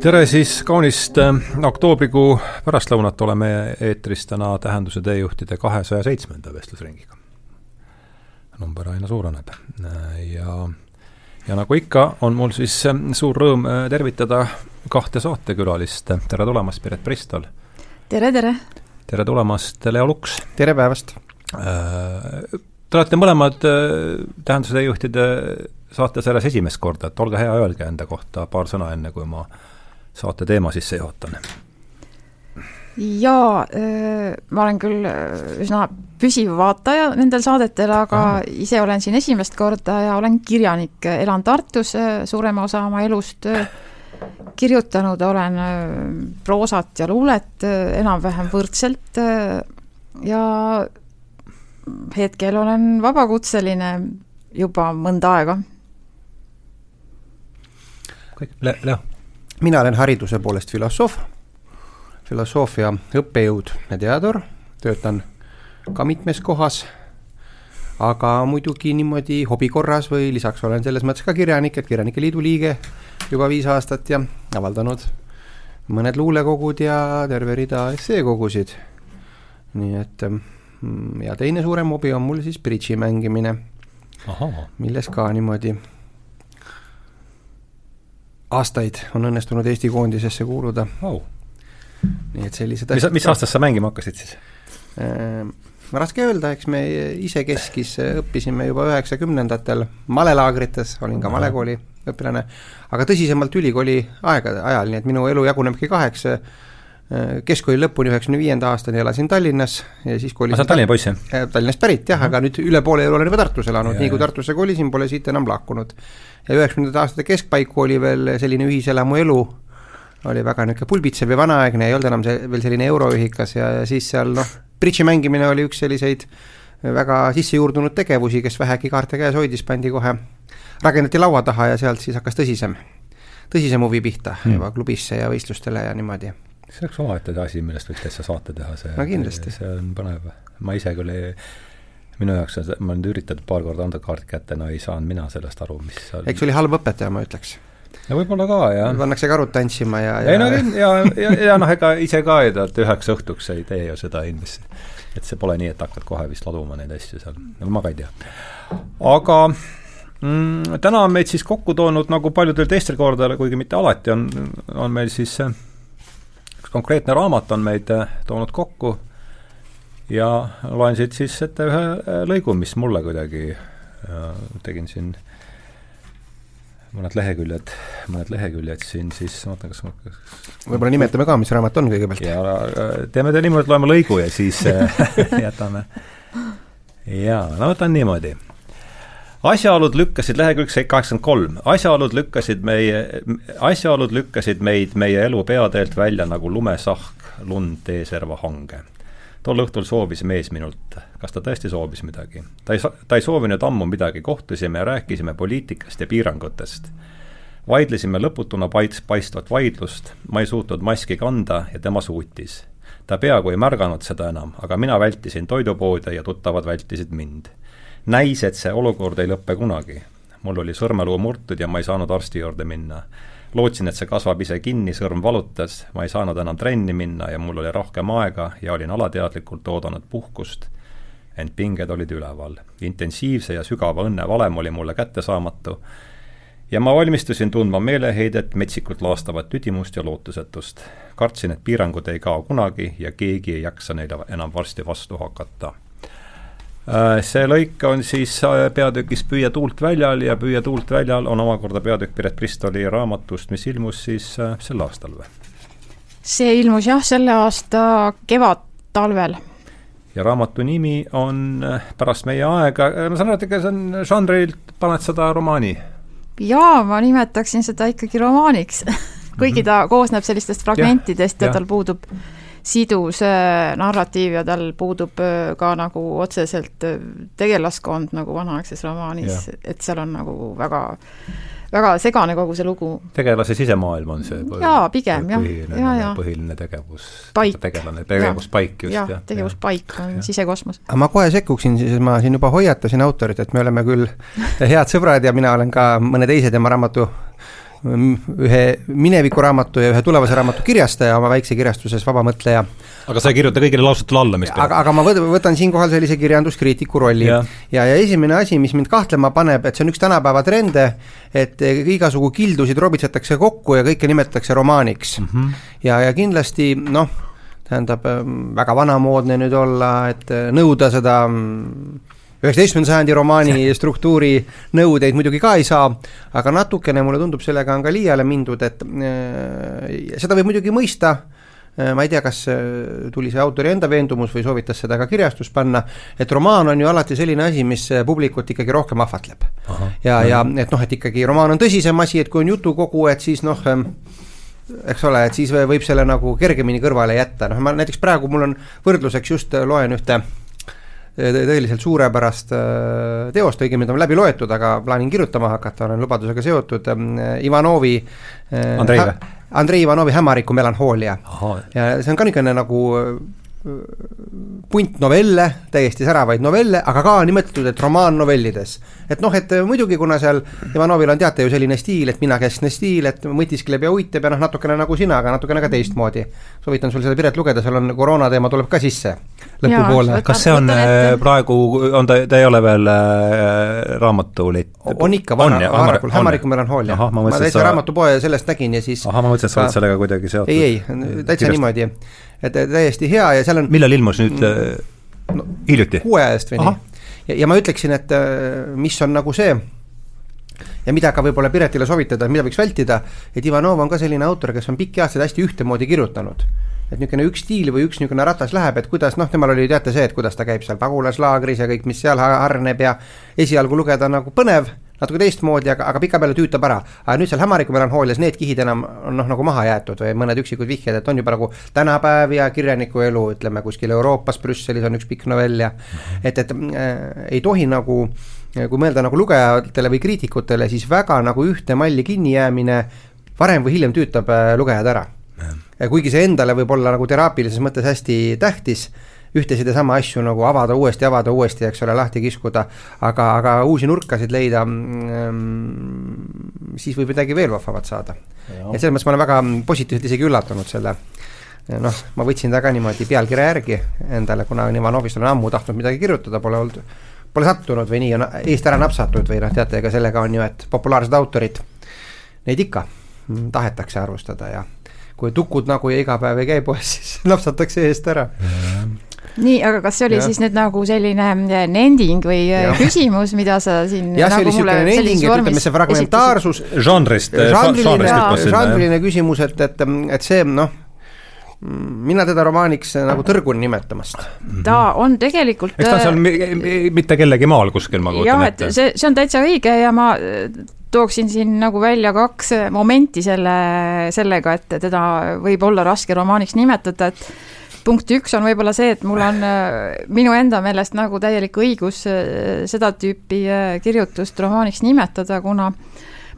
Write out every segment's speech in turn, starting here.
tere siis kaunist äh, oktoobrikuu pärastlõunat, oleme eetris täna Tähenduse teejuhtide kahesaja seitsmenda vestlusringiga. number aina suureneb ja, ja nagu ikka, on mul siis äh, suur rõõm äh, tervitada kahte saatekülalist, tere tulemast, Piret Pristol! tere, tere! tere tulemast, Leo Luks! tere päevast! Te olete mõlemad Tähenduse teejuhtide saates alles esimest korda, et olge hea, öelge enda kohta paar sõna, enne kui ma saate teema sisse juhatan? jaa, ma olen küll üsna püsiv vaataja nendel saadetel, aga Aha. ise olen siin esimest korda ja olen kirjanik, elan Tartus suurema osa oma elust, kirjutanud olen proosat ja luulet enam-vähem võrdselt ja hetkel olen vabakutseline juba mõnda aega. kõik, Leo mina olen hariduse poolest filosoof, filosoofia õppejõud ja teadur, töötan ka mitmes kohas, aga muidugi niimoodi hobi korras või lisaks olen selles mõttes ka kirjanik, et Kirjanike Liidu liige juba viis aastat ja avaldanud mõned luulekogud ja terve rida esseekogusid. nii et mm, ja teine suurem hobi on mul siis bridži mängimine, milles ka niimoodi aastaid on õnnestunud Eesti koondisesse kuuluda. Oh.. nii et sellised mis, mis aastast sa mängima hakkasid siis? Ehm,? raske öelda, eks me isekeskis õppisime juba üheksakümnendatel malelaagrites, olin ka malekooli õpilane, aga tõsisemalt ülikooli aegade ajal, nii et minu elu jagunebki kaheks keskkooli lõpuni, üheksakümne viienda aastani elasin Tallinnas ja siis kolisin sa oled Tallinna poiss, jah? Äh, Tallinnast pärit jah uh, -huh. aga nüüd üle poole elu olen juba Tartus elanud, nii kui Tartusse kolisin, pole siit enam lahkunud. ja üheksakümnendate aastate keskpaiku oli veel selline ühiselamu elu, oli väga niisugune pulbitsev ja vanaaegne, ei olnud enam see, veel selline euroühikas ja, ja siis seal noh, bridži mängimine oli üks selliseid väga sissejuurdunud tegevusi, kes vähegi kaarte käes hoidis, pandi kohe, rakendati laua taha ja sealt siis hakkas tõsisem, tõsisem huvi pihta hmm. juba klubisse ja võistlustele ja niimoodi see oleks omaette asi, millest võiks täitsa saate teha, see no kindlasti. see on põnev. ma ise küll ei, minu jaoks on see, ma olen üritanud paar korda anda kaart kätte, no ei saanud mina sellest aru, mis seal eks oli halb õpetaja, ma ütleks. no võib-olla ka, jah. pannakse karud tantsima ja, ja ei no ja, ja, ja noh, ega ise ka ju tead, üheks õhtuks ei tee ju seda inimest. et see pole nii, et hakkad kohe vist laduma neid asju seal, ma ka ei tea. aga mm, täna on meid siis kokku toonud, nagu paljudel teistel kordadel, kuigi mitte alati, on, on meil siis äh, üks konkreetne raamat on meid äh, toonud kokku ja loen siit siis ette ühe äh, lõigu, mis mulle kuidagi äh,, tegin siin mõned leheküljed, mõned leheküljed siin siis, vaatan, kas ma võib-olla nimetame ka, mis raamat on kõigepealt. ja teeme ta niimoodi, et loeme lõigu ja siis jätame. jaa, no võtan niimoodi asjaolud lükkasid, lehekülg kaheksakümmend kolm, asjaolud lükkasid meie, asjaolud lükkasid meid meie elu peateelt välja nagu lumesahk lund teeserva hange. tol õhtul soovis mees minult, kas ta tõesti soovis midagi? ta ei, ta ei soovinud ammu midagi, kohtusime ja rääkisime poliitikast ja piirangutest. vaidlesime lõputuna paits-, paistvat vaidlust, ma ei suutnud maski kanda ja tema suutis. ta peaaegu ei märganud seda enam, aga mina vältisin toidupoode ja tuttavad vältisid mind näis, et see olukord ei lõppe kunagi. mul oli sõrmeluu murtud ja ma ei saanud arsti juurde minna. lootsin, et see kasvab ise kinni, sõrm valutas, ma ei saanud enam trenni minna ja mul oli rohkem aega ja olin alateadlikult oodanud puhkust, ent pinged olid üleval. intensiivse ja sügava õnne valem oli mulle kättesaamatu ja ma valmistusin tundma meeleheidet, metsikult laastavat tüdimust ja lootusetust. kartsin, et piirangud ei kao kunagi ja keegi ei jaksa neile enam varsti vastu hakata see lõik on siis äh, peatükis Püüa tuult väljal ja Püüa tuult väljal on omakorda peatükk Piret Pristoli raamatust, mis ilmus siis äh, sel aastal või? see ilmus jah, selle aasta kevadtalvel. ja raamatu nimi on Pärast meie aega, ma saan aru, et ega see on žanrilt, paned seda romaani? jaa, ma nimetaksin seda ikkagi romaaniks kuigi ta koosneb sellistest fragmentidest ja, ja tal puudub sidus äh, narratiiv ja tal puudub äh, ka nagu otseselt äh, tegelaskond nagu vanaaegses romaanis, et seal on nagu väga väga segane kogu see lugu. tegelase sisemaailm on see põh jaa, pigem jah, ja, ja. põhiline tegevus. paik. tegelane, tegevuspaik just, jah. tegevuspaik on ja. sisekosmos. aga ma kohe sekkuksin, siis ma siin juba hoiatasin autorit, et me oleme küll head sõbrad ja mina olen ka mõne teise tema raamatu ühe minevikuraamatu ja ühe tulevase raamatu kirjastaja oma väikse kirjastuses Vabamõtleja. aga sa ei kirjuta kõigile lausutele alla, mis aga, aga ma võtan siinkohal sellise kirjanduskriitiku rolli. ja, ja, ja esimene asi, mis mind kahtlema paneb, et see on üks tänapäeva trende, et igasugu kildusid robitsetakse kokku ja kõike nimetatakse romaaniks mm. -hmm. ja, ja kindlasti noh, tähendab, väga vanamoodne nüüd olla, et nõuda seda mm, üheksateistkümnenda sajandi romaani struktuuri nõudeid muidugi ka ei saa, aga natukene mulle tundub, sellega on ka liiale mindud, et äh, seda võib muidugi mõista äh,, ma ei tea, kas äh, tuli see autori enda veendumus või soovitas seda ka kirjastus panna, et romaan on ju alati selline asi, mis publikut ikkagi rohkem ahvatleb. ja, ja et noh, et ikkagi romaan on tõsisem asi, et kui on jutukogu, et siis noh, ähm, eks ole, et siis võib selle nagu kergemini kõrvale jätta, noh ma näiteks praegu mul on võrdluseks just loen ühte tõeliselt suurepärast äh, teost, õigemini ta on läbi loetud, aga plaanin kirjutama hakata, olen lubadusega seotud, ähm, Ivanovi äh, Andrei või? Andrei Ivanovi Hämariku melanhoolia. ja see on ka niisugune nagu punt novelle, täiesti säravaid novelle, aga ka nimetatud, et romaannovellides. et noh, et muidugi, kuna seal Ivanovil on teate ju selline stiil, et minakeskne stiil, et mõtiskleb ja uitab ja noh, natukene nagu sina, aga natukene ka teistmoodi. soovitan sul seda Piret lugeda, seal on koroona teema tuleb ka sisse lõpupoole. kas see on äh, praegu, on ta, ta ei ole veel äh, raamatuliit? on ikka, vana, varakult, Hämariku melanhoolia. ma täitsa sa... raamatupoe sellest nägin ja siis ahah, ma mõtlesin, et sa oled sellega kuidagi seotud. ei, ei, täitsa niimoodi et täiesti hea ja seal on millal ilmus nüüd mm, no, hiljuti? kuu aja eest või Aha. nii. ja, ja ma ütleksin, et äh, mis on nagu see, ja mida ka võib-olla Piretile soovitada, mida võiks vältida, et Ivanov on ka selline autor, kes on pikki aastaid hästi ühtemoodi kirjutanud et niisugune üks stiil või üks niisugune ratas läheb, et kuidas noh, temal oli teate see, et kuidas ta käib seal pagulaslaagris ja kõik, mis seal harneb ja esialgu lugeda nagu põnev natuke teistmoodi, aga, aga pikapeale tüütab ära. aga nüüd seal Hämariku melanhoolias need kihid enam on noh, nagu maha jäetud või mõned üksikud vihjed, et on juba nagu tänapäev ja kirjaniku elu, ütleme kuskil Euroopas, Brüsselis on üks pikk novell ja et, et äh, ei tohi nagu kui mõelda nagu lugejatele või kriitikutele, siis väga nagu ühte malli kinnijäämine varem või hiljem tüütab äh, lugejad ära. kuigi see endale võib olla nagu teraapilises mõttes hästi tähtis ühtesid ja sama asju nagu avada uuesti, avada uuesti, eks ole, lahti kiskuda, aga, aga uusi nurkasid leida mm,, siis võib midagi veel vahvamat saada. ja selles mõttes ma olen väga positiivselt isegi üllatunud selle noh, ma võtsin ta ka niimoodi pealkirja järgi endale, kuna Ivanovist olen ammu tahtnud midagi kirjutada, pole olnud, pole sattunud või nii on eest ära napsatud või noh, teate, ega sellega on ju, et populaarsed autorid, neid ikka tahetakse arvustada ja kui tukud nagu iga päev ei käi poes, siis napsatakse eest ära nii, aga kas see oli ja. siis nüüd nagu selline äh, nending või äh, ja. küsimus, mida sa siin jah, see nagu oli niisugune nending, et ütleme, see fragmentaarsus žanrist, žanriline, žanriline küsimus, et, et, et see noh, mina teda romaaniks nagu tõrgun nimetamast. ta on tegelikult eks ta on seal mitte kellegi maal kuskil, ma kujutan ette. see, see on täitsa õige ja ma tooksin siin nagu välja kaks momenti selle, sellega, et teda võib olla raske romaaniks nimetada, et punkt üks on võib-olla see, et mul on äh, minu enda meelest nagu täielik õigus äh, seda tüüpi äh, kirjutust romaaniks nimetada, kuna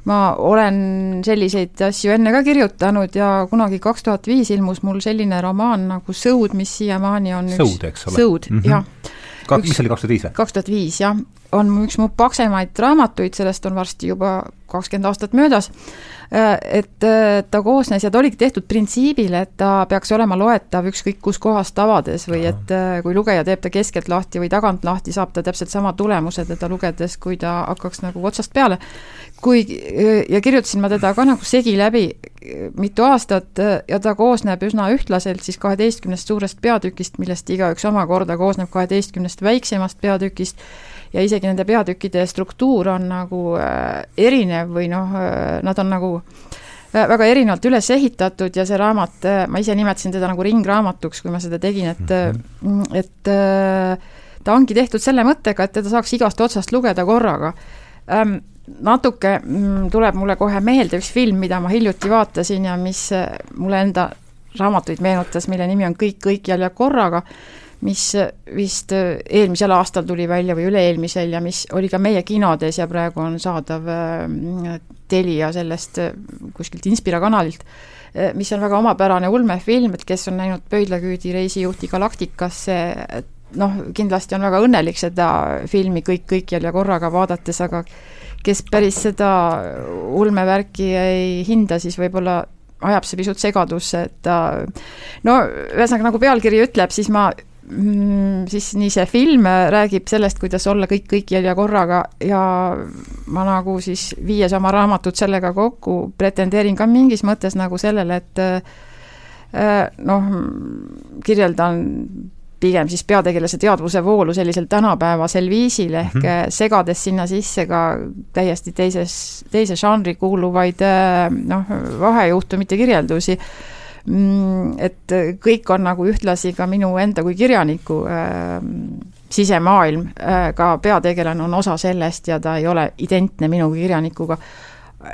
ma olen selliseid asju enne ka kirjutanud ja kunagi kaks tuhat viis ilmus mul selline romaan nagu Sõud, mis siiamaani on Sõud, eks ole? Sõud mm, -hmm. jah. Mis oli kaks tuhat viis või? kaks tuhat viis, jah. On üks mu paksemaid raamatuid, sellest on varsti juba kakskümmend aastat möödas Äh, et äh, ta koosnes ja ta oligi tehtud printsiibil, et ta peaks olema loetav ükskõik kus kohas tavades või et äh, kui lugeja teeb ta keskelt lahti või tagant lahti, saab ta täpselt sama tulemuse teda lugedes, kui ta hakkaks nagu otsast peale. kui, ja kirjutasin ma teda ka nagu segi läbi mitu aastat ja ta koosneb üsna ühtlaselt siis kaheteistkümnest suurest peatükist, millest igaüks omakorda koosneb kaheteistkümnest väiksemast peatükist ja isegi nende peatükkide struktuur on nagu äh, erinev või noh, äh, nad on nagu äh, väga erinevalt üles ehitatud ja see raamat, ma ise nimetasin teda nagu ringraamatuks, kui ma seda tegin, et mm, -hmm. et ta ongi tehtud selle mõttega, et teda saaks igast otsast lugeda korraga ähm, natuke mm, tuleb mulle kohe meelde üks film, mida ma hiljuti vaatasin ja mis mulle enda raamatuid meenutas, mille nimi on Kõik kõikjal ja korraga mis vist eelmisel aastal tuli välja või üle-eelmisel ja mis oli ka meie kinodes ja praegu on saadav äh, Telia sellest äh, kuskilt Inspira kanalilt, äh, mis on väga omapärane ulmefilm, et kes on näinud Pöidlaküüdi reisijuhti Galaktikasse, noh, kindlasti on väga õnnelik seda filmi kõik kõikjal ja korraga vaadates, aga kes päris seda ulmevärki ei hinda, siis võib-olla ajab see pisut segadusse, et ta no ühesõnaga, nagu pealkiri ütleb, siis ma siis nii see film räägib sellest, kuidas olla kõik kõikjal ja korraga ja ma nagu siis viies oma raamatut sellega kokku, pretendeerin ka mingis mõttes nagu sellele, et äh, noh, kirjeldan pigem siis peategelase teadvuse voolu sellisel tänapäevasel viisil, ehk mm -hmm. segades sinna sisse ka täiesti teises, teise žanri kuuluvaid noh, vahejuhtumite kirjeldusi, mm, et kõik on nagu ühtlasi ka minu enda kui kirjaniku äh, sisemaailm äh,, ka peategelane on osa sellest ja ta ei ole identne minu kui kirjanikuga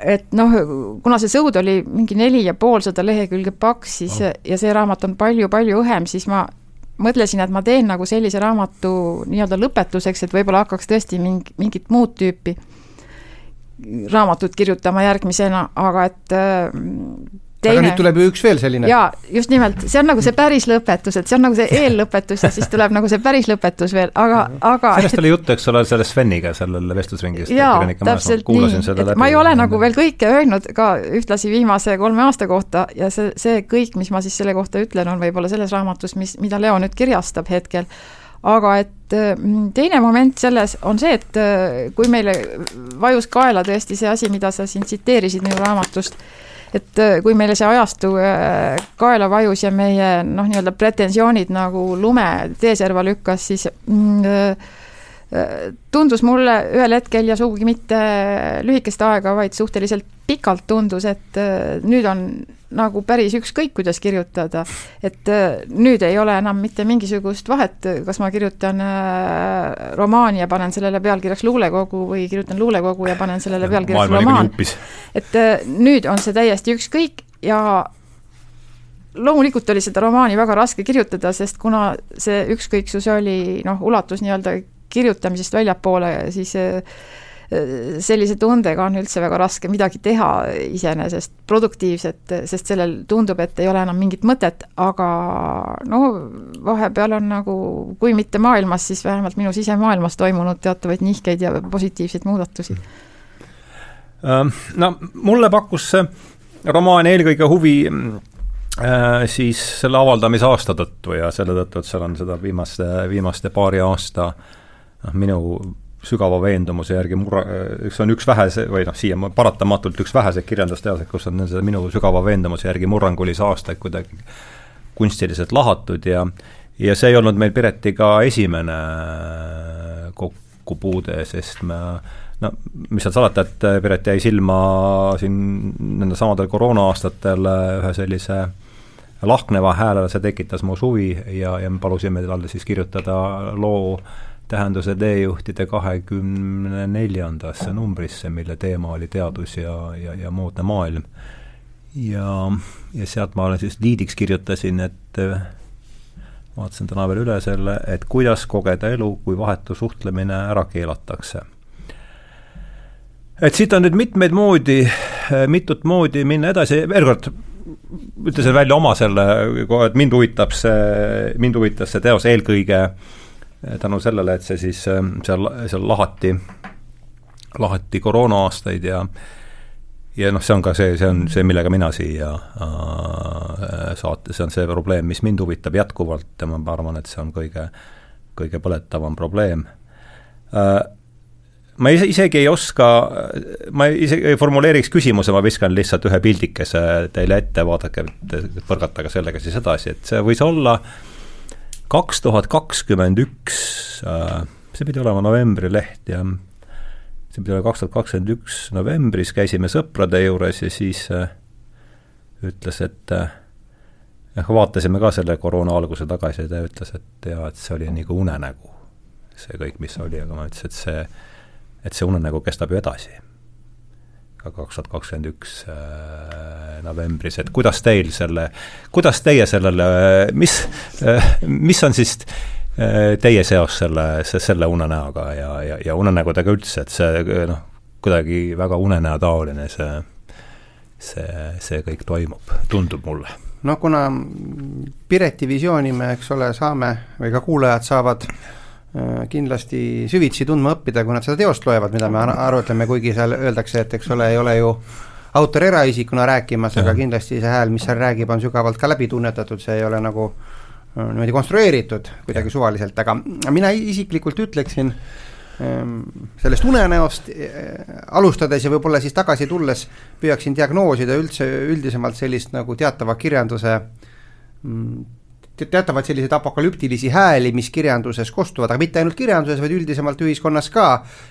et noh, kuna see sõud oli mingi neli ja poolsada lehekülge paks, siis oh. ja see raamat on palju-palju õhem, siis ma mõtlesin, et ma teen nagu sellise raamatu nii-öelda lõpetuseks, et võib-olla hakkaks tõesti mingi, mingit muud tüüpi raamatut kirjutama järgmisena, aga et teine. aga nüüd tuleb ju üks veel selline. jaa, just nimelt, see on nagu see päris lõpetus, et see on nagu see eellõpetus ja siis tuleb nagu see päris lõpetus veel, aga, aga sellest oli juttu, eks ole, selle Sveniga sellel vestlusringis. jaa, täpselt nii, et ma ei ole nagu veel kõike öelnud ka ühtlasi viimase kolme aasta kohta ja see, see kõik, mis ma siis selle kohta ütlen, on võib-olla selles raamatus, mis, mida Leo nüüd kirjastab hetkel, aga et mm, teine moment selles on see, et äh, kui meile vajus kaela tõesti see asi, mida sa siin tsiteerisid minu raamatust, et äh, kui meile see ajastu äh, kaela vajus ja meie noh, nii-öelda pretensioonid nagu lume teeserva lükkas, siis mm, äh, tundus mulle ühel hetkel ja sugugi mitte lühikest aega, vaid suhteliselt pikalt tundus, et nüüd on nagu päris ükskõik, kuidas kirjutada. et äh, nüüd ei ole enam mitte mingisugust vahet, kas ma kirjutan äh, romaani ja panen sellele pealkirjaks luulekogu või kirjutan luulekogu ja panen sellele pealkirjaks romaan. et äh, nüüd on see täiesti ükskõik ja loomulikult oli seda romaani väga raske kirjutada, sest kuna see ükskõiksus oli noh, ulatus nii-öelda kirjutamisest väljapoole, siis sellise tundega on üldse väga raske midagi teha iseenesest produktiivset, sest sellel tundub, et ei ole enam mingit mõtet, aga no vahepeal on nagu, kui mitte maailmas, siis vähemalt minu sisemaailmas toimunud teatavaid nihkeid ja positiivseid muudatusi. Ähm, no mulle pakkus see romaan eelkõige huvi äh, siis selle avaldamise aasta tõttu ja selle tõttu, et seal on seda viimaste, viimaste paari aasta noh, minu sügava veendumuse järgi murra-, see on üks vähese, või noh, siia paratamatult üks väheseid kirjandusteoseid, kus on seda minu sügava veendumuse järgi murrangulisi aastaid kuidagi kunstiliselt lahatud ja ja see ei olnud meil Piretiga esimene kokkupuude, sest me no mis seal salata, et Piret jäi silma siin nendel samadel koroona-aastatel ühe sellise lahkneva hääle, see tekitas mu suvi ja, ja me palusime talle siis kirjutada loo äh, tähenduse teejuhtide kahekümne neljandasse numbrisse, mille teema oli teadus ja, ja, ja moodne maailm. ja, ja sealt ma olen siis liidiks kirjutasin, et vaatasin täna veel üle selle, et kuidas kogeda elu, kui vahetu suhtlemine ära keelatakse. et siit on nüüd mitmeid moodi, mitut moodi minna edasi, veel kord, ütlesin välja oma selle, et mind huvitab see, mind huvitas see teos eelkõige äh, tänu sellele, et see siis äh, seal, seal lahati, lahati koroona-aastaid ja ja noh, see on ka see, see on see, millega mina siia äh, saate, see on see probleem, mis mind huvitab jätkuvalt ja ma arvan, et see on kõige, kõige põletavam probleem äh,. ma ise, isegi ei oska, ma isegi ei formuleeriks küsimuse, ma viskan lihtsalt ühe pildikese teile ette, vaadake, põrgatage sellega siis edasi, et see võis olla äh, kaks tuhat kakskümmend üks, äh, see pidi olema novembri leht ja see pidi olema kaks tuhat kakskümmend üks novembris, käisime sõprade juures ja siis äh, ütles, et äh, vaatasime ka selle koroona alguse tagasi ja ta ütles, et jaa, et see oli nagu unenägu, see kõik, mis oli, aga ma ütlesin, et see, et see unenägu kestab ju edasi ka kaks tuhat kakskümmend üks äh, novembris, et kuidas teil selle, kuidas teie sellele, mis, äh, mis on siis äh, teie seos selle, selle unenäoga ja, ja, ja unenägudega üldse, et see noh, kuidagi väga unenäotaoline see, see, see kõik toimub, tundub mulle. Noh, kuna Pireti visiooni me, eks ole, saame või ka kuulajad saavad kindlasti süvitsi tundma õppida, kui nad seda teost loevad, mida me arutleme, kuigi seal öeldakse, et eks ole, ei ole ju autor eraisikuna rääkimas, aga kindlasti see hääl, mis seal räägib, on sügavalt ka läbi tunnetatud, see ei ole nagu niimoodi konstrueeritud kuidagi suvaliselt, aga mina isiklikult ütleksin Ehm, sellest unenäost eh, alustades ja võib-olla siis tagasi tulles püüaksin diagnoosida üldse üldisemalt sellist nagu teatava kirjanduse teatavaid selliseid apokalüptilisi hääli, mis kirjanduses kostuvad, aga mitte ainult kirjanduses, vaid üldisemalt ühiskonnas ka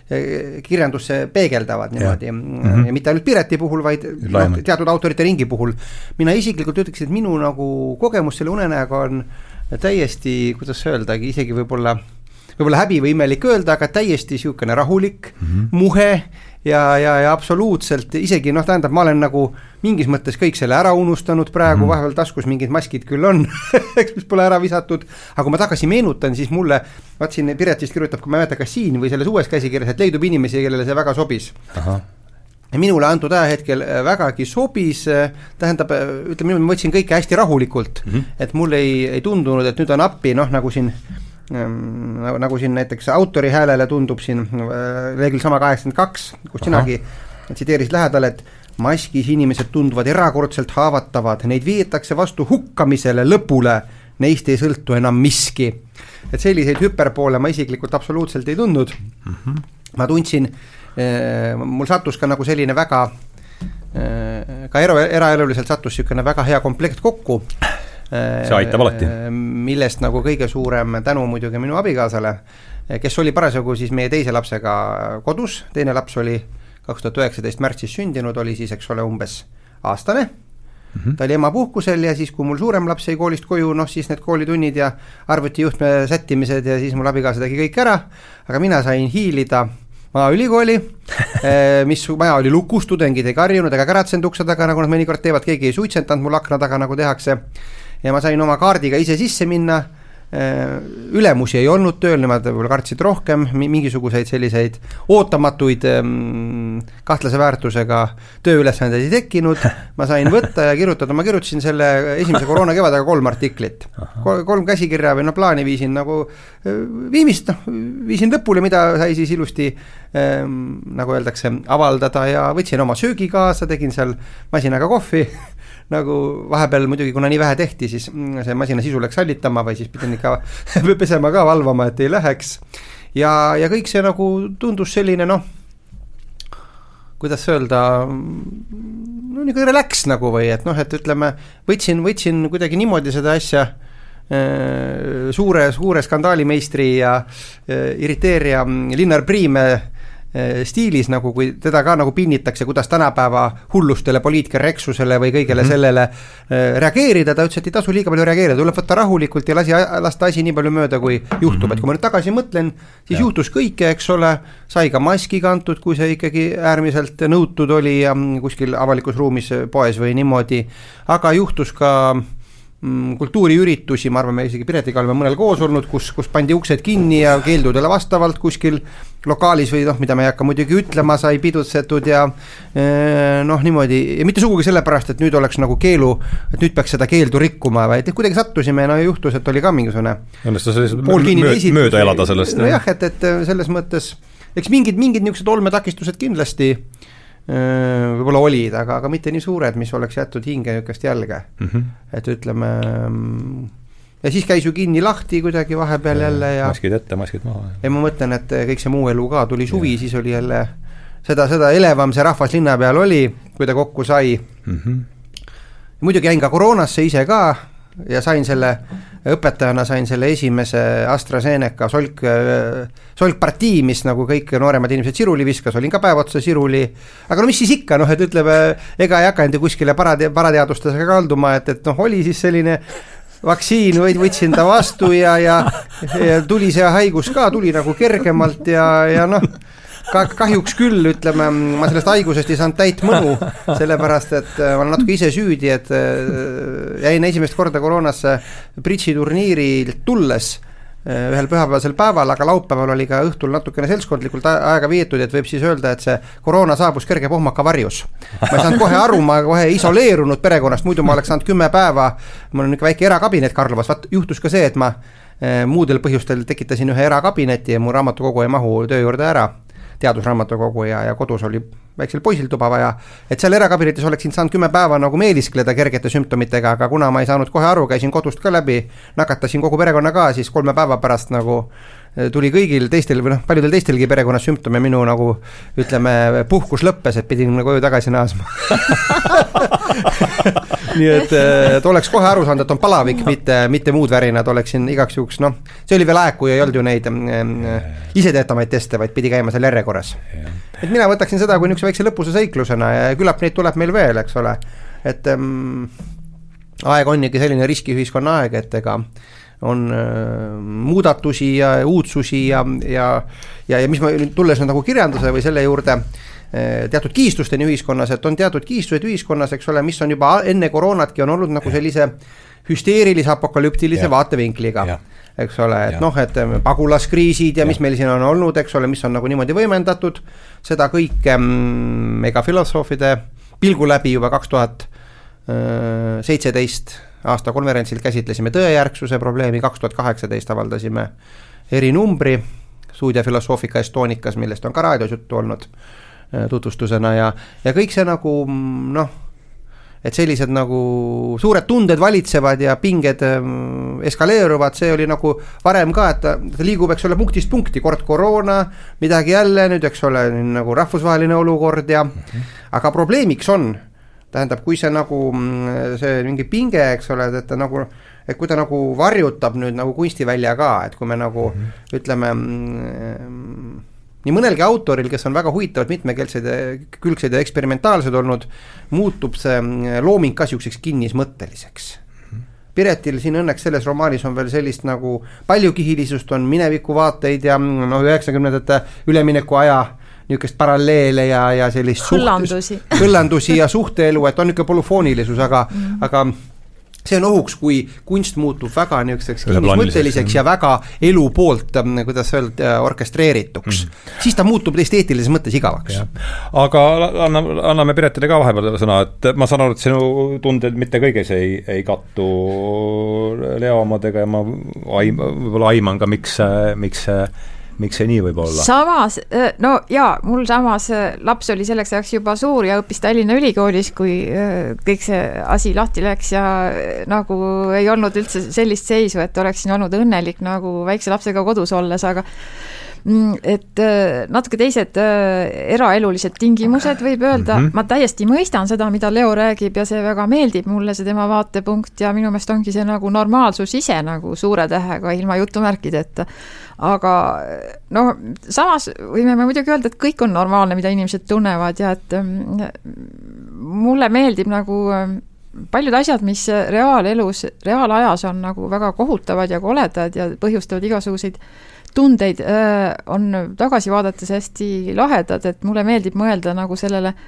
eh, kirjandusse peegeldavad niimoodi ja, mm -hmm. ja mitte ainult Pireti puhul, vaid noh, teatud autorite ringi puhul. mina isiklikult ütleksin, et minu nagu kogemus selle unenäoga on täiesti, kuidas öeldagi, isegi võib-olla võib-olla häbi või imelik öelda, aga täiesti niisugune rahulik mm, -hmm. muhe ja, ja, ja absoluutselt isegi noh, tähendab, ma olen nagu mingis mõttes kõik selle ära unustanud praegu mm, -hmm. vahepeal taskus mingid maskid küll on eks, mis pole ära visatud, aga kui ma tagasi meenutan, siis mulle, vaat siin Piret vist kirjutab, kui ma ei mäleta, kas siin või selles uues käsikirjas, et leidub inimesi, kellele see väga sobis. ja minule antud ajahetkel äh, vägagi sobis, äh, tähendab, äh, ütleme niimoodi, ma võtsin kõike hästi rahulikult mm, -hmm. et mul ei, ei tundunud, et nüüd on appi, noh nagu siin nagu, nagu siin näiteks autori häälele tundub siin äh, reegel sama kaheksakümmend kaks, kus sinagi tsiteerisid lähedal, et maskis inimesed tunduvad erakordselt haavatavad, neid viiakse vastu hukkamisele, lõpule, neist ei sõltu enam miski. et selliseid hüperpoole ma isiklikult absoluutselt ei tundnud mm. -hmm. ma tundsin, äh, mul sattus ka nagu selline väga, äh, ka era, eraeluliselt sattus niisugune väga hea komplekt kokku see aitab alati. millest nagu kõige suurem tänu muidugi minu abikaasale, kes oli parasjagu siis meie teise lapsega kodus, teine laps oli kaks tuhat üheksateist märtsis sündinud, oli siis, eks ole, umbes aastane mm. -hmm. ta oli emapuhkusel ja siis, kui mul suurem laps jäi koolist koju, noh siis need koolitunnid ja arvutijuhtme sättimised ja siis mul abikaasa tegi kõik ära, aga mina sain hiilida Maaülikooli eh, mis maja oli lukus, tudengid ei karjunud ega käratsenud ukse taga, nagu nad mõnikord teevad, keegi ei suitsetanud mul akna taga, nagu tehakse ja ma sain oma kaardiga ise sisse minna. Äh, ülemusi ei olnud tööl, nemad võib-olla kartsid rohkem, mingisuguseid selliseid ootamatuid ähm, kahtlase väärtusega tööülesandeid ei tekkinud, ma sain võtta ja kirjutada, ma kirjutasin selle esimese koroona kevadega kolm artiklit. kolm käsikirja või noh, plaani viisin nagu äh, viimist, noh, viisin lõpule, mida sai siis ilusti ähm, nagu öeldakse, avaldada. Ja võtsin oma söögi kaasa, tegin seal masinaga kohvi nagu vahepeal muidugi, kuna nii vähe tehti, siis mm, see masina sisu läks hallitama või siis pidin ikka pesema ka, valvama, et ei läheks. ja, ja kõik see nagu tundus selline noh, kuidas öelda, no niisugune relax nagu või et noh, et ütleme, võtsin, võtsin kuidagi niimoodi seda asja äh, suure, suure skandaalimeistri ja äh, irriteerija Linnar Priimäe stiilis nagu, kui teda ka nagu pinnitakse, kuidas tänapäeva hullustele, poliitkorrektsusele või kõigele mm -hmm. sellele äh, reageerida, ta ütles, et ei tasu liiga palju reageerida, tuleb võtta rahulikult ja lasi, lasta asi nii palju mööda, kui juhtub mm, -hmm. et kui ma nüüd tagasi mõtlen, siis ja. juhtus kõike, eks ole, sai ka maski kantud, kui see ikkagi äärmiselt nõutud oli ja kuskil avalikus ruumis, poes või niimoodi, aga juhtus ka äh, kultuuriüritusi, ma arvan, me isegi Piretiga oleme mõnel koos olnud, kus, kus pandi uksed kinni ja keeldudele vastavalt kuskil lokaalis või noh, mida me ei hakka muidugi ütlema, sai pidutsetud ja eh, noh, niimoodi ja mitte sugugi sellepärast, et nüüd oleks nagu keelu, et nüüd peaks seda keeldu rikkuma, vaid kuidagi sattusime, no juhtus, et oli ka mingisugune õnnestus mööda, mööda elada sellest. nojah, et, et selles mõttes eks mingid, mingid niisugused olmetakistused kindlasti Äh, võib-olla olid, aga, aga mitte nii suured, mis oleks jätnud hinge niisugust jälge mm. -hmm. et ütleme, mm, ja siis käis ju kinni lahti kuidagi vahepeal jälle ja maskid ette, maskid maha. ja ma mõtlen, et kõik see muu elu ka, tuli suvi, siis oli jälle seda, seda elevam see rahvas linna peal oli, kui ta kokku sai mm. -hmm. muidugi jäin ka koroonasse ise ka ja sain selle, õpetajana sain selle esimese AstraZeneca solk, solkpartii, mis nagu kõik nooremad inimesed siruli viskas, olin ka päev otsa siruli, aga no mis siis ikka, noh et ütleme, ega ei hakanud ju kuskile parate-, parateadustesse kalduma, et, et noh, oli siis selline vaktsiin, võtsin ta vastu ja, ja, ja tuli see haigus ka, tuli nagu kergemalt ja, ja noh ka kahjuks küll, ütleme, ma sellest haigusest ei saanud täit mõnu, sellepärast et äh, ma olen natuke ise süüdi, et äh, jäin esimest korda koroonasse bridžiturniirilt tulles äh, ühel pühapäevasel päeval, aga laupäeval oli ka õhtul natukene seltskondlikult aega veetud, et võib siis öelda, et see koroona saabus kerge pohmaka varjus. ma ei saanud kohe aru, ma kohe isoleerunud perekonnast, muidu ma oleks saanud kümme päeva, mul on niisugune väike erakabinet Karlovas, vaat juhtus ka see, et ma muudel põhjustel tekitasin ühe erakabineti ja mu raamatukogu ei mahu töö juurde ära teadusraamatukogu ja, ja kodus oli väiksel poisil tuba vaja, et seal erakabinetis oleksin saanud kümme päeva nagu meeliskleda kergete sümptomitega, aga kuna ma ei saanud kohe aru, käisin kodust ka läbi, nakatasin kogu perekonna ka, siis kolme päeva pärast nagu tuli kõigil teistel või noh, paljudel teistelgi perekonnas sümptome, minu nagu ütleme, puhkus lõppes, et pidin koju tagasi naasma. Nii et, et oleks kohe aru saanud, et on palavik, mitte, mitte muud värinad, oleksin igaks juhuks noh, see oli veel aeg, kui ei olnud ju neid äh, iseteatavaid teste, vaid pidi käima seal järjekorras. et mina võtaksin seda kui niisuguse väikse lõpusa seiklusena ja küllap neid tuleb meil veel, eks ole, et ähm, aeg on ikka selline riskiühiskonna aeg, et ega on äh, muudatusi ja uudsusi ja, ja, ja, ja mis ma nüüd tulles nagu kirjanduse või selle juurde äh, teatud kiistusteni ühiskonnas, et on teatud kiistused ühiskonnas, eks ole, mis on juba enne koroonatki on olnud nagu sellise hüsteerilise apokalüptilise vaatevinkliga eks ole, et noh, et pagulaskriisid ja, ja mis meil siin on olnud, eks ole, mis on nagu niimoodi võimendatud, seda kõike mm, ega filosoofide pilgu läbi juba kaks tuhat äh, seitseteist aasta konverentsil käsitlesime tõejärgsuse probleemi, kaks tuhat kaheksateist avaldasime erinumbri Stuudia Philosophica Estonicas, millest on ka raadios juttu olnud äh, tutvustusena ja, ja kõik see nagu mm, noh et sellised nagu suured tunded valitsevad ja pinged ähm, eskaleeruvad, see oli nagu varem ka, et ta liigub, eks ole, punktist punkti, kord koroona, midagi jälle nüüd, eks ole, nagu rahvusvaheline olukord ja mm -hmm. aga probleemiks on, tähendab, kui see nagu mm, see mingi pinge, eks ole, et ta nagu et kui ta nagu varjutab nüüd nagu kunstivälja ka, et kui me nagu mm -hmm. ütleme nii mõnelgi autoril, kes on väga huvitavad, mitmekeelsed, külgsed ja eksperimentaalsed olnud, muutub see mm, looming ka niisuguseks kinnismõtteliseks. Piretil siin õnneks selles romaanis on veel sellist nagu paljukihilisust, on minevikuvaateid ja mm, noh, üheksakümnendate ülemineku aja niisugust paralleele ja, ja sellist hõllandusi, hõllandusi ja suhteelu, et on niisugune polüfoonilisus, aga mm, -hmm. aga see on ohuks, kui kunst muutub väga niisuguseks kinnismõtteliseks ja väga elu poolt, ähm, kuidas öelda, orkestreerituks mm. -hmm. siis ta muutub esteetilises mõttes igavaks. aga anna, anname Piretile ka vahepeal sõna, et ma saan aru, et sinu tunded mitte kõiges ei, ei kattu Leo omadega ja ma aim-, võib-olla aiman ka, miks, miks see miks see nii võib olla? samas, no jaa, mul samas laps oli selleks ajaks juba suur ja õppis Tallinna Ülikoolis, kui kõik see asi lahti läks ja nagu ei olnud üldse sellist seisu, et oleksin olnud õnnelik nagu väikse lapsega kodus olles, aga et natuke teised eraelulised tingimused, võib öelda mm, -hmm. ma täiesti mõistan seda, mida Leo räägib ja see väga meeldib mulle, see tema vaatepunkt ja minu meelest ongi see nagu normaalsus ise nagu suure tähega, ilma jutumärkideta aga noh, samas võime me muidugi öelda, et kõik on normaalne, mida inimesed tunnevad ja et mm, mulle meeldib nagu mm, paljud asjad, mis reaalelus, reaalajas on nagu väga kohutavad ja koledad ja põhjustavad igasuguseid tundeid, äh, on tagasi vaadates hästi lahedad, et mulle meeldib mõelda nagu sellele äh,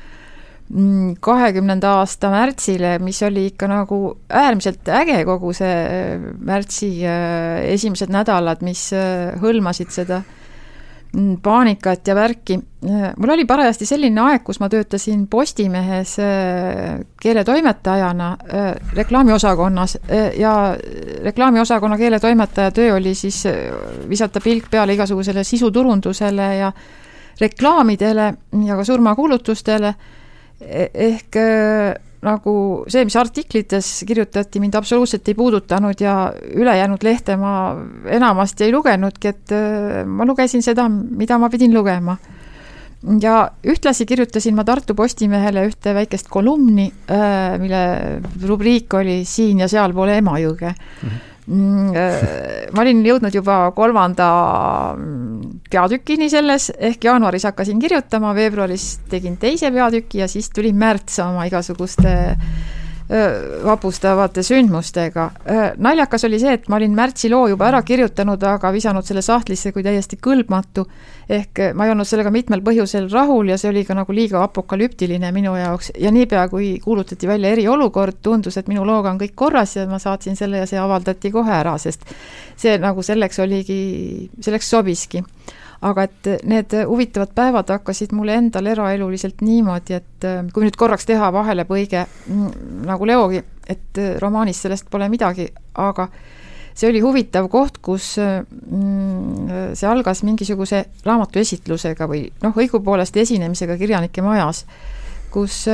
Mm, kahekümnenda aasta märtsile, mis oli ikka nagu äärmiselt äge, kogu see äh, märtsi äh, esimesed nädalad, mis äh, hõlmasid seda. mm, paanikat ja värki. mul oli parajasti selline aeg, kus ma töötasin Postimehes keeletoimetajana reklaamiosakonnas ja reklaamiosakonna keeletoimetaja töö oli siis visata pilk peale igasugusele sisuturundusele ja reklaamidele ja ka surmakuulutustele E-, ehk äh, nagu see, mis artiklites kirjutati, mind absoluutselt ei puudutanud ja ülejäänud lehte ma enamasti ei lugenudki, et äh, ma lugesin seda, mida ma pidin lugema. ja ühtlasi kirjutasin ma Tartu Postimehele ühte väikest kolumni, äh, mille rubriik oli Siin ja sealpool Emajõge mm. -hmm ma olin jõudnud juba kolmanda peatükini selles, ehk jaanuaris hakkasin kirjutama, veebruaris tegin teise peatüki ja siis tuli märts oma igasuguste vapustavate sündmustega. naljakas oli see, et ma olin märtsi loo juba ära kirjutanud, aga visanud selle sahtlisse kui täiesti kõlbmatu. ehk ma ei olnud sellega mitmel põhjusel rahul ja see oli ka nagu liiga apokalüptiline minu jaoks ja niipea, kui kuulutati välja eriolukord, tundus, et minu looga on kõik korras ja ma saatsin selle ja see avaldati kohe ära, sest see nagu selleks oligi, selleks sobiski aga et need huvitavad päevad hakkasid mulle endal eraeluliselt niimoodi, et äh, kui nüüd korraks teha vahelepõige mm, nagu Leogi, et äh, romaanis sellest pole midagi, aga see oli huvitav koht, kus mm, see algas mingisuguse raamatu esitlusega või noh, õigupoolest esinemisega Kirjanike Majas, kus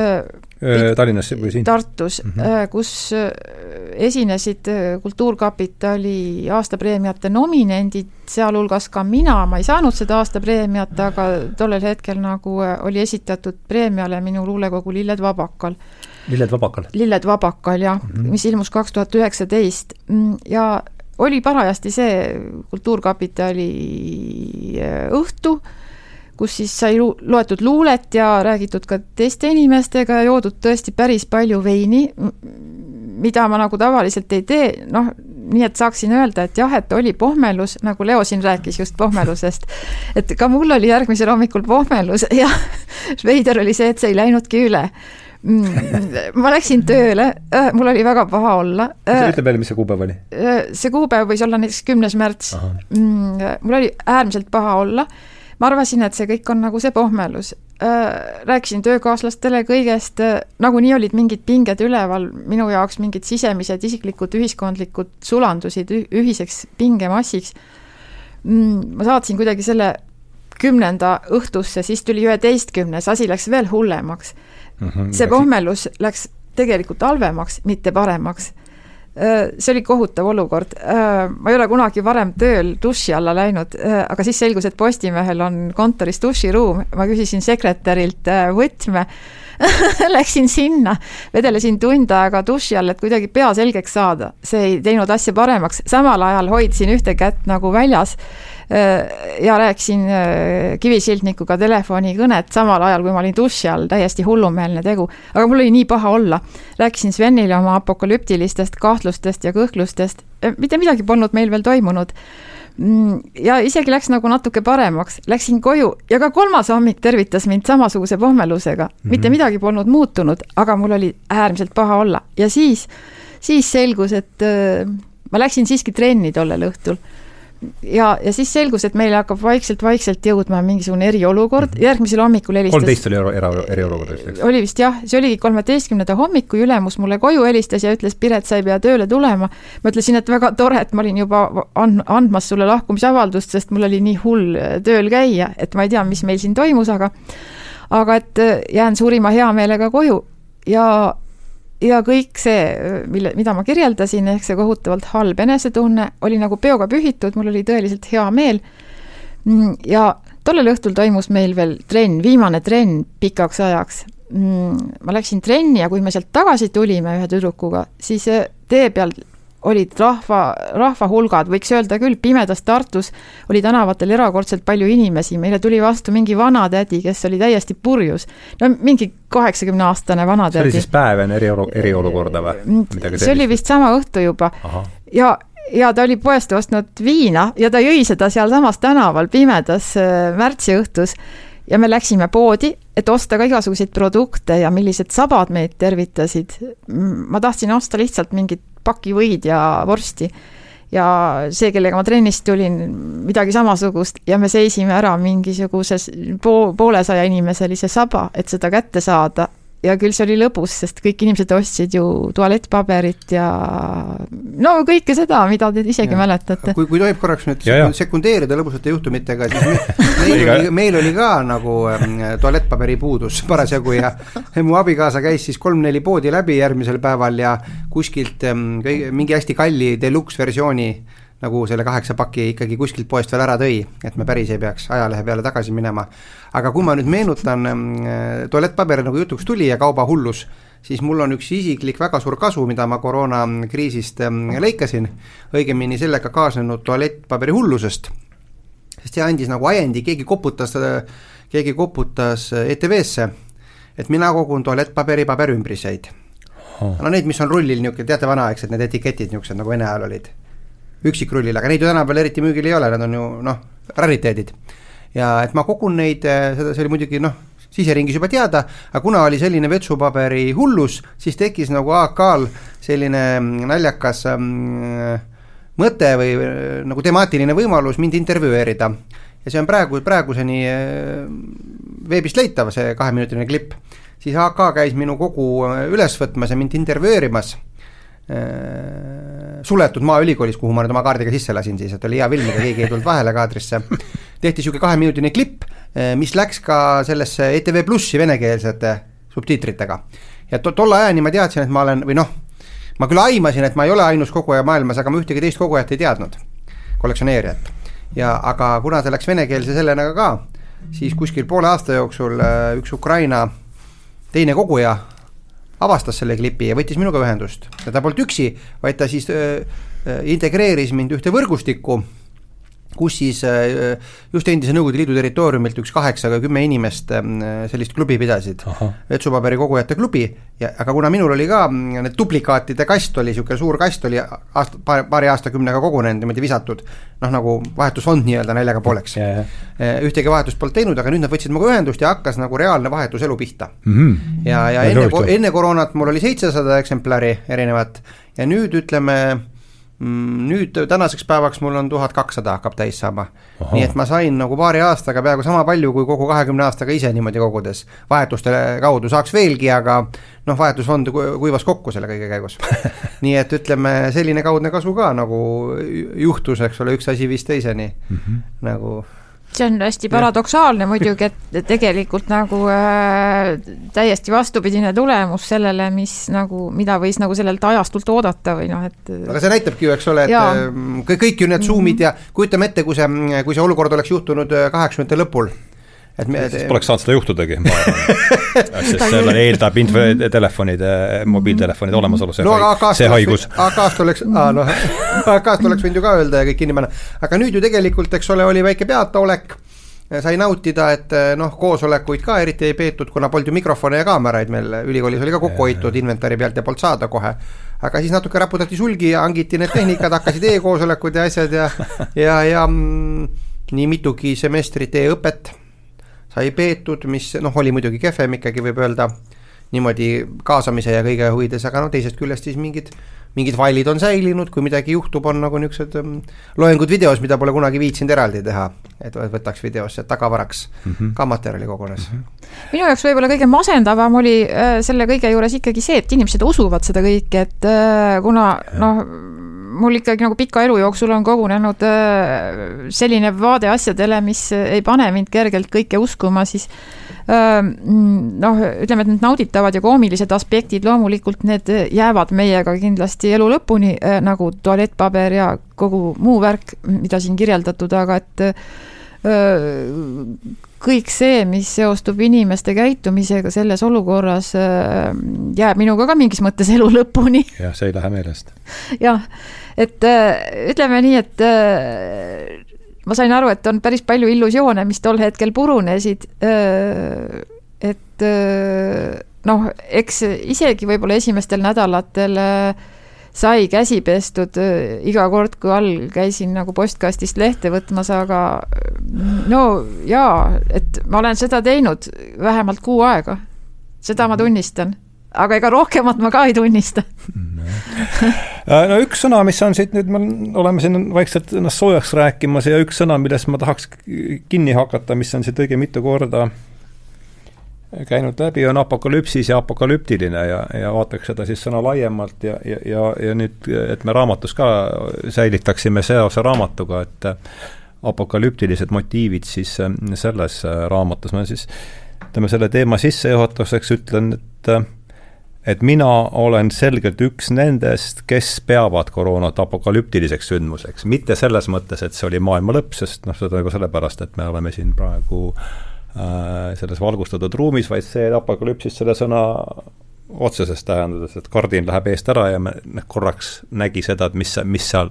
Tallinnas või siin? Tartus mm, -hmm. kus esinesid Kultuurkapitali aastapreemiate nominendid, sealhulgas ka mina, ma ei saanud seda aastapreemiat, aga tollel hetkel nagu oli esitatud preemiale minu luulekogu Lilled vabakal. lilled vabakal? lilled vabakal, jah mm, -hmm. mis ilmus kaks tuhat üheksateist mm, ja oli parajasti see Kultuurkapitali õhtu, kus siis sai loetud luulet ja räägitud ka teiste inimestega ja joodud tõesti päris palju veini, mida ma nagu tavaliselt ei tee, noh, nii et saaksin öelda, et jah, et oli pohmelus, nagu Leo siin rääkis just pohmelusest, et ka mul oli järgmisel hommikul pohmelus ja veider oli see, et see ei läinudki üle mm, ma läksin tööle, äh, mul oli väga paha olla. ütle meile, mis see kuupäev oli? Äh, see kuupäev võis olla näiteks kümnes märts. Mm, mul oli äärmiselt paha olla ma arvasin, et see kõik on nagu see pohmelus. Äh, rääkisin töökaaslastele kõigest, äh, nagunii olid mingid pinged üleval, minu jaoks mingid sisemised isiklikud ühiskondlikud sulandusid ühiseks pingemassiks. Mm, ma saatsin kuidagi selle kümnenda õhtusse, siis tuli üheteistkümnes, asi läks veel hullemaks. -hmm, see pohmelus läks tegelikult halvemaks, mitte paremaks see oli kohutav olukord. Äh, ma ei ole kunagi varem tööl duši alla läinud, äh, aga siis selgus, et Postimehel on kontoris duširuum, ma küsisin sekretärilt võtme Läksin sinna, vedelesin tund aega duši all, et kuidagi pea selgeks saada. see ei teinud asja paremaks, samal ajal hoidsin ühte kätt nagu väljas ja rääkisin kivisildnikuga telefonikõnet samal ajal, kui ma olin duši all, täiesti hullumeelne tegu. aga mul oli nii paha olla. rääkisin Svenile oma apokalüptilistest kahtlustest ja kõhklustest, mitte midagi polnud meil veel toimunud Mm, ja isegi läks nagu natuke paremaks, läksin koju ja ka kolmas hommik tervitas mind samasuguse pohmelusega mm, -hmm. mitte midagi polnud muutunud, aga mul oli äärmiselt paha olla ja siis, siis selgus, et äh, ma läksin siiski trenni tollel õhtul ja, ja siis selgus, et meile hakkab vaikselt-vaikselt jõudma mingisugune eriolukord mm, -hmm. järgmisel hommikul helistas kolmteist oli era, era, eriolukord vist, eks? oli vist jah, see oligi kolmeteistkümnenda hommikul, ülemus mulle koju helistas ja ütles, Piret, sa ei pea tööle tulema. ma ütlesin, et väga tore, et ma olin juba and-, andmas sulle lahkumisavaldust, sest mul oli nii hull äh, tööl käia, et ma ei tea, mis meil siin toimus, aga aga et äh, jään suurima heameelega koju ja ja kõik see, mille, mida ma kirjeldasin, ehk see kohutavalt halb enesetunne, oli nagu peoga pühitud, mul oli tõeliselt hea meel. Mm, ja tollel õhtul toimus meil veel trenn, viimane trenn pikaks ajaks. Mm, ma läksin trenni ja kui me sealt tagasi tulime ühe tüdrukuga, siis tee peal olid rahva, rahvahulgad, võiks öelda küll, pimedas Tartus oli tänavatel erakordselt palju inimesi, meile tuli vastu mingi vanatädi, kes oli täiesti purjus. no mingi kaheksakümneaastane vanatädi. see oli siis päev enne eriolu-, eriolukorda või? Mm, see oli vist sama õhtu juba. ja ja ta oli poest ostnud viina ja ta jõi seda sealsamas tänaval pimedas äh, märtsiõhtus ja me läksime poodi, et osta ka igasuguseid produkte ja millised sabad meid tervitasid. ma tahtsin osta lihtsalt mingit paki võid ja vorsti. ja see, kellega ma trennist tulin, midagi samasugust ja me seisime ära mingisuguses po-, poolesaja inimeselise saba, et seda kätte saada ja küll see oli lõbus, sest kõik inimesed ostsid ju tualettpaberit ja no kõike seda, mida te isegi ja. mäletate. kui, kui tohib korraks nüüd ja, ja. sekundeerida lõbusate juhtumitega, siis me, meil oli, meil oli ka nagu ähm, tualettpaberi puudus parasjagu ja mu abikaasa käis siis kolm-neli poodi läbi järgmisel päeval ja kuskilt ähm, mingi hästi kalli deluxe versiooni nagu selle kaheksa paki ikkagi kuskilt poest veel ära tõi, et me päris ei peaks ajalehe peale tagasi minema. aga kui ma nüüd meenutan äh, tualettpaber nagu jutuks tuli ja kaubahullus, siis mul on üks isiklik väga suur kasu, mida ma koroonakriisist äh, lõikasin, õigemini sellega kaasnenud tualettpaberi hullusest. sest see andis nagu ajendi, keegi koputas, keegi koputas ETV-sse, et mina kogun tualettpaberi paberümbriseid no neid, mis on rullil niisugune, teate, vanaaegsed need etiketid niisugused nagu Vene ajal olid üksikrullil, aga neid ju tänapäeval eriti müügil ei ole, nad on ju noh, rariteedid. ja et ma kogun neid, eh, seda, see oli muidugi noh, siseringis juba teada, aga kuna oli selline vetsupaberi hullus, siis tekkis nagu AK-l selline mm, naljakas mm, mõte või eh, nagu temaatiline võimalus mind intervjueerida. ja see on praegu, praeguseni eh, veebist leitav, see kaheminutiline klipp. siis AK käis minu kogu üles võtmas ja mind intervjueerimas suletud Maaülikoolis, kuhu ma nüüd oma kaardiga sisse lasin siis, et oli hea film, ega keegi ei tulnud vahele kaadrisse. tehti niisugune kaheminutine klipp, mis läks ka sellesse ETV Plussi venekeelsete subtiitritega. ja to tolle ajani ma teadsin, et ma olen, või noh, ma küll aimasin, et ma ei ole ainus koguja maailmas, aga ma ühtegi teist kogujat ei teadnud, kollektsioneerijat. ja aga kuna see läks venekeelse sellena ka, siis kuskil poole aasta jooksul üks Ukraina teine koguja avastas selle klipi ja võttis minuga ühendust. Ja ta polnud üksi, vaid ta siis äh integreeris mind ühte võrgustikku kus siis äh, just endise Nõukogude Liidu territooriumilt üks kaheksa või kümme inimest ähm, sellist klubi pidasid. vetsupaberi kogujate klubi ja aga kuna minul oli ka need duplikaatide kast oli niisugune suur kast oli aasta, paari, paari aastakümnega kogunenud niimoodi visatud. noh, nagu vahetusfond nii-öelda naljaga pooleks yeah.. Äh, ühtegi vahetust polnud teinud, aga nüüd nad võtsid minuga ühendust ja hakkas nagu reaalne vahetuselu pihta mm. -hmm. ja, ja enne, enne koroonat mul oli seitsesada eksemplari erinevat ja nüüd ütleme nüüd tänaseks päevaks mul on tuhat kakssada hakkab täis saama. nii et ma sain nagu paari aastaga peaaegu sama palju kui kogu kahekümne aastaga ise niimoodi kogudes. vahetuste kaudu saaks veelgi, aga noh, vahetusfond kuivas kokku selle kõige käigus nii et ütleme, selline kaudne kasu ka nagu juhtus, eks ole, üks asi viis teiseni mm -hmm. nagu see on hästi paradoksaalne muidugi, et tegelikult nagu äh, täiesti vastupidine tulemus sellele, mis nagu, mida võis nagu sellelt ajastult oodata või noh, et. aga see näitabki ju, eks ole, et ähm, kõik, ju need Zoom'id ja kujutame ette, kui see, kui see olukord oleks juhtunud äh, kaheksakümnendate lõpul et me siis poleks saanud seda juhtudagi, ma arvan. sest seal eeldab infotelefonide, mobiiltelefonide olemasolu, see, no, see haigus. AK-st oleks, aa noh, AK-st oleks võinud ju ka öelda ja kõik kinni panna, aga nüüd ju tegelikult, eks ole, oli väike peataolek sai nautida, et noh, koosolekuid ka eriti ei peetud, kuna polnud ju mikrofone ja kaameraid meil ülikoolis oli ka kokku hoitud inventari pealt ja polnud saada kohe. aga siis natuke raputati sulgi ja hangiti need tehnikad, hakkasid e-koosolekud ja asjad ja, ja, ja mm, nii mitugi semestrit e-õpet sai peetud, mis noh, oli muidugi kehvem ikkagi võib öelda niimoodi kaasamise ja kõige huvides, aga no teisest küljest siis mingid, mingid failid on säilinud, kui midagi juhtub, on nagu niisugused um, loengud videos, mida pole kunagi viitsinud eraldi teha. et võtaks videosse tagavaraks mm -hmm. ka materjali kogunes mm. -hmm. minu jaoks võib-olla kõige masendavam oli äh, selle kõige juures ikkagi see, et inimesed usuvad seda kõike, et äh, kuna noh, mul ikkagi nagu pika elu jooksul on kogunenud äh, selline vaade asjadele, mis ei pane mind kergelt kõike uskuma, siis äh, noh, ütleme, et need nauditavad ja koomilised aspektid, loomulikult need jäävad meiega kindlasti elu lõpuni, äh, nagu tualettpaber ja kogu muu värk, mida siin kirjeldatud, aga et kõik see, mis seostub inimeste käitumisega selles olukorras, jääb minuga ka mingis mõttes elu lõpuni. jah, see ei lähe meelest. jah, et ütleme nii, et ma sain aru, et on päris palju illusioone, mis tol hetkel purunesid. et noh, eks isegi võib-olla esimestel nädalatel äh, sai käsi pestud äh, iga kord, kui all käisin nagu postkastist lehte võtmas, aga no jaa, et ma olen seda teinud vähemalt kuu aega. seda ma tunnistan, aga ega rohkemat ma ka ei tunnista. Äh, no üks sõna, mis on siit nüüd, me oleme siin vaikselt ennast soojaks rääkimas ja üks sõna, millest ma tahaks kinni hakata, mis on siit õige mitu korda käinud läbi, on apokalüpsis ja apokalüptiline ja, ja vaataks seda siis sõna laiemalt ja, ja, ja, ja nüüd, et me raamatus ka säilitaksime seose raamatuga, et apokalüptilised motiivid siis selles raamatus, ma siis ütleme, selle teema sissejuhatuseks ütlen, et et mina olen selgelt üks nendest, kes peavad koroonat apokalüptiliseks sündmuseks, mitte selles mõttes, et see oli maailma lõpp, sest noh, seda nagu sellepärast, et me oleme siin praegu äh, selles valgustatud ruumis, vaid see apokalüpsis selle sõna otseses tähenduses, et kardin läheb eest ära ja me noh, korraks nägi seda, et mis, mis seal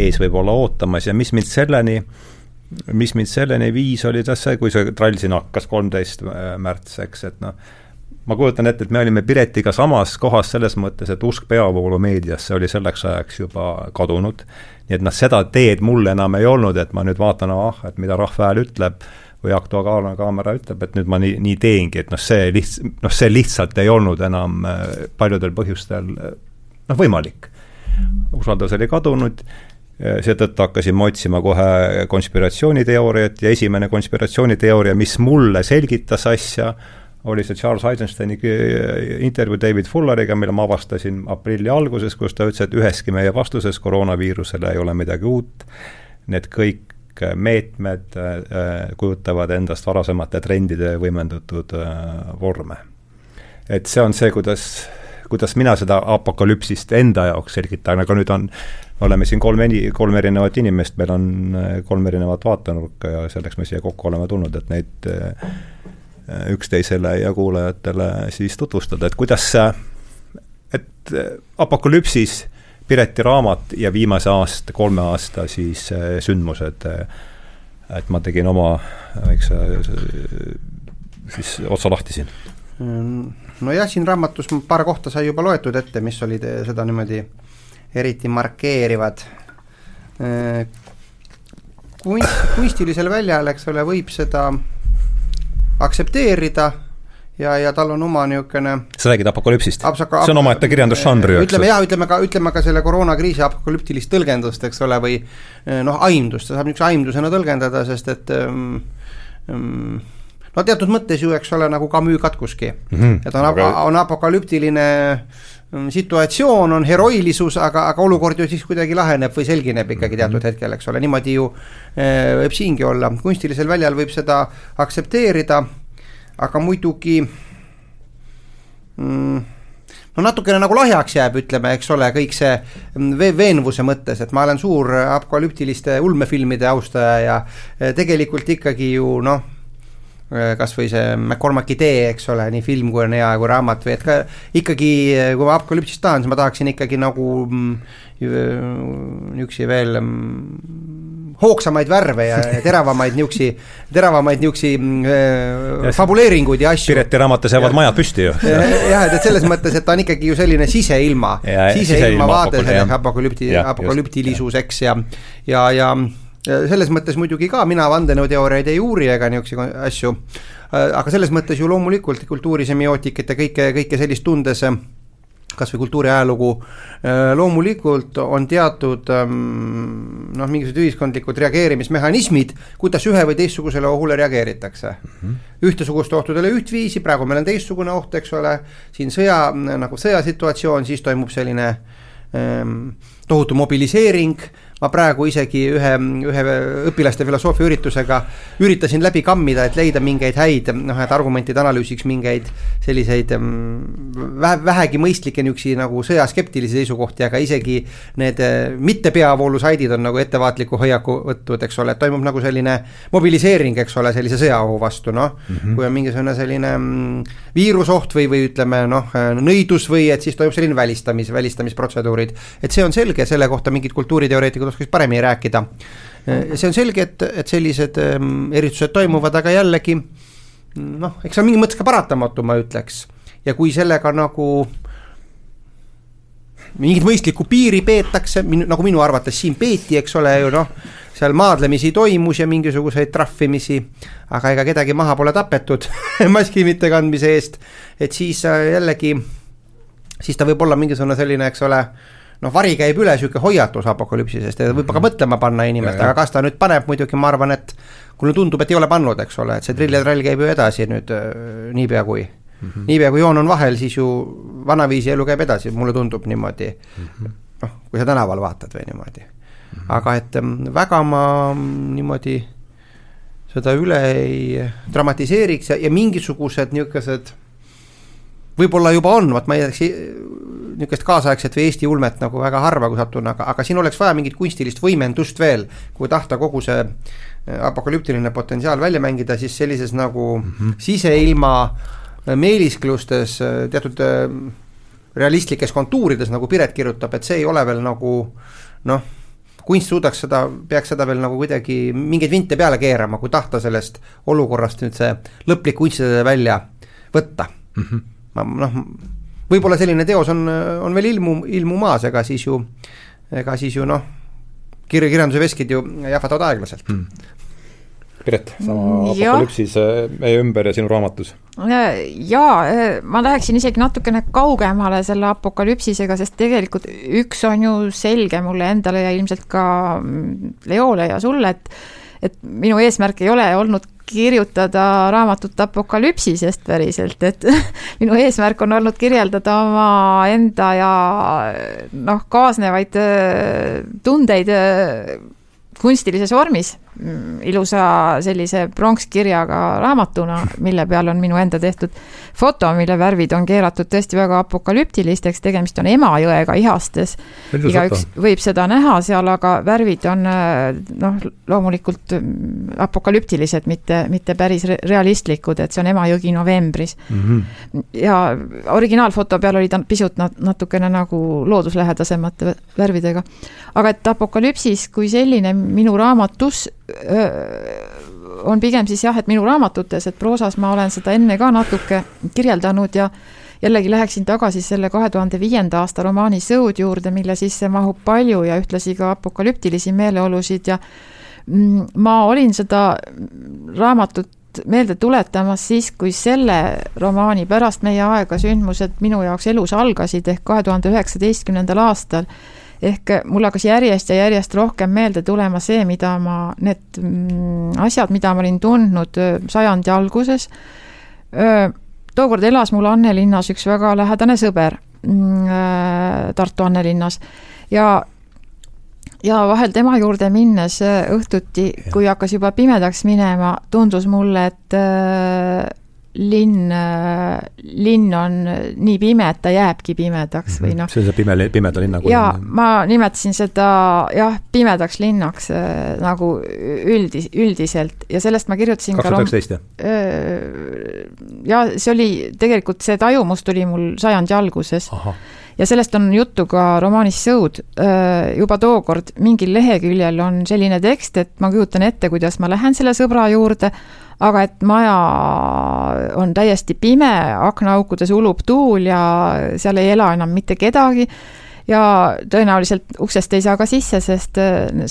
ees võib olla ootamas ja mis mind selleni, mis mind selleni viis, oli tas see, kui see trall siin hakkas, kolmteist äh, märts, eks, et noh, ma kujutan ette, et me olime Piretiga samas kohas selles mõttes, et usk peavoolumeediasse oli selleks ajaks juba kadunud. nii et noh, seda teed mul enam ei olnud, et ma nüüd vaatan, ah, et mida rahva hääl ütleb või Aktuaalne Kaamera ütleb, et nüüd ma nii, nii teengi, et noh, see lihts-, noh, see lihtsalt ei olnud enam äh, paljudel põhjustel äh, noh, võimalik. usaldus oli kadunud, seetõttu hakkasime otsima kohe konspiratsiooniteooriat ja esimene konspiratsiooniteooria, mis mulle selgitas asja, oli see Charles Eisensteini intervjuu David Fulleriga, mille ma avastasin aprilli alguses, kus ta ütles, et üheski meie vastuses koroonaviirusele ei ole midagi uut, need kõik meetmed äh, kujutavad endast varasemate trendide võimendatud äh, vorme. et see on see, kuidas, kuidas mina seda apokalüpsist enda jaoks selgitan, aga nüüd on, me oleme siin kolm, kolm erinevat inimest, meil on äh, kolm erinevat vaatenurka ja selleks me siia kokku oleme tulnud, et neid üksteisele ja kuulajatele siis tutvustada, et kuidas et apokalüpsis Pireti raamat ja viimase aasta, kolme aasta siis äh, sündmused, äh, et ma tegin oma väikse siis otsa lahti siin. nojah, siin raamatus paar kohta sai juba loetud ette, mis olid äh, seda niimoodi eriti markeerivad. kunst, kunstilisel väljal, eks ole, võib seda aktsepteerida ja, ja tal on oma niisugune sa räägid apokalüpsist? see on omaette kirjandusžanr ju, eks? ütleme jah, ütleme ka, ütleme ka selle koroonakriisi apokalüptilist tõlgendust, eks ole, või eh, noh, aimdust, ta saab niisuguse aimdusena tõlgendada, sest et um, um, no teatud mõttes ju, eks ole, nagu Camus katkuski mm. -hmm. et on aga..., on apokalüptiline situatsioon, on heroilisus, aga, aga olukord ju siis kuidagi laheneb või selgineb ikkagi teatud mhm. hetkel, eks ole, niimoodi ju e, võib siingi olla, kunstilisel väljal võib seda aktsepteerida aga muidugi mm, no natukene nagu lahjaks jääb, ütleme, eks ole, kõik see mm, veenvuse mõttes, et ma olen suur apokalüptiliste ulmefilmide austaja ja eh, tegelikult ikkagi ju noh, eh, kas või see McCormacki tee, eks ole, nii film kui on hea kui raamat või et ka ikkagi, eh, kui ma apokalüpsist tahan, siis ma tahaksin ikkagi nagu mm, niisuguseid veel hoogsamaid värve ja teravamaid niisugusi, teravamaid niisugusi äh, fabuleeringuid ja asju. Pireti raamatus jäävad majad püsti ju. jah, et, et selles mõttes, et ta on ikkagi ju selline siseilma, siseilma vaade selleks apokalüpti, apokalüptilisus, eks, ja, ja, ja selles mõttes muidugi ka mina vandenõuteooriaid ei uuri ega niisuguseid asju, aga selles mõttes ju loomulikult kultuurisemiotikat ja kõike, kõike sellist tundes kas või kultuuriajalugu, loomulikult on teatud ähm, noh, mingisugused ühiskondlikud reageerimismehhanismid, kuidas ühe või teistsugusele ohule reageeritakse mm. -hmm. ühtesuguste ohtudele ühtviisi, praegu meil on teistsugune oht, eks ole, siin sõja, nagu sõjasituatsioon, siis toimub selline ähm, tohutu mobiliseering ma praegu isegi ühe, ühe õpilaste filosoofia üritusega üritasin läbi kammida, et leida mingeid häid noh, et argumentide analüüsiks mingeid selliseid mm, vähe, vähegi mõistlikke niisuguseid nagu sõjaskeptilisi seisukohti, aga isegi need äh, mitte peavoolusaidid on nagu ettevaatliku hoiaku võtnud, eks ole, et toimub nagu selline mobiliseering, eks ole, sellise sõjaohu vastu, noh mm -hmm. kui on mingisugune selline mm, viirusoht või, või ütleme noh, nõidus või et siis toimub selline välistamis, välistamisprotseduurid, et see on selge, selle kohta mingid kultuuriteoreetikud oskaks paremini rääkida. see on selge, et, et sellised ähm, eritused toimuvad, aga jällegi noh, eks see on mingis mõttes ka paratamatu, ma ütleks. ja kui sellega nagu mingit mõistlikku piiri peetakse, nagu minu arvates siin peeti, eks ole ju noh, seal maadlemisi toimus ja mingisuguseid trahvimisi, aga ega kedagi maha pole tapetud maski mittekandmise eest, et siis äh, jällegi, siis ta võib olla mingisugune selline, eks ole noh, vari käib üle, niisugune hoiatus apokalüpsisest ja võib ka mhm. mõtlema panna inimest, aga kas ta nüüd paneb, muidugi ma arvan, et mulle tundub, et ei ole pannud, eks ole, et see ja trall käib ju edasi nüüd äh, niipea kui mm -hmm. niipea kui joon on vahel, siis ju vanaviisi elu käib edasi, mulle tundub niimoodi mm -hmm.. noh, kui sa tänaval vaatad või niimoodi mm. -hmm. aga et väga ma niimoodi seda üle ei dramatiseeriks ja, ja mingisugused niisugused võib-olla juba on, vot ma ei tea, niisugust kaasaegset või Eesti ulmet nagu väga harva, kui satun, aga, aga siin oleks vaja mingit kunstilist võimendust veel, kui tahta kogu see äh, apokalüptiline potentsiaal välja mängida, siis sellises nagu mm -hmm. siseilma äh, meelisklustes äh, teatud realistlikes kontuurides, nagu Piret kirjutab, et see ei ole veel nagu noh, kunst suudaks seda, peaks seda veel nagu kuidagi mingeid vinte peale keerama, kui tahta sellest olukorrast nüüd see lõplik kunstide välja võtta mm. -hmm ma noh, võib-olla selline teos on, on veel ilmu, ilmumaas, ega siis ju, ega siis ju noh, kirja, kirjanduse veskid ju jahvatavad aeglaselt. Hmm.. Piret, sama apokalüpsis äh, meie ümber ja sinu raamatus. jaa, äh, ma läheksin isegi natukene kaugemale selle apokalüpsisega, sest tegelikult üks on ju selge mulle endale ja ilmselt ka mm, Leole ja sulle, et et minu eesmärk ei ole olnud kirjutada raamatut apokalüpsisest päriselt, et minu eesmärk on olnud kirjeldada omaenda ja noh, kaasnevaid äh, tundeid äh, kunstilises vormis ilusa sellise pronkskirjaga raamatuna, mille peal on minu enda tehtud foto, mille värvid on keeratud tõesti väga apokalüptilisteks, tegemist on Emajõega ihastes. igaüks võib seda näha seal, aga värvid on noh, loomulikult mm, apokalüptilised, mitte, mitte päris realistlikud, et see on Emajõgi novembris mm. -hmm. ja originaalfoto peal oli ta pisut natukene nagu looduslähedasemate värvidega. aga et apokalüpsis kui selline minu raamatus on pigem siis jah, et minu raamatutes, et proosas ma olen seda enne ka natuke kirjeldanud ja jällegi läheksin tagasi selle kahe tuhande viienda aasta romaani Sõud juurde, mille sisse mahub palju ja ühtlasi ka apokalüptilisi meeleolusid ja mm, ma olin seda raamatut meelde tuletamas siis, kui selle romaani pärast meie aega sündmused minu jaoks elus algasid ehk kahe tuhande üheksateistkümnendal aastal ehk mul hakkas järjest ja järjest rohkem meelde tulema see, mida ma, need mm, asjad, mida ma olin tundnud sajandi alguses. tookord elas mul Annelinnas üks väga lähedane sõber, mm, Tartu Annelinnas ja ja vahel tema juurde minnes õhtuti, kui hakkas juba pimedaks minema, tundus mulle, et linn, linn on nii pime, et ta jääbki pimedaks või mhm. noh. see on see pime, pimeda linna kujund. jaa, ma nimetasin seda jah, pimedaks linnaks äh, nagu üldis, üldiselt ja sellest ma kirjutasin kaks tuhat üheksateist, jah? Äh, ja see oli, tegelikult see tajumus tuli mul sajandi alguses. Ja sellest on juttu ka romaanis Sõud. Juba tookord mingil leheküljel on selline tekst, et ma kujutan ette, kuidas ma lähen selle sõbra juurde aga et maja on täiesti pime, aknaaukudes ulub tuul ja seal ei ela enam mitte kedagi ja tõenäoliselt uksest ei saa ka sisse, sest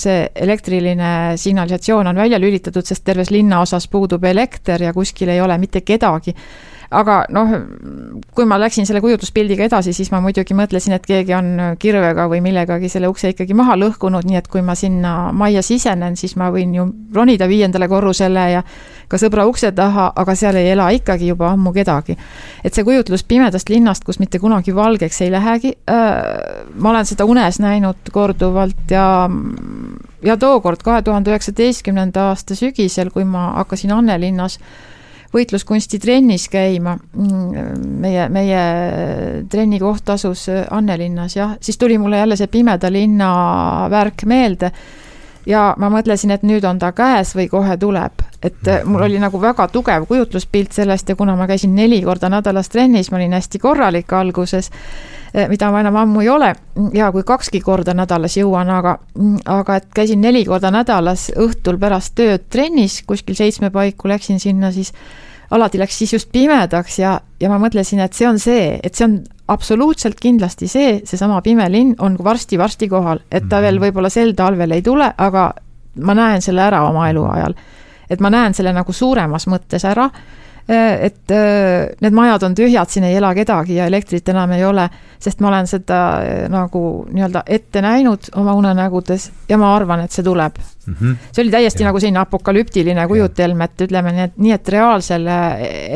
see elektriline signalisatsioon on välja lülitatud, sest terves linnaosas puudub elekter ja kuskil ei ole mitte kedagi aga noh, kui ma läksin selle kujutluspildiga edasi, siis ma muidugi mõtlesin, et keegi on kirvega või millegagi selle ukse ikkagi maha lõhkunud, nii et kui ma sinna majja sisenen, siis ma võin ju ronida viiendale korrusele ja ka sõbra ukse taha, aga seal ei ela ikkagi juba ammu kedagi. et see kujutlus pimedast linnast, kus mitte kunagi valgeks ei lähegi äh,, ma olen seda unes näinud korduvalt ja ja tookord, kahe tuhande üheksateistkümnenda aasta sügisel, kui ma hakkasin Annelinnas võitluskunsti trennis käima. meie, meie trennikoht asus Annelinnas jah, siis tuli mulle jälle see Pimeda linna värk meelde ja ma mõtlesin, et nüüd on ta käes või kohe tuleb, et mul oli nagu väga tugev kujutluspilt sellest ja kuna ma käisin neli korda nädalas trennis, ma olin hästi korralik alguses, mida ma enam ammu ei ole ja kui kakski korda nädalas jõuan, aga, aga et käisin neli korda nädalas õhtul pärast tööd trennis, kuskil seitsme paiku läksin sinna, siis alati läks siis just pimedaks ja, ja ma mõtlesin, et see on see, et see on absoluutselt kindlasti see, seesama pime linn on varsti-varsti kohal, et ta veel mhm. võib-olla sel talvel ei tule, aga ma näen selle ära oma eluajal. et ma näen selle nagu suuremas mõttes ära et äh, need majad on tühjad, siin ei ela kedagi ja elektrit enam ei ole, sest ma olen seda äh, nagu nii-öelda ette näinud oma unenägudes ja ma arvan, et see tuleb mm. -hmm. see oli täiesti ja. nagu selline apokalüptiline kujutelm, et ütleme nii, et nii, et reaalsel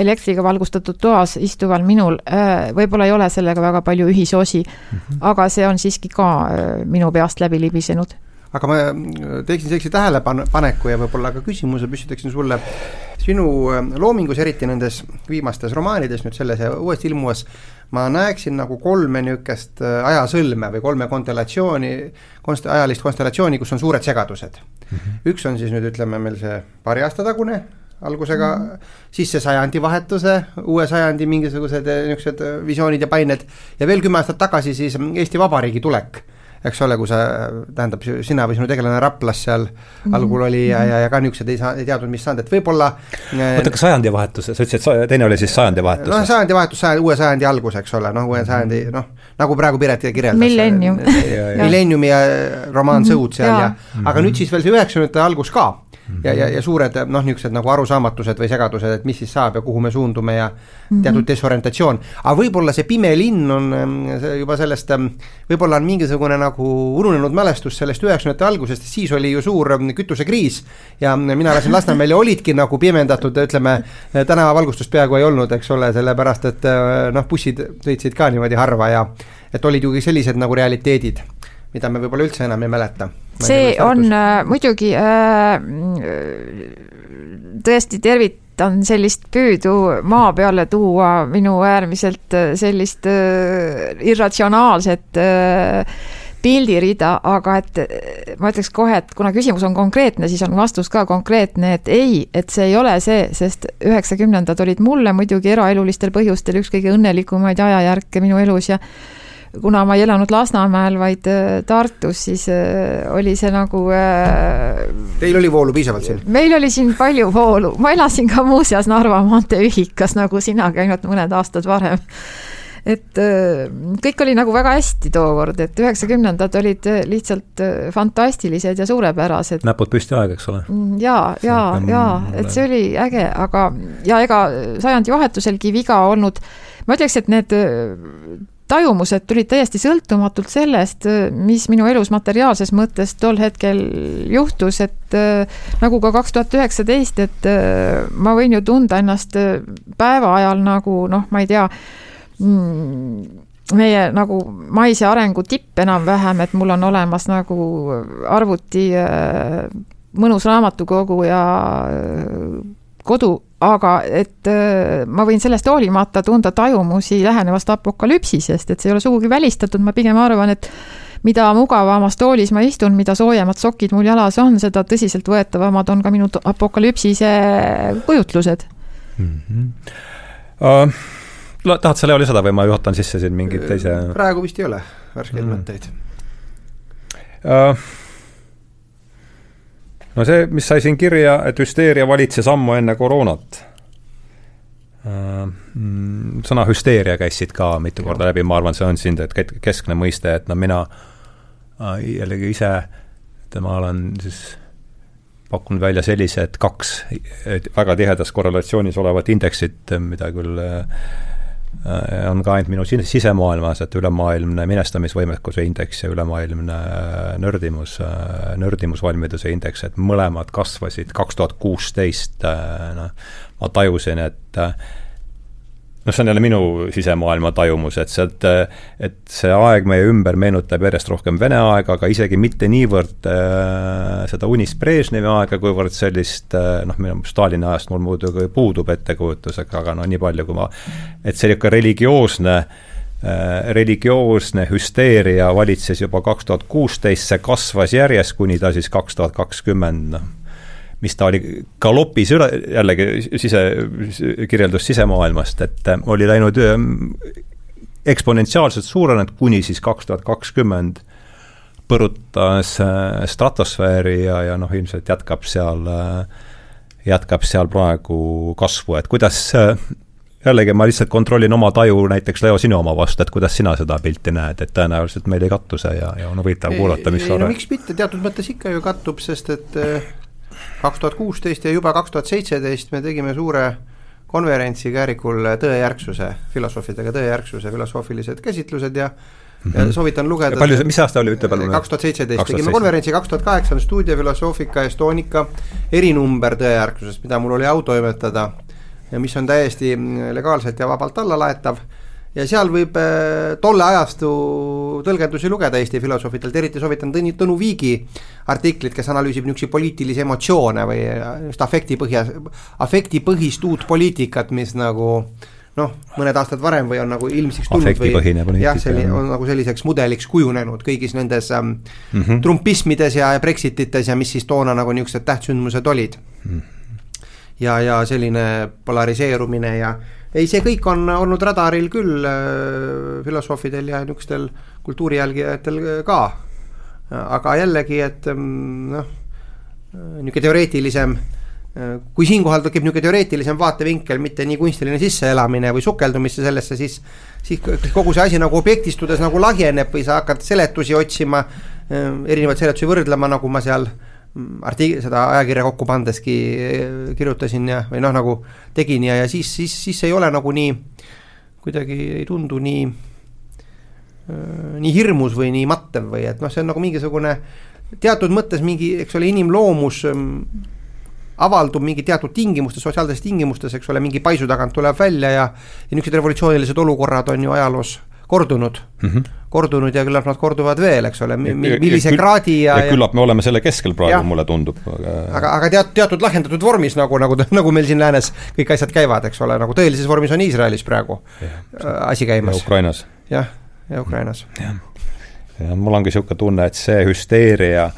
elektriga valgustatud toas istuval minul võib-olla ei ole sellega väga palju ühisosi mm, -hmm. aga see on siiski ka minu peast läbi libisenud aga ma teeksin sellise tähelepaneku ja võib-olla ka küsimuse püstitaksin sulle sinu äh, loomingus, eriti nendes viimastes romaanides nüüd selles ja uuesti ilmuvas, ma näeksin nagu kolme niisugust äh, ajasõlme või kolme konstellatsiooni, konst-, ajalist konstellatsiooni, kus on suured segadused mm. -hmm. üks on siis nüüd ütleme meil see paari aasta tagune algusega mm, -hmm. siis see sajandivahetuse, uue sajandi mingisugused äh, niisugused visioonid ja pained ja veel kümme aastat tagasi siis Eesti Vabariigi tulek eks ole, kui sa, tähendab, sina või sinu tegelane Raplas seal mm -hmm. algul oli ja, ja, ja ka niisugused ei saa, ei teadnud, mis saanud, et võib-olla oota, kas sajandivahetus, sa ütlesid, et teine oli siis sajandivahetus? noh, sajandivahetus, sajandi, uue sajandi algus, eks ole, noh, uue sajandi, noh, nagu praegu Piret kirjeldas. Millennium Millenniumi ja romaan mm -hmm. Sõud seal ja, ja, aga nüüd siis veel see üheksakümnendate algus ka. Ja, ja, ja suured noh, niisugused nagu arusaamatused või segadused, et mis siis saab ja kuhu me suundume ja -hmm. teatud desorientatsioon. aga võib-olla see pime linn on juba sellest, võib-olla on mingisugune nagu ununenud mälestus sellest üheksakümnendate algusest, siis oli ju suur kütusekriis ja mina elasin Lasnamäel ja olidki nagu pimendatud, ütleme, tänavavalgustust peaaegu ei olnud, eks ole, sellepärast et noh, bussid sõitsid ka niimoodi harva ja et olid ju sellised nagu realiteedid mida me võib-olla üldse enam ei mäleta. see on äh, muidugi äh, tõesti tervitan sellist püüdu maa peale tuua minu äärmiselt äh, sellist äh, irratsionaalset äh, pildirida, aga et äh, ma ütleks kohe, et kuna küsimus on konkreetne, siis on vastus ka konkreetne, et ei, et see ei ole see, sest üheksakümnendad olid mulle muidugi eraelulistel põhjustel üks kõige õnnelikumaid ajajärke minu elus ja kuna ma ei elanud Lasnamäel, vaid äh, Tartus, siis äh, oli see nagu äh, Teil oli voolu piisavalt siin? meil oli siin palju voolu, ma elasin ka muuseas Narva maantee ühikas, nagu sinagi, ainult mõned aastad varem et kõik oli nagu väga hästi tookord, et üheksakümnendad olid lihtsalt fantastilised ja suurepärased. näpud püsti aeg, eks ole? Ja, ja, ja, et see oli äge, aga ja ega sajandivahetuselgi viga olnud, ma ütleks, et need tajumused tulid täiesti sõltumatult sellest, mis minu elus materiaalses mõttes tol hetkel juhtus, et äh, nagu ka kaks tuhat üheksateist, et äh, ma võin ju tunda ennast äh, päeva ajal nagu noh, ma ei tea mm,, meie nagu maise arengu tipp enam-vähem, et mul on olemas nagu arvuti mõnus raamatukogu ja kodu, aga et äh, ma võin sellest hoolimata tunda tajumusi lähenevast apokalüpsisest, et see ei ole sugugi välistatud, ma pigem arvan, et mida mugavamas toolis ma istun, mida soojemad sokid mul jalas on, seda tõsiseltvõetavamad on ka minu apokalüpsise kujutlused mm. -hmm. Uh, tahad sa, Leo, lisada või ma juhatan sisse siin mingeid teise? praegu vist ei ole värskeid mm. mõtteid uh, no see, mis sai siin kirja, et hüsteeria valitses ammu enne koroonat. Äh, mm, sõna hüsteeria käis siit ka mitu korda läbi, ma arvan, see on siin keskne mõiste, et no mina äh, jällegi ise, ma olen siis pakkunud välja sellise, et kaks väga tihedas korrelatsioonis olevat indeksit, mida küll Äh, on ka ainult minu sisemaailmas, et ülemaailmne minestamisvõimekuse indeks ja ülemaailmne äh, nördimus, äh, nördimusvalmiduse indeks, et mõlemad kasvasid kaks tuhat kuusteist, noh, ma tajusin, et noh, see on jälle minu sisemaailma tajumus, et sealt, et see aeg meie ümber meenutab järjest rohkem Vene aega, aga isegi mitte niivõrd äh, seda unist Brežnevi aega, kuivõrd sellist äh, noh, minu Stalini ajast mul muidugi puudub ettekujutus, aga no nii palju, kui ma, et see niisugune religioosne äh, religioosne hüsteeria valitses juba kaks tuhat kuusteist, see kasvas järjest, kuni ta siis kaks tuhat kakskümmend, noh mis ta oli galopis üle, jällegi sise, kirjeldus sisemaailmast, et äh, oli läinud äh, eksponentsiaalselt suurenenud, kuni siis kaks tuhat kakskümmend põrutas äh, stratosfääri ja, ja noh, ilmselt jätkab seal, jätkab seal praegu kasvu, et kuidas jällegi ma lihtsalt kontrollin oma taju näiteks Leo sinu oma vastu, et kuidas sina seda pilti näed, et tõenäoliselt meil ei kattu see ja, ja on huvitav kuulata, mis sa arvad. miks mitte, teatud mõttes ikka ju kattub, sest et kaks tuhat kuusteist ja juba kaks tuhat seitseteist me tegime suure konverentsi Käärikul Tõejärgsuse, filosoofidega Tõejärgsuse filosoofilised käsitlused ja Mm -hmm. ja soovitan lugeda. palju, mis aasta oli, ütle palun. kaks tuhat seitseteist tegime konverentsi, kaks tuhat kaheksa on Stuudio Filosofika Estonica erinumber tõejärgsusest, mida mul oli au toimetada. ja mis on täiesti legaalselt ja vabalt allalaetav ja seal võib äh, tolle ajastu tõlgendusi lugeda Eesti filosoofidelt, eriti soovitan Tõni, Tõnu Viigi artiklit, kes analüüsib niisuguseid poliitilisi emotsioone või just afektipõhja, afektipõhist uut poliitikat, mis nagu noh, mõned aastad varem või on nagu ilmsiks tulnud või jah, selline on nagu selliseks mudeliks kujunenud kõigis nendes ähm, mm -hmm. trumpismides ja Brexitites ja mis siis toona nagu niisugused tähtsündmused olid mm. -hmm. Ja, ja selline polariseerumine ja ei, see kõik on olnud radaril küll äh, filosoofidel ja niisugustel kultuurijälgijatel ka. aga jällegi, et mm, noh, niisugune teoreetilisem äh, kui siinkohal tekib niisugune teoreetilisem vaatevinkel, mitte nii kunstiline sisseelamine või sukeldumisse sellesse, siis siis kogu see asi nagu objektistudes nagu lahjeneb või sa hakkad seletusi otsima, äh, erinevaid seletusi võrdlema, nagu ma seal artik-, seda ajakirja kokku pandeski kirjutasin ja, või noh, nagu tegin ja, ja siis, siis, siis ei ole nagu nii, kuidagi ei tundu nii, nii hirmus või nii mattev või et noh, see on nagu mingisugune teatud mõttes mingi, eks ole, inimloomus avaldub mingi teatud tingimustes, sotsiaalsetes tingimustes, eks ole, mingi paisu tagant tuleb välja ja ja niisugused revolutsioonilised olukorrad on ju ajaloos kordunud mm, -hmm. Kordunud ja küllap nad korduvad veel, eks ole, millise ja, kraadi ja, ja küllap me oleme selle keskel praegu, mulle tundub, aga aga, aga tead, teatud lahjendatud vormis, nagu, nagu, nagu meil siin läänes kõik asjad käivad, eks ole, nagu tõelises vormis on Iisraelis praegu ja, äh, asi käimas. ja Ukrainas. jah, ja Ukrainas. jah, ja mul on ka niisugune tunne, et see hüsteeria,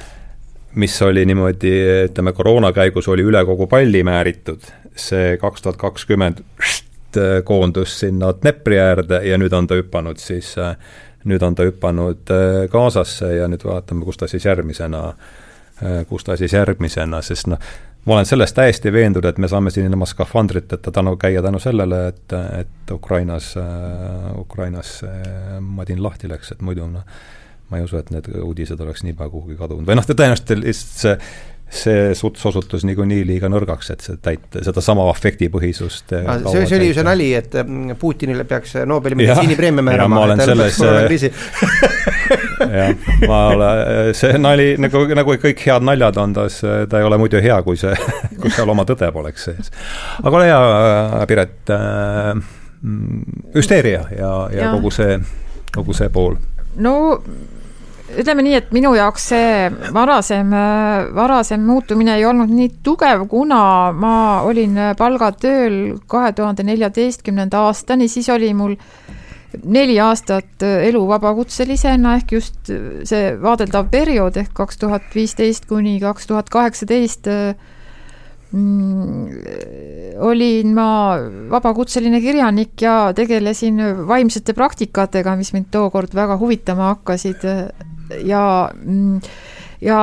mis oli niimoodi, ütleme, koroona käigus oli üle kogu palli määritud, see kaks tuhat kakskümmend koondus sinna Dnepri äärde ja nüüd on ta hüpanud siis, äh, nüüd on ta hüpanud äh, Gazasse ja nüüd vaatame, kus ta siis järgmisena, kus ta siis järgmisena, sest noh, ma olen selles täiesti veendunud, et me saame siin ilma skafandriteta tänu, käia tänu sellele, et, et Ukrainas, Ukrainas madin lahti läks, et muidu noh, ma ei usu, et need uudised oleks niipea kuhugi kadunud. või noh, tõenäoliselt lihtsalt see see suts osutus niikuinii liiga nõrgaks, et see täita, sedasama afektipõhisust ah, see, see oli ju see nali, et mm, Putinile peaks Nobeli meditsiinipreemia määrama. ma olen selles jah, ma olen, see nali, nagu, nagu kõik head naljad on, ta, ta ei ole muidu hea, kui see, kui seal oma tõde poleks sees. aga ole hea, Piret äh,, hüsteeria ja, ja, ja kogu see, kogu see pool. no ütleme nii, et minu jaoks see varasem, varasem muutumine ei olnud nii tugev, kuna ma olin palgatööl kahe tuhande neljateistkümnenda aastani, siis oli mul neli aastat elu vabakutselisena ehk just see vaadeldav periood ehk kaks tuhat viisteist kuni kaks tuhat kaheksateist mm, olin ma vabakutseline kirjanik ja tegelesin vaimsete praktikatega, mis mind tookord väga huvitama hakkasid ja mm, ja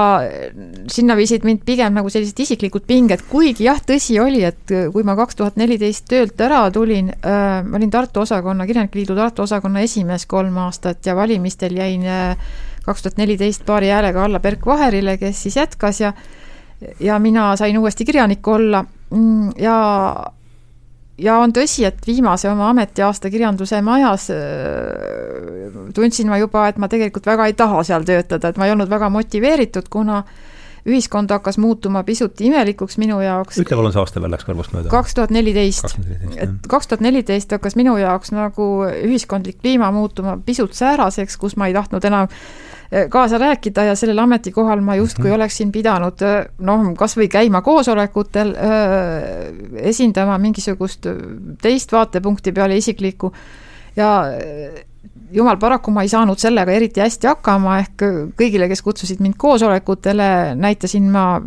sinna viisid mind pigem nagu sellised isiklikud pinged, kuigi jah, tõsi oli, et kui ma kaks tuhat neliteist töölt ära tulin äh,, ma olin Tartu osakonna, Kirjanike Liidu Tartu osakonna esimees kolm aastat ja valimistel jäin äh, kaks tuhat neliteist paari häälega alla Berk Vaherile, kes siis jätkas ja ja mina sain uuesti kirjanik olla. Mm, ja ja on tõsi, et viimase oma ametiaasta kirjanduse majas äh, tundsin ma juba, et ma tegelikult väga ei taha seal töötada, et ma ei olnud väga motiveeritud, kuna ühiskond hakkas muutuma pisut imelikuks minu jaoks. ütle palun, see aasta veel läks kõrvust mööda. kaks tuhat neliteist. et kaks tuhat neliteist hakkas minu jaoks nagu ühiskondlik kliima muutuma pisut sääraseks, kus ma ei tahtnud enam kaasa rääkida ja sellel ametikohal ma justkui -hmm. oleksin pidanud eh, noh, kas või käima koosolekutel, eh, esindama mingisugust teist vaatepunkti peale isiklikku ja jumal, paraku ma ei saanud sellega eriti hästi hakkama, ehk kõigile, kes kutsusid mind koosolekutele, näitasin ma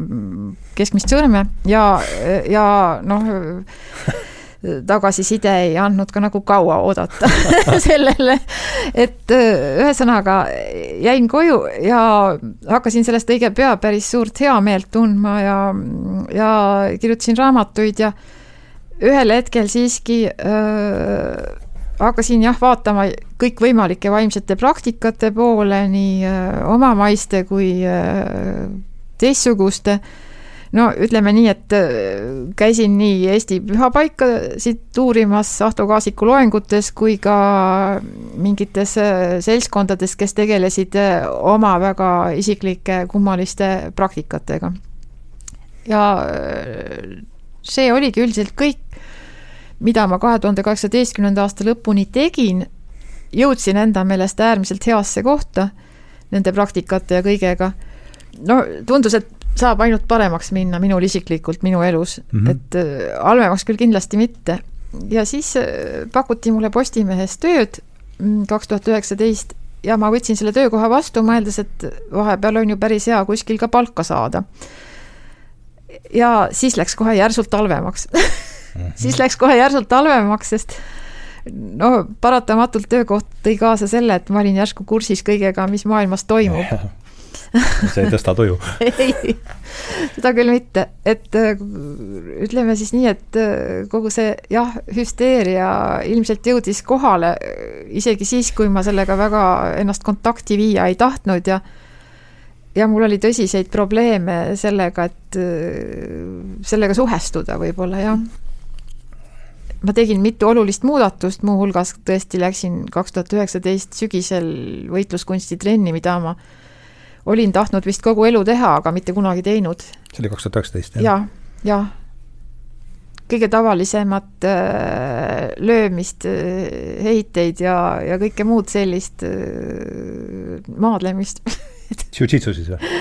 keskmist sõrme ja, ja noh tagasiside ei andnud ka nagu kaua oodata sellele, et ühesõnaga jäin koju ja hakkasin sellest õige pea päris suurt heameelt tundma ja, ja kirjutasin raamatuid ja ühel hetkel siiski äh, hakkasin jah, vaatama kõikvõimalike vaimsete praktikate poole, nii äh, omamaiste kui äh, teistsuguste no ütleme nii, et äh, käisin nii Eesti pühapaikasid uurimas Ahto Kaasiku loengutes kui ka mingites äh, seltskondades, kes tegelesid äh, oma väga isiklike kummaliste praktikatega. ja see oligi üldiselt kõik, mida ma kahe tuhande kaheksateistkümnenda aasta lõpuni tegin, jõudsin enda meelest äärmiselt heasse kohta nende praktikate ja kõigega. no tundus, et saab ainult paremaks minna minul isiklikult, minu elus mm, -hmm. et äh, halvemaks küll kindlasti mitte. ja siis äh, pakuti mulle Postimehes tööd mm, kaks tuhat üheksateist ja ma võtsin selle töökoha vastu, mõeldes, et vahepeal on ju päris hea kuskil ka palka saada. ja siis läks kohe järsult halvemaks mm. -hmm. siis läks kohe järsult halvemaks, sest no paratamatult töökoht tõi kaasa selle, et ma olin järsku kursis kõigega, mis maailmas toimub see ei tõsta tuju. Ei, seda küll mitte, et äh, ütleme siis nii, et äh, kogu see jah, hüsteeria ilmselt jõudis kohale äh, isegi siis, kui ma sellega väga ennast kontakti viia ei tahtnud ja ja mul oli tõsiseid probleeme sellega, et sellega suhestuda võib-olla, jah. ma tegin mitu olulist muudatust, muuhulgas tõesti läksin kaks tuhat üheksateist sügisel võitluskunstitrenni, mida ma olin tahtnud vist kogu elu teha, aga mitte kunagi teinud. see oli kaks tuhat üheksateist, jah? jah, jah. kõige tavalisemat äh, löömist äh,, heiteid ja, ja kõike muud sellist äh, maadlemist Jiu-jitsu siis või?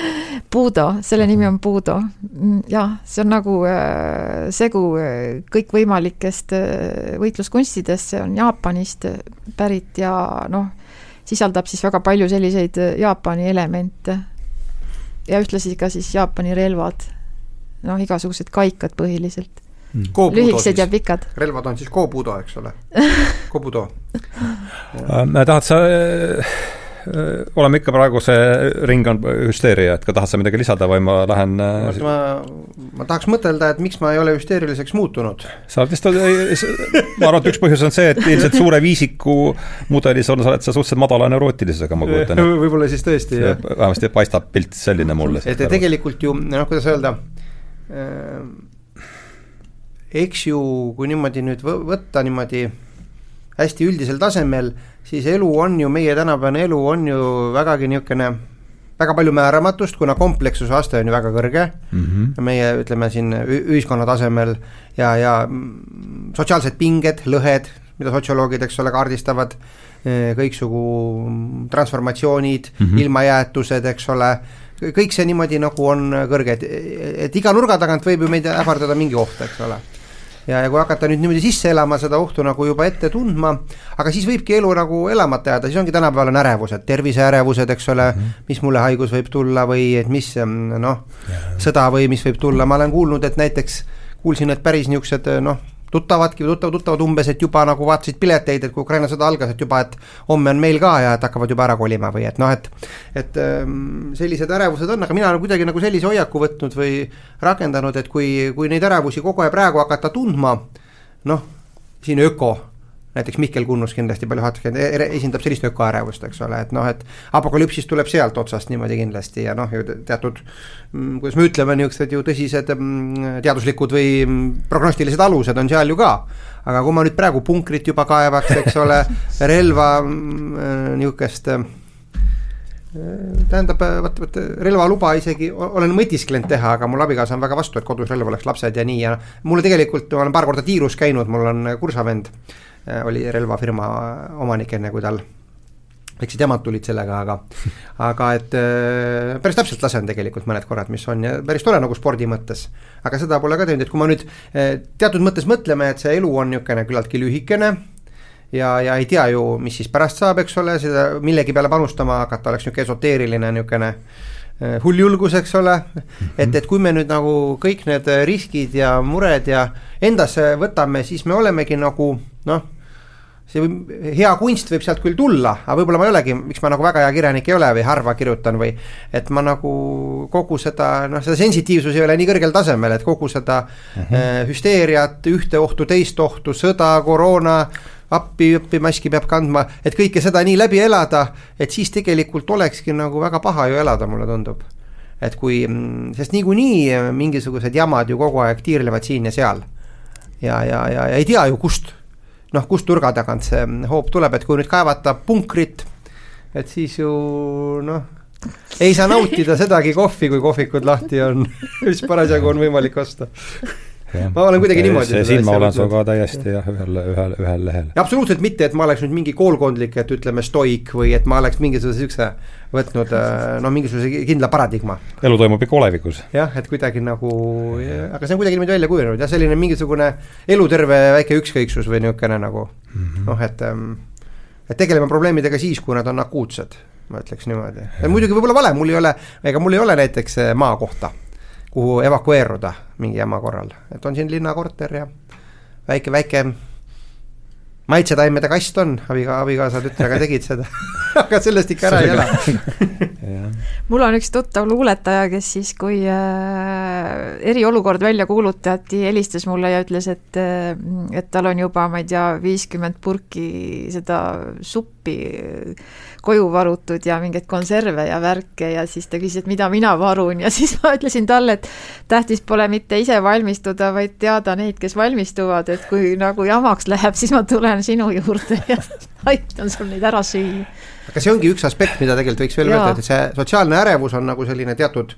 Budo, selle nimi on Budo. Mm, jah, see on nagu äh, segu äh, kõikvõimalikest äh, võitluskunstidest, see on Jaapanist pärit ja noh, sisaldab siis väga palju selliseid Jaapani elemente. ja ühtlasi ka siis Jaapani relvad, noh, igasugused kaikad põhiliselt. Mm.. lühikesed ja pikad. relvad on siis Kobudo, eks ole? Kobudo tahad sa Äh, oleme ikka praegu, see ring on hüsteeria, et ka tahad sa midagi lisada või ma lähen äh, ma, ma tahaks mõtelda, et miks ma ei ole hüsteeriliseks muutunud. sa vist, ma arvan, et üks põhjus on see, et ilmselt suure viisiku mudelis on, sa oled sa suhteliselt madala neurootilisusega, ma kujutan ette. võib-olla siis tõesti, jah. vähemasti paistab pilt selline mulle. et tegelikult ju noh, kuidas öelda äh,, eks ju, kui niimoodi nüüd võtta niimoodi hästi üldisel tasemel, siis elu on ju, meie tänapäevane elu on ju vägagi niisugune väga palju määramatust, kuna komplekssuse aste on ju väga kõrge mm. -hmm. meie ütleme siin ühiskonna tasemel ja, ja sotsiaalsed pinged, lõhed, mida sotsioloogid, eks ole, kaardistavad, e, kõiksugu transformatsioonid mm, -hmm. ilmajäetused, eks ole, kõik see niimoodi nagu on kõrge, et, et iga nurga tagant võib ju meid ähvardada mingi oht, eks ole ja, ja kui hakata nüüd niimoodi sisse elama, seda ohtu nagu juba ette tundma, aga siis võibki elu nagu elamata jääda, siis ongi tänapäeval on ärevused, terviseärevused, eks ole mm, -hmm. mis mulle haigus võib tulla või et mis noh, sõda või mis võib tulla, ma olen kuulnud, et näiteks kuulsin, et päris niisugused noh tuttavadki tuttavad, tuttavad umbes, et juba nagu vaatasid pileteid, et kui Ukraina sõda algas, et juba, et homme on meil ka ja et hakkavad juba ära kolima või et noh, et et ähm, sellised ärevused on, aga mina olen kuidagi nagu sellise hoiaku võtnud või rakendanud, et kui, kui neid ärevusi kogu aeg praegu hakata tundma, noh, siin öko näiteks Mihkel Kunnus kindlasti palju hatkend esindab sellist ökoärevust, eks ole, et noh, et apokalüpsis tuleb sealt otsast niimoodi kindlasti ja noh, ju teatud mm, kuidas me ütleme, niisugused ju tõsised mm, teaduslikud või mm, prognostilised alused on seal ju ka. aga kui ma nüüd praegu punkrit juba kaevaks, eks ole, relva niisugust tähendab, vot, vot relvaluba isegi olen mõtisklenud teha, aga mul abikaasa on väga vastu, et kodus relv oleks lapsed ja nii ja mulle tegelikult, ma olen paar korda tiirus käinud, mul on kursavend Äh, oli relvafirma omanik, enne kui tal. Väiksed jamad tulid sellega, aga aga et äh, päris täpselt lasen tegelikult mõned korrad, mis on ja päris tore nagu spordi mõttes. aga seda pole ka teinud, et kui ma nüüd äh, teatud mõttes mõtleme, et see elu on niisugune küllaltki lühikene ja, ja ei tea ju, mis siis pärast saab, eks ole, seda millegi peale panustama hakata oleks niisugune esoteeriline niisugune hulljulgus, eks ole, et, et kui me nüüd nagu kõik need riskid ja mured ja endasse võtame, siis me olemegi nagu noh see võib, hea kunst võib sealt küll tulla, aga võib-olla ma ei olegi, miks ma nagu väga hea kirjanik ei ole või harva kirjutan või et ma nagu kogu seda, noh, seda sensitiivsus ei ole nii kõrgel tasemel, et kogu seda mm -hmm. hüsteeriat, ühte ohtu, teist ohtu, sõda, koroona, appi, appi, maski peab kandma, et kõike seda nii läbi elada, et siis tegelikult olekski nagu väga paha ju elada, mulle tundub. et kui, mm, sest niikuinii mingisugused jamad ju kogu aeg tiirlevad siin ja seal. ja, ja, ja, ja ei tea ju, kust noh, kust nurga tagant see hoop tuleb, et kui nüüd kaevata punkrit, et siis ju noh, ei saa nautida sedagi kohvi, kui kohvikud lahti on. Mis parasjagu on võimalik osta ma olen kuidagi niimoodi. see silma olen sinuga täiesti jah, ühel, ühel, ühel lehel. absoluutselt mitte, et ma oleks nüüd mingi koolkondlik, et ütleme, stoik või et ma oleks mingisuguse siukse võtnud äh, no mingisuguse kindla paradigma. elu toimub ikka olevikus. jah, et kuidagi nagu, aga see on kuidagi niimoodi välja kujunenud jah, selline mingisugune eluterve väike ükskõiksus või niisugune nagu mm -hmm. noh, et ähm, et tegeleme probleemidega siis, kui nad on akuutsed, ma ütleks niimoodi. muidugi võib-olla vale, mul ei ole, ega mul ei ole näiteks äh, maakohta kuhu evakueeruda mingi jama korral, et on siin linnakorter ja väike, väike maitsetaimede kast on, abiga-, abikaasa tütrega tegid seda. Aga sellest ikka ära ei ela mul on üks tuttav luuletaja, kes siis, kui äh, eriolukord välja kuulutati, helistas mulle ja ütles, et et tal on juba, ma ei tea, viiskümmend purki seda suppi koju varutud ja mingeid konserve ja värke ja siis ta küsis, et mida mina varun. Ja siis ma ütlesin talle, et tähtis pole mitte ise valmistuda, vaid teada neid, kes valmistuvad, et kui nagu jamaks läheb, siis ma tulen sinu juurde ja aitan sul neid ära süüa. aga see ongi üks aspekt, mida tegelikult võiks veel öelda, et see sotsiaalne ärevus on nagu selline teatud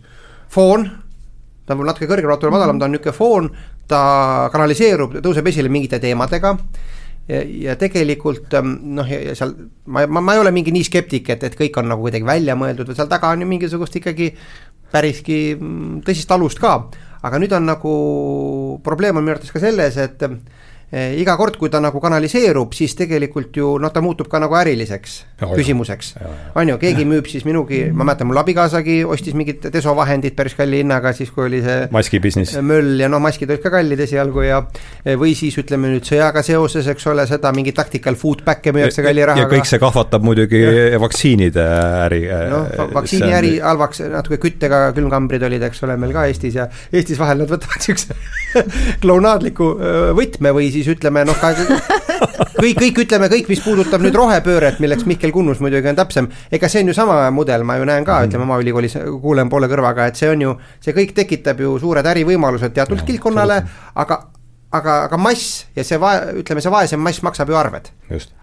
foon, ta on natuke kõrgem, natuke madalam, ta on niisugune foon, ta kanaliseerub, tõuseb esile mingite teemadega ja, ja tegelikult ähm, noh, ja seal ma, ma, ma ei ole mingi nii skeptik, et, et kõik on nagu kuidagi välja mõeldud või seal taga on ju mingisugust ikkagi päriski mm, tõsist alust ka. aga nüüd on nagu, probleem on minu arvates ka selles, et iga kord, kui ta nagu kanaliseerub, siis tegelikult ju noh, ta muutub ka nagu äriliseks ja, küsimuseks. on ju, keegi müüb siis minugi, ma mäletan, mul abikaasagi ostis mingit desovahendit päris kalli hinnaga, siis kui oli see maski business. möll ja noh, maskid olid ka kallid esialgu ja või siis ütleme nüüd sõjaga seoses, eks ole, seda mingi tactical food back'e müüakse kalli rahaga. ja kõik see kahvatab muidugi ja. vaktsiinide äri. noh, vaktsiiniäri on... halvaks, natuke küttega külmkambrid olid, eks ole, meil ka Eestis ja Eestis vahel nad võtavad siukse klounaadliku võtme või siis siis ütleme noh, kõik, kõik ütleme kõik, mis puudutab nüüd rohepööret, milleks Mihkel Kunnus muidugi on täpsem. ega see on ju sama mudel, ma ju näen ka, ütleme Maaülikoolis kuulen poole kõrvaga, et see on ju, see kõik tekitab ju suured ärivõimalused teatud kildkonnale, aga aga, aga mass ja see vae-, ütleme, see vaesem mass maksab ju arved.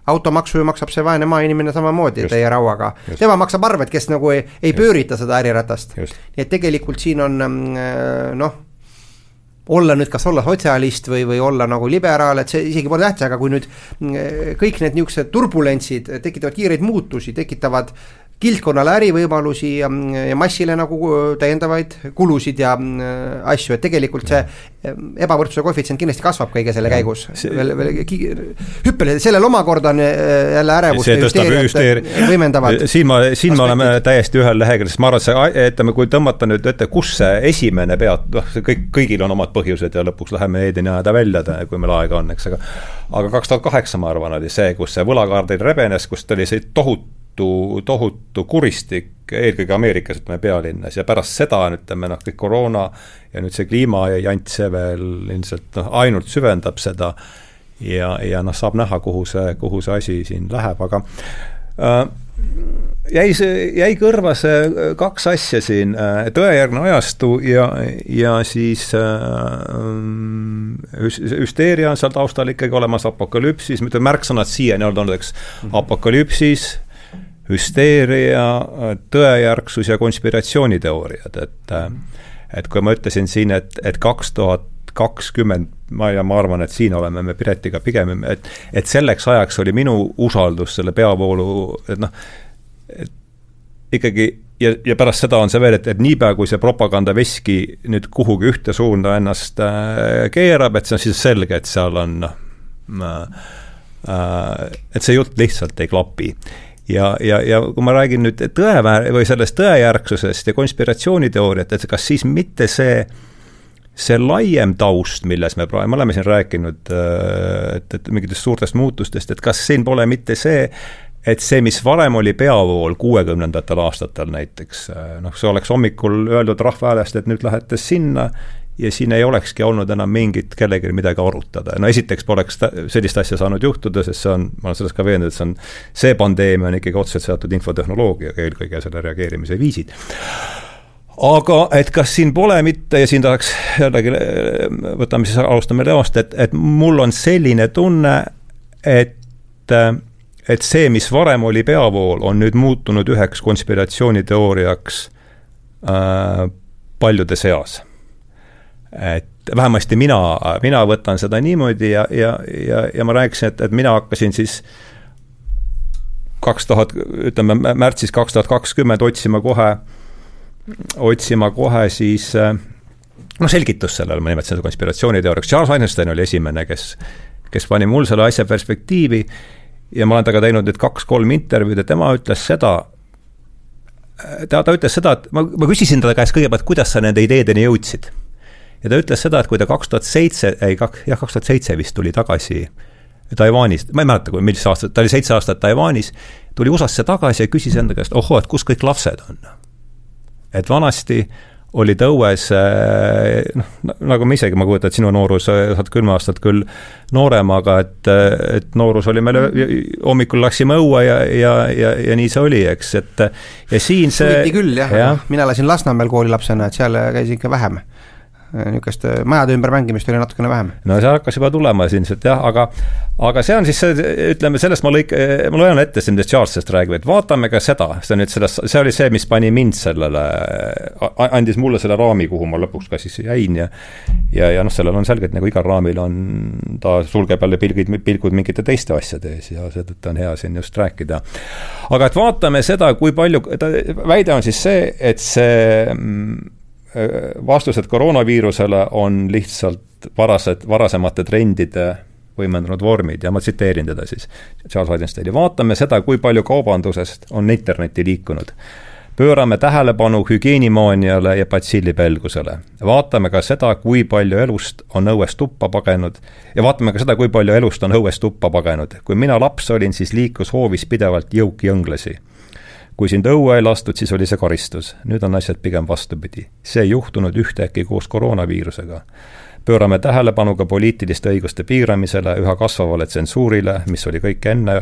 automaksu ju maksab see vaene maainimene samamoodi Just. teie rauaga. tema maksab arved, kes nagu ei, ei Just. pöörita seda äriratast. nii et tegelikult siin on mm, noh olla nüüd, kas olla sotsialist või, või olla nagu liberaal, et see isegi pole tähtis, aga kui nüüd mm, kõik need niisugused turbulentsid tekitavad kiireid muutusi, tekitavad kildkonnale ärivõimalusi ja, ja massile nagu täiendavaid kulusid ja mm, asju, et tegelikult see ebavõrdsuse koefitsient kindlasti kasvab kõige selle käigus. See, veel, veel hüppeliselt, sellel omakorda on äh, jälle ärevust ja hüsteeriat võimendavad. siin ma, siin me oleme täiesti ühel leheküljel, sest ma arvan, et see, ütleme, kui tõmmata nüüd ette, kus see esimene peat-, noh, see kõik, kõigil on omad põhjused ja lõpuks läheme Eedeni ajada välja, kui meil aega on, eks, aga aga kaks tuhat kaheksa, ma arvan, oli see, kus see võlakaardil rebenes, kust oli see tohutu tohutu, tohutu kuristik, eelkõige Ameerikas, ütleme pealinnas. Ja pärast seda ütleme noh, kõik koroona ja nüüd see kliimajant, see veel ilmselt noh, ainult süvendab seda. Ja, ja noh, saab näha, kuhu see, kuhu see asi siin läheb, aga äh, jäi see, jäi kõrva see äh, kaks asja siin, äh, tõejärgne ajastu ja, ja siis äh, hüsteeria on seal taustal ikkagi olemas, apokalüpsis, ütleme märksõnad siiani olnud, eks, mhm. apokalüpsis hüsteeria, tõejärgsus ja konspiratsiooniteooriad, et et kui ma ütlesin siin, et, et kaks tuhat kakskümmend, ma ja ma arvan, et siin oleme me Piretiga pigem, et et selleks ajaks oli minu usaldus selle peavoolu, et noh, et ikkagi ja, ja pärast seda on see veel, et, et niipea, kui see propagandaveski nüüd kuhugi ühte suunda ennast äh, keerab, et see on siis selge, et seal on noh äh,, äh, et see jutt lihtsalt ei klapi ja, ja, ja kui ma räägin nüüd tõeväär- või sellest tõejärgsusest ja konspiratsiooniteooriat, et kas siis mitte see see laiem taust, milles me praegu, me oleme siin rääkinud, äh, et, et mingitest suurtest muutustest, et kas siin pole mitte see, et see, mis varem oli peavool kuuekümnendatel aastatel näiteks, äh, noh, see oleks hommikul öeldud rahvahäälest, et nüüd lähete sinna ja siin ei olekski olnud enam mingit kellelgi midagi arutada, no esiteks poleks sellist asja saanud juhtuda, sest see on, ma olen selles ka veendunud, see on, see pandeemia on ikkagi otseselt seotud infotehnoloogiaga eelkõige selle reageerimise viisid. Aga et kas siin pole mitte ja siin tahaks jällegi, võtame siis, alustame Leost, et, et mul on selline tunne, et et see, mis varem oli peavool, on nüüd muutunud üheks konspiratsiooniteooriaks äh, paljude seas et vähemasti mina, mina võtan seda niimoodi ja, ja, ja, ja ma rääkisin, et, et mina hakkasin siis kaks tuhat, ütleme märtsis kaks tuhat kakskümmend otsima kohe, otsima kohe siis noh, selgitust sellele, ma nimetasin seda konspiratsiooniteooriaks, Charles Einstein oli esimene, kes, kes pani mul selle asja perspektiivi ja ma olen temaga teinud nüüd kaks-kolm intervjuud ja tema ütles seda, ta, ta ütles seda, et ma, ma küsisin ta käest kõigepealt, kuidas sa nende ideedeni jõudsid ja ta ütles seda, et kui ta kaks tuhat seitse, ei kak-, jah, kaks tuhat seitse vist tuli tagasi Taiwanist, ma ei mäleta, millisest aastast, ta oli seitse aastat Taiwanis, tuli USA-sse tagasi ja küsis enda käest, ohoo, et kus kõik lapsed on. et vanasti olid õues noh, nagu ma isegi, ma kujutan, et sinu noorus, sa oled kümme aastat küll noorem, aga et, et noorus oli meil, hommikul läksime õue ja, ja, ja, ja nii see oli, eks, et ja siin see suviti küll jah ja., mina elasin Lasnamäel koolilapsena, et seal käis ikka vähem niisugust äh, majade ümber mängimist oli natukene vähem. no see hakkas juba tulema ilmselt jah, aga aga see on siis see, ütleme, sellest ma lõik-, ma loen ette siin, mis Charles'ist räägib, et vaatame ka seda, see on nüüd sellest, see oli see, mis pani mind sellele, andis mulle selle raami, kuhu ma lõpuks ka siis jäin ja ja, ja noh, sellel on selgelt nagu igal raamil on, ta sulgeb jälle pilgid, pilgud mingite teiste asjade ees ja seetõttu on hea siin just rääkida. aga et vaatame seda, kui palju, väide on siis see, et see mm, vastused koroonaviirusele on lihtsalt varased, varasemate trendide võimendunud vormid ja ma tsiteerin teda siis, Charles Weidensteini, vaatame seda, kui palju kaubandusest on internetti liikunud. pöörame tähelepanu hügieenimaaniale ja batsillipelgusele. vaatame ka seda, kui palju elust on õuest tuppa pagenud ja vaatame ka seda, kui palju elust on õuest tuppa pagenud. kui mina laps olin, siis liikus hoovis pidevalt jõukjõnglasi kui sind õue ei lastud, siis oli see karistus. nüüd on asjad pigem vastupidi. see ei juhtunud ühtäkki koos koroonaviirusega. pöörame tähelepanu ka poliitiliste õiguste piiramisele, üha kasvavale tsensuurile, mis oli kõik enne,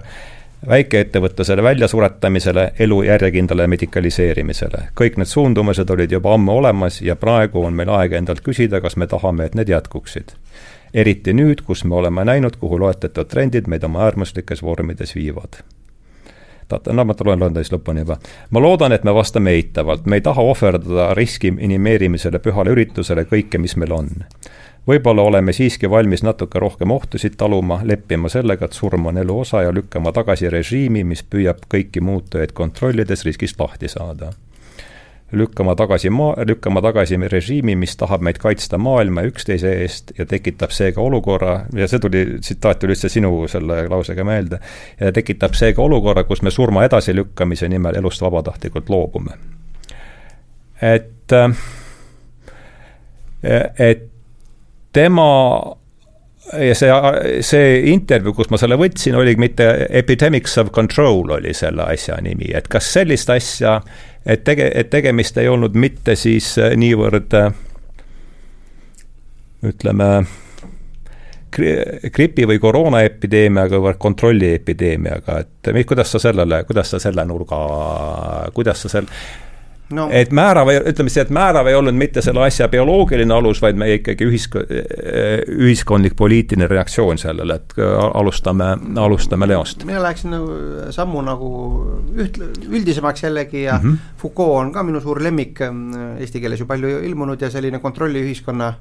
väikeettevõtlusele väljasuretamisele, elu järjekindlale medikaliseerimisele. kõik need suundumused olid juba ammu olemas ja praegu on meil aega endalt küsida, kas me tahame, et need jätkuksid. eriti nüüd, kus me oleme näinud, kuhu loetletud trendid meid oma äärmuslikes vormides viivad no ma loen, loen ta siis lõpuni juba. ma loodan, et me vastame eitavalt, me ei taha ohverdada riski minimeerimisele pühale üritusele kõike, mis meil on. võib-olla oleme siiski valmis natuke rohkem ohtusid taluma, leppima sellega, et surm on elu osa ja lükkama tagasi režiimi, mis püüab kõiki muutujaid kontrollides riskist lahti saada lükkama tagasi maa, lükkama tagasi režiimi, mis tahab meid kaitsta maailma üksteise eest ja tekitab seega olukorra, ja see tuli, tsitaat tuli üldse sinu selle lausega meelde, tekitab seega olukorra, kus me surma edasilükkamise nimel elust vabatahtlikult loobume. et, et tema ja see, see intervjuu, kus ma selle võtsin, oli mitte Epidemics of Control oli selle asja nimi, et kas sellist asja et tege-, et tegemist ei olnud mitte siis äh, niivõrd äh, ütleme, gripi või koroonaepideemiaga, vaid kontrolliepideemiaga, et kuidas sa sellele, kuidas sa selle nurga, kuidas sa selle no.. et määrav, ütleme siis, et määrav ei olnud mitte selle asja bioloogiline alus, vaid meie ikkagi ühisk-, ühiskondlik poliitiline reaktsioon sellele, et alustame, alustame Leost. mina läheksin nagu sammu nagu üht-, üldisemaks jällegi ja mm -hmm. Foucault on ka minu suur lemmik, eesti keeles ju palju ilmunud ja selline kontrolliühiskonna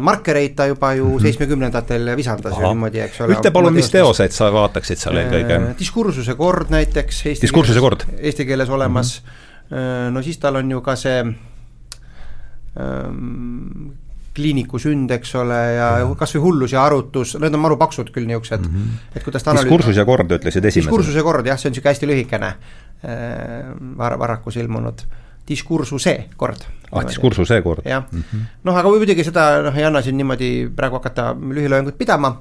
markereid ta juba ju mhm. seitsmekümnendatel mm -hmm. visandas Aha. ju niimoodi, eks ole. ütle palun, mis teoseid sa vaataksid seal eelkõige äh,? diskursuse kord näiteks. diskursuse kord. Eesti keeles olemas mm. -hmm Äh, no siis tal on ju ka see ähm, kliiniku sünd, eks ole, ja kas või hullus ja arutus, need on maru paksud küll niisugused mm, -hmm. et kuidas ta diskursus ja kord ütlesid esimesena. diskursus ja kord jah, see on niisugune hästi lühikene äh, var-, varakus ilmunud diskursuse kord. ah, diskursuse kord. jah mm -hmm., noh aga muidugi seda noh, ei anna siin niimoodi praegu hakata lühiloengut pidama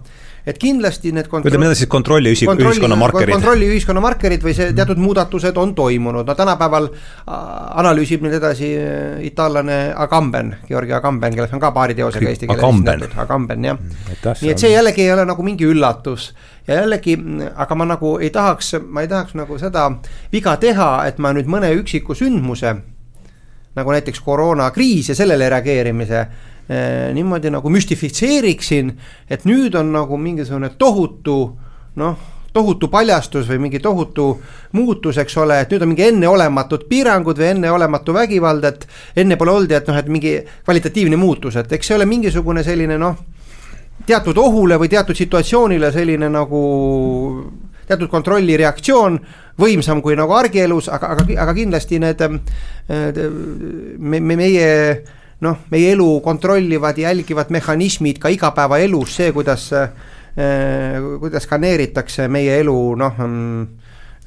et kindlasti need kontroll... ütleme, need on siis kontrolli üsi-, ühiskonna markerid. kontrolli ühiskonna markerid või see teatud muudatused on toimunud, no tänapäeval analüüsib nüüd edasi äh, itaallane Agamben, Georgi Agamben, kellest on ka paari teosega eesti keeles esitatud, Agamben jah. Mm,. nii et see jällegi ei ole nagu mingi üllatus. Ja jällegi, aga ma nagu ei tahaks, ma ei tahaks nagu seda viga teha, et ma nüüd mõne üksiku sündmuse nagu näiteks koroonakriis ja sellele reageerimise niimoodi nagu müstifitseeriksin, et nüüd on nagu mingisugune tohutu noh, tohutu paljastus või mingi tohutu muutus, eks ole, et nüüd on mingi enneolematud piirangud või enneolematu vägivald, et enne pole olnud ja et noh, et mingi kvalitatiivne muutus, et eks see ole mingisugune selline noh, teatud ohule või teatud situatsioonile selline nagu teatud kontrolli reaktsioon, võimsam kui nagu argielus, aga, aga, aga kindlasti need me, me, meie noh, meie elu kontrollivad jälgivad mehhanismid ka igapäevaelus, see, kuidas äh,, kuidas skaneeritakse meie elu noh mm,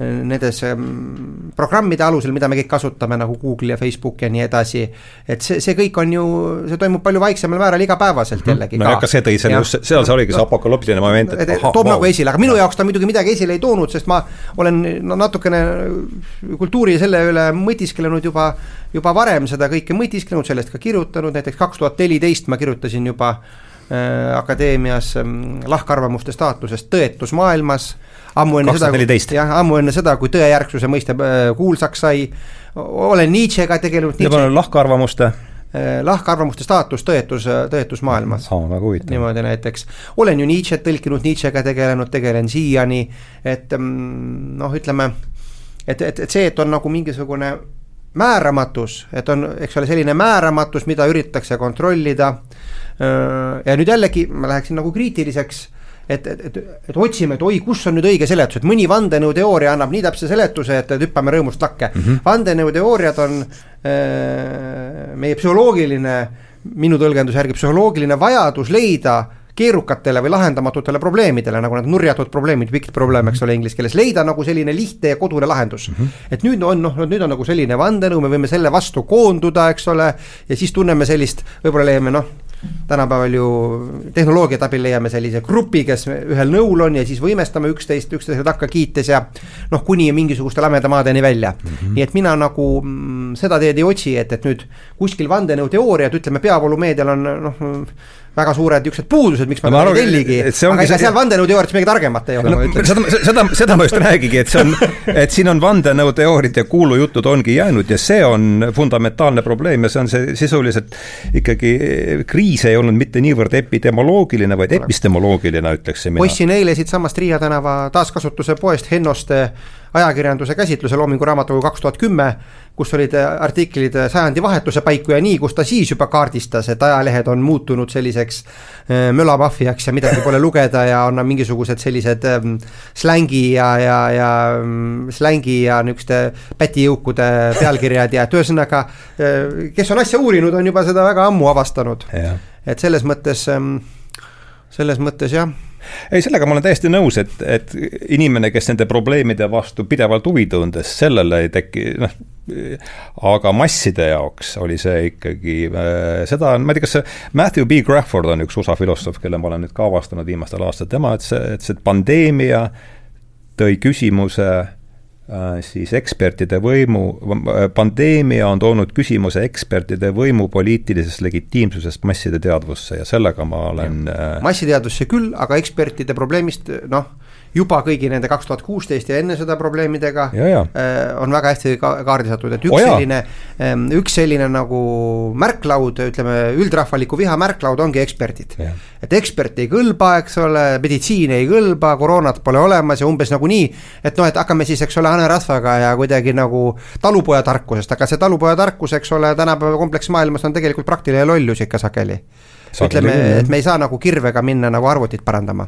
nendes ähm, programmide alusel, mida me kõik kasutame, nagu Google ja Facebook ja nii edasi. et see, see kõik on ju, see toimub palju vaiksemal määral igapäevaselt mhm. jällegi no, ka. aga see tõi selle just, seal see oligi see apokalüptiline moment, et aha, toob wow. nagu esile, aga minu jaoks ta muidugi midagi esile ei toonud, sest ma olen no natukene kultuuri selle üle mõtisklenud juba, juba varem seda kõike mõtisklenud, sellest ka kirjutanud, näiteks kaks tuhat neliteist ma kirjutasin juba äh, akadeemias äh, lahkarvamuste staatusest tõetus maailmas ammu enne seda, jah, ammu enne seda, kui tõejärgsuse mõiste äh, kuulsaks sai, olen Nietzschega tegelenud. lahkarvamuste äh, lahkarvamuste staatus tõetus, tõetus maailmas oh,. väga huvitav. niimoodi näiteks, olen ju Nietzsche't tõlkinud, Nietzschega tegelenud, tegelen siiani, et mm, noh, ütleme, et, et, et see, et on nagu mingisugune määramatus, et on, eks ole, selline määramatus, mida üritatakse kontrollida. Äh, ja nüüd jällegi ma läheksin nagu kriitiliseks et, et, et, et otsime, et oi, kus on nüüd õige seletus, et mõni vandenõuteooria annab nii täpse seletuse, et, et hüppame rõõmust lakke mm. -hmm. vandenõuteooriad on äh, meie psühholoogiline, minu tõlgenduse järgi psühholoogiline vajadus leida keerukatele või lahendamatutele probleemidele, nagu need nurjatud probleemid, big problem, eks ole, inglise keeles, leida nagu selline lihtne ja kodune lahendus mm. -hmm. et nüüd on noh, nüüd on nagu selline vandenõu, me võime selle vastu koonduda, eks ole, ja siis tunneme sellist, võib-olla leiame noh tänapäeval ju tehnoloogia abil leiame sellise grupi, kes ühel nõul on ja siis võimestame üksteist, üksteise takka kiites ja noh, kuni mingisuguste lamedamaadeni välja mm. -hmm. nii et mina nagu mm, seda teed ei otsi, et, et nüüd kuskil vandenõuteooriad, ütleme, peavoolumeedial on noh väga suured niisugused puudused, miks ma, ma ei telligi, aga ega seal vandenõuteooriates midagi targemat ei ole no,, ma ütlen. seda, seda, seda ma just räägigi, et see on, et siin on vandenõuteooriad ja kuulujutud ongi jäänud ja see on fundamentaalne probleem ja see on see sisuliselt ikkagi, kriis ei olnud mitte niivõrd epidemioloogiline, vaid epistemoloogiline, ütleksin mina. ostsin eile siitsamast Riia tänava taaskasutuse poest Hennoste ajakirjanduse käsitluse Loomingu raamatukogu kaks tuhat kümme, kus olid artiklid sajandi vahetuse paiku ja nii, kus ta siis juba kaardistas, et ajalehed on muutunud selliseks äh, mölamaffiaks ja midagi pole lugeda ja on mingisugused sellised ähm, slängi ja, ja, ja ähm, slängi ja niisuguste pätijõukude pealkirjad ja et ühesõnaga, äh, kes on asja uurinud, on juba seda väga ammu avastanud. et selles mõttes, ähm, selles mõttes jah ei, sellega ma olen täiesti nõus, et, et inimene, kes nende probleemide vastu pidevalt huvi tundes, sellele ei teki, noh, aga masside jaoks oli see ikkagi äh,, seda on, ma ei tea, kas see Matthew B. Crawford on üks USA filosoof, kelle ma olen nüüd ka avastanud viimastel aastatel, tema ütles, et see pandeemia tõi küsimuse siis ekspertide võimu, äh, pandeemia on toonud küsimuse ekspertide võimu poliitilisest legitiimsusest masside teadvusse ja sellega ma olen. Äh, massiteadvusse küll, aga ekspertide probleemist noh juba kõigi nende kaks tuhat kuusteist ja enne seda probleemidega ja, ja. Äh, on väga hästi ka kaardistatud, et üks oh, selline, ähm, üks selline nagu märklaud, ütleme üldrahvaliku viha märklaud ongi eksperdid. et ekspert ei kõlba, eks ole, meditsiin ei kõlba, koroonat pole olemas ja umbes nagu nii, et noh, et hakkame siis, eks ole, hanerasvaga ja kuidagi nagu talupojatarkusest, aga see talupojatarkus, eks ole, tänapäeva kompleksmaailmas on tegelikult praktiline lollus ikka sageli. ütleme, et me ei saa nagu kirvega minna nagu arvutit parandama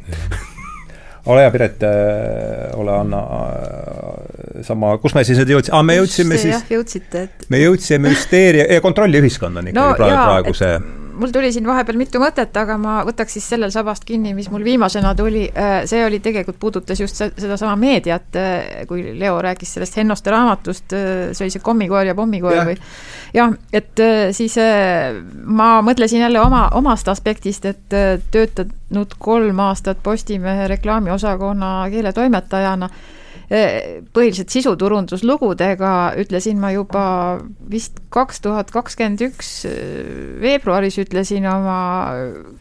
ole hea, Piret, äh, ole Anna, äh, sama, kus me siis nüüd jõudsime ah,, me jõudsime kus siis. jah, jõudsite, et. me jõudsime hüsteeria ja kontrolliühiskond on ikkagi no, praegu, praegu see mul tuli siin vahepeal mitu mõtet, aga ma võtaks siis sellel sabast kinni, mis mul viimasena tuli, äh, see oli tegelikult, puudutas just sedasama meediat, äh, kui Leo rääkis sellest Hennoste raamatust, äh, see oli see kommikoer ja pommikoer või? Jah, et siis ma mõtlesin jälle oma, omast aspektist, et töötanud kolm aastat Postimehe reklaamiosakonna keeletoimetajana põhiliselt sisuturunduslugudega ütlesin ma juba vist kaks tuhat kakskümmend üks veebruaris ütlesin oma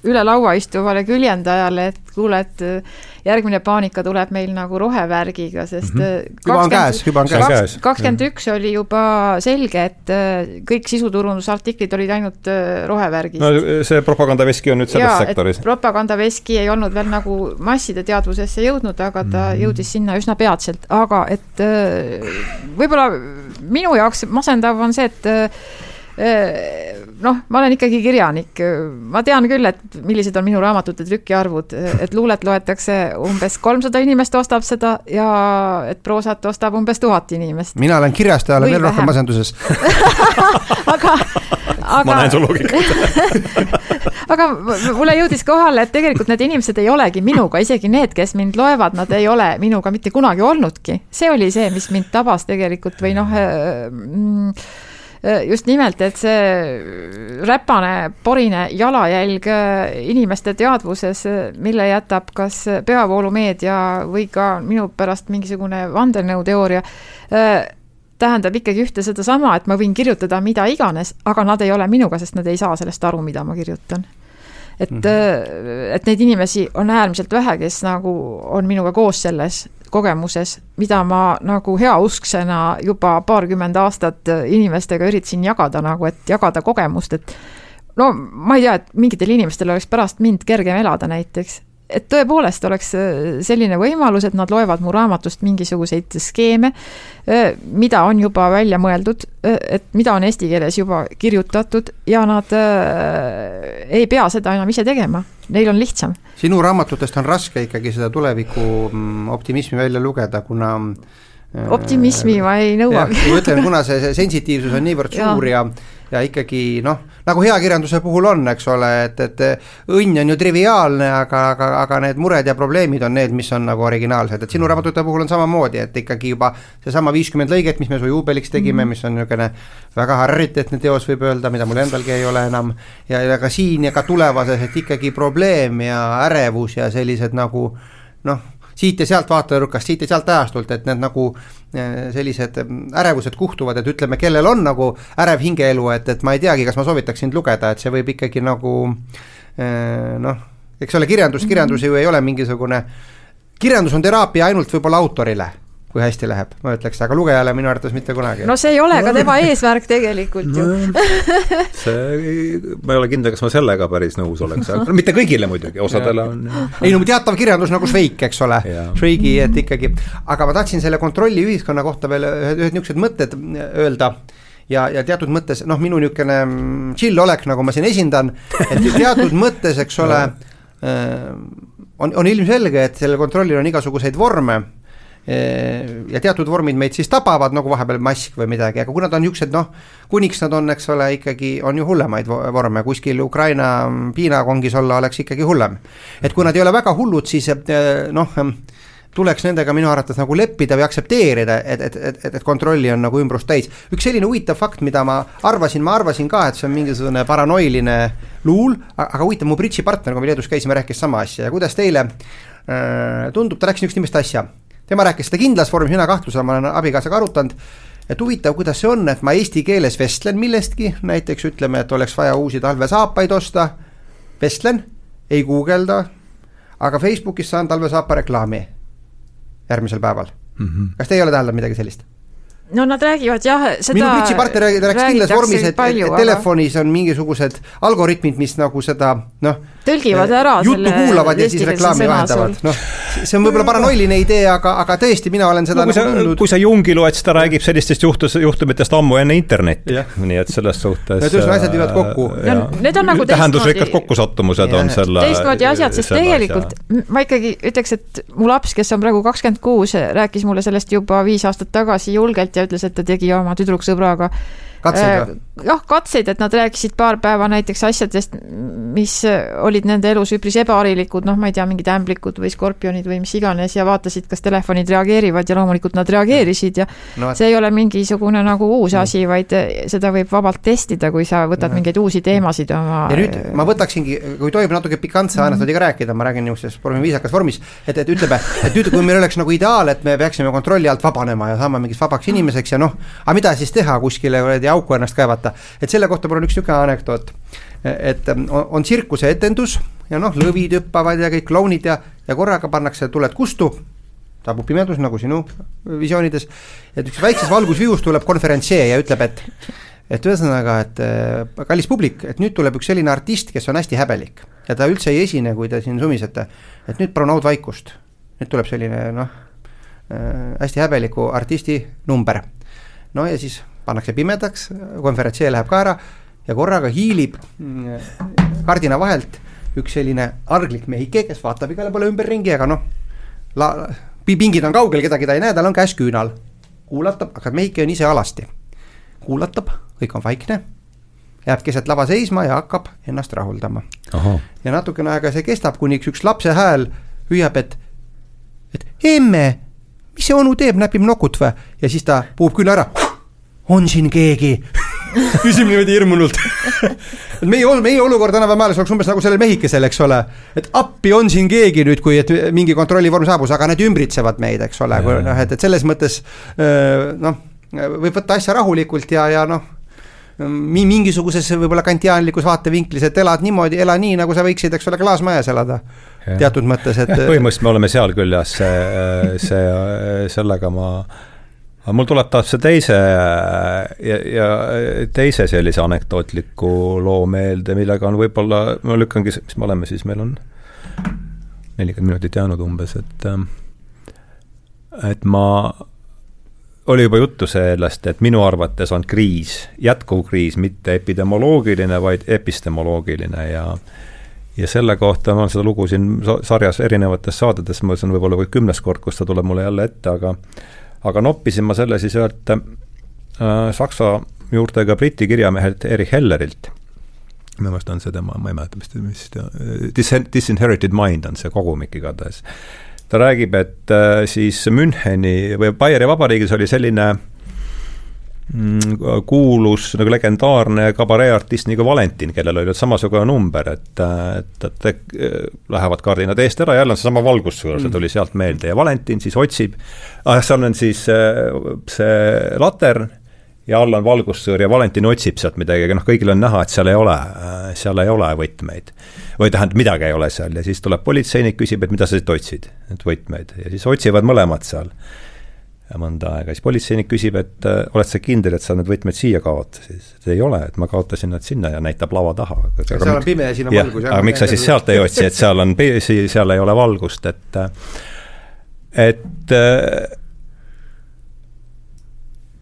üle laua istuvale küljendajale, et kuule, et järgmine paanika tuleb meil nagu rohevärgiga, sest käes, juba on käes. kakskümmend üks oli juba selge, et äh, kõik sisuturundusartiklid olid ainult äh, rohevärgist. no see propagandaveski on nüüd selles Jaa, sektoris. propagandaveski ei olnud veel nagu masside teadvusesse jõudnud, aga ta mm -hmm. jõudis sinna üsna peatselt, aga et võib-olla minu jaoks masendav on see, et noh, ma olen ikkagi kirjanik, ma tean küll, et millised on minu raamatute trükiarvud, et luulet loetakse umbes kolmsada inimest ostab seda ja et proosat ostab umbes tuhat inimest. mina olen kirjastaja, olen veel rohkem masenduses aga, aga. ma näen su loogikat aga mulle jõudis kohale, et tegelikult need inimesed ei olegi minuga, isegi need, kes mind loevad, nad ei ole minuga mitte kunagi olnudki. see oli see, mis mind tabas tegelikult või noh mm, Äh, just nimelt, et see räpane, porine jalajälg äh, inimeste teadvuses, äh, mille jätab kas peavoolumeedia või ka minu pärast mingisugune vandenõuteooria, tähendab ikkagi ühte sedasama, et ma võin kirjutada mida iganes, aga nad ei ole minuga, sest nad ei saa sellest aru, mida ma kirjutan et mm, -hmm. et neid inimesi on äärmiselt vähe, kes nagu on minuga koos selles kogemuses, mida ma nagu heausksena juba paarkümmend aastat inimestega üritasin jagada nagu, et jagada kogemust, et no ma ei tea, et mingitel inimestel oleks pärast mind kergem elada näiteks et tõepoolest oleks äh, selline võimalus, et nad loevad mu raamatust mingisuguseid skeeme, äh, mida on juba välja mõeldud, äh, et mida on eesti keeles juba kirjutatud ja nad ei pea seda enam ise tegema, neil on lihtsam. sinu raamatutest on raske ikkagi seda tuleviku mm, optimismi välja lugeda, kuna optimismi ma ei nõuagi. ma ütlen, kuna see, see sensitiivsus on niivõrd suur ja, ja, ja ikkagi noh, nagu heakirjanduse puhul on, eks ole, et, et õnn on ju triviaalne, aga, aga, aga need mured ja probleemid on need, mis on nagu originaalsed, et sinu raamatute puhul on samamoodi, et ikkagi juba seesama viiskümmend lõiget, mis me su juubeliks tegime mm, mis on niisugune väga rariteetne teos, võib öelda, mida mul endalgi ei ole enam, ja, ja ka siin ja ka tulevases, et ikkagi probleem ja ärevus ja sellised nagu noh siit ja sealt vaatenurkast, siit ja sealt ajastult, et need nagu eh, sellised ärevused kuhtuvad, et ütleme, kellel on nagu ärev hingeelu, et, et ma ei teagi, kas ma soovitaks sind lugeda, et see võib ikkagi nagu eh, noh, eks ole, kirjandus, kirjandus ju ei ole mingisugune, kirjandus on teraapia ainult võib-olla autorile kui hästi läheb, ma ütleks, aga lugejale minu arvates mitte kunagi. no see ei ole ka tema eesmärk tegelikult ju. No,. see, ma ei ole kindel, kas ma sellega päris nõus oleks, aga no, mitte kõigile muidugi, osadele on. ei no teatav kirjandus nagu Šveik, eks ole, Šveigi, et ikkagi, aga ma tahtsin selle kontrolli ühiskonna kohta veel ühed, ühed niisugused mõtted öelda. Ja, ja teatud mõttes noh, minu niisugune mm, chill olek, nagu ma siin esindan, et teatud mõttes, eks ole äh, on, on ilmselge, et sellel kontrollil on igasuguseid vorme ja teatud vormid meid siis tapavad, nagu vahepeal mask või midagi, aga kui nad on niisugused noh, kuniks nad on, eks ole, ikkagi on ju hullemaid vorme, kuskil Ukraina piinakongis olla oleks ikkagi hullem. et kui nad ei ole väga hullud, siis noh, tuleks nendega minu arvates nagu leppida või aktsepteerida, et, et, et, et, kontrolli on nagu ümbrust täis. üks selline huvitav fakt, mida ma arvasin, ma arvasin ka, et see on mingisugune paranoiline luul, aga huvitav, mu bridžipartner, kui me Leedus käisime, rääkis sama asja ja kuidas teile tundub, ta rääkis niisugust nimest asja tema rääkis seda kindlas vormis, mina kahtlusel, ma olen abikaasaga arutanud, et huvitav, kuidas see on, et ma eesti keeles vestlen millestki, näiteks ütleme, et oleks vaja uusi talvesaapaid osta, vestlen, ei guugelda, aga Facebookis saan talvesaapa reklaami järgmisel päeval mm. -hmm. kas te ei ole täheldanud midagi sellist? no nad räägivad jah, seda minu bridžipartner rääkis kindlas vormis, et, et, et telefonis on mingisugused algoritmid, mis nagu seda noh, tõlgivad ära juttu kuulavad ja siis reklaami vahetavad, noh, see on võib-olla paranoiline idee, aga, aga tõesti, mina olen seda no, nagu tundnud. kui sa Jungi loed, siis ta räägib sellistest juhtus, juhtumitest ammu enne internetti, nii et selles suhtes Need ühesõnaga asjad viivad kokku. Need on nagu tähendusrikkad kokkusattumused on selle teistmoodi asjad, sest tegelikult asja. ma ikkagi ütleks, et mu laps, kes on praegu kakskümmend kuus, rääkis mulle sellest juba viis aastat tagasi julgelt ja ütles, et ta tegi oma tüdruksõbraga katseid või? jah, katseid, et nad rääkisid paar päeva näiteks asjadest, mis olid nende elus üpris ebaharilikud, noh, ma ei tea, mingid ämblikud või skorpionid või mis iganes ja vaatasid, kas telefonid reageerivad ja loomulikult nad reageerisid ja no, see ei ole mingisugune nagu uus asi, vaid seda võib vabalt testida, kui sa võtad no. mingeid uusi teemasid oma. ja nüüd ma võtaksingi, kui tohib natuke pikantse anekdoodiga mm rääkida, ma räägin niisuguses viisakas vormis, et, et ütleme, et nüüd, kui meil oleks nagu ideaal, et me peaksime kontrolli alt vabanema ja saama mingiks vabaks inimeseks ja noh, aga mida siis teha kuskile kuradi auku ennast kaevata. et selle kohta mul on üks niisugune anekdoot, et on, on tsirkuseetendus ja noh, lõvid hüppavad ja kõik klounid ja, ja korraga pannakse tuled kustu saabub pimedus, nagu sinu visioonides, et üks väikses valgusvius tuleb konverentsee ja ütleb, et et ühesõnaga, et äh, kallis publik, et nüüd tuleb üks selline artist, kes on hästi häbelik ja ta üldse ei esine, kui te siin sumisete, et nüüd palun haudvaikust. nüüd tuleb selline noh äh,, hästi häbeliku artisti number. no ja siis pannakse pimedaks, konverentsee läheb ka ära ja korraga hiilib mm, kardina vahelt üks selline arglik mehike, kes vaatab igale poole ümberringi, aga noh, la-, pingid on kaugel, kedagi ta ei näe, tal on käes küünal. kuulatab, aga mehike on ise alasti. kuulatab, kõik on vaikne, jääb keset lava seisma ja hakkab ennast rahuldama. ja natukene aega see kestab, kuniks üks lapse hääl hüüab, et, et emme, mis see onu teeb, näpib nokut või? ja siis ta puhub küll ära. On siin keegi küsib niimoodi hirmunult et meie, meie olukord tänapäeva ajal oleks umbes nagu sellel mehikesel, eks ole. et appi on siin keegi nüüd, kui et mingi kontrollivorm saabus, aga need ümbritsevad meid, eks ole, noh, et, et selles mõttes noh, võib võtta asja rahulikult ja, ja noh mi-, mingisuguses võib-olla kantiaanlikus vaatevinklis, et elad niimoodi, ela nii, nagu sa võiksid, eks ole, klaasmajas elada. teatud mõttes, et põhimõtteliselt me oleme seal küll jah, see, see, sellega ma aga mul tuleb taas see teise ja, ja teise sellise anekdootliku loo meelde, millega on võib-olla, ma lükkangi, mis me oleme siis, meil on nelikümmend minutit jäänud umbes, et et ma oli juba juttu sellest, et minu arvates on kriis, jätkuv kriis, mitte epidemioloogiline, vaid epistemoloogiline ja ja selle kohta ma olen seda lugu siin sarjas erinevates saadetes, ma on võib-olla või kümnes kord, kus ta tuleb mulle jälle ette, aga aga noppisin ma selle siis ühelt äh, saksa juurtega briti kirjamehelt Erich Hellerilt. minu meelest on see tema, ma ei mäleta, mis ta, mis ta, Disinherited Mind on see kogumik igatahes ta räägib, et äh, siis Müncheni või Baieri vabariigis oli selline mm, kuulus nagu legendaarne kabareeartist nagu Valentin, kellel oli samasugune number, et, et, et, et lähevad kardinad eest ära, jälle on seesama valgussuur, see tuli sealt meelde. Ja Valentin siis otsib ah,, seal on siis äh, see latern ja all on valgussõõr ja Valentin otsib sealt midagi, aga noh, kõigil on näha, et seal ei ole, äh, seal ei ole võtmeid. Või tähendab, midagi ei ole seal. Ja siis tuleb politseinik, küsib, et mida sa siit otsid, et võtmeid. Ja siis otsivad mõlemad seal. Mõnda aega, siis politseinik küsib, et äh, oled sa kindel, et sa need võtmed siia kaotasid, et ei ole, et ma kaotasin nad sinna ja näitab lava taha. seal on pime ja siin on valgus. aga miks sa siis sealt ei otsi, et seal on, seal ei ole valgust, et et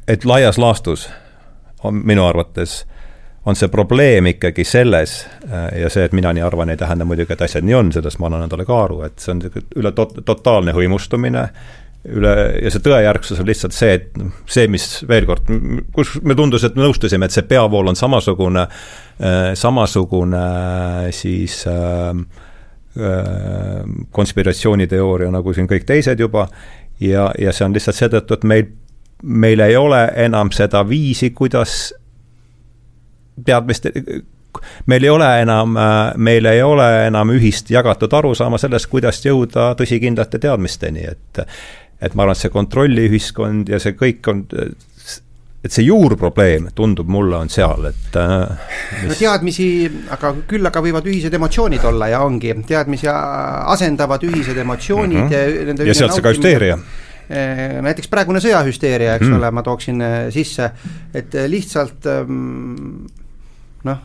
et laias laastus on minu arvates on see probleem ikkagi selles ja see, et mina nii arvan, ei tähenda muidugi, et asjad nii on, sellest ma annan endale ka aru, et see on niisugune üle tot-, totaalne hõimustumine, üle, ja see tõejärgsus on lihtsalt see, et see, mis veel kord, kus me tundus, et me nõustusime, et see peavool on samasugune äh,, samasugune siis äh, äh, konspiratsiooniteooria nagu siin kõik teised juba, ja, ja see on lihtsalt seetõttu, et meil, meil ei ole enam seda viisi, kuidas teadmist, meil ei ole enam, meil ei ole enam ühist jagatud arusaama sellest, kuidas jõuda tõsikindlate teadmisteni, et et ma arvan, et see kontrolliühiskond ja see kõik on, et see juurprobleem, tundub mulle, on seal, et mis... no teadmisi, aga küll aga võivad ühised emotsioonid olla ja ongi, teadmisi asendavad ühised emotsioonid mm -hmm. ja, ja sealt see ka hüsteeria näiteks praegune sõjahüsteeria, eks mm. ole, ma tooksin sisse, et lihtsalt ähm, noh,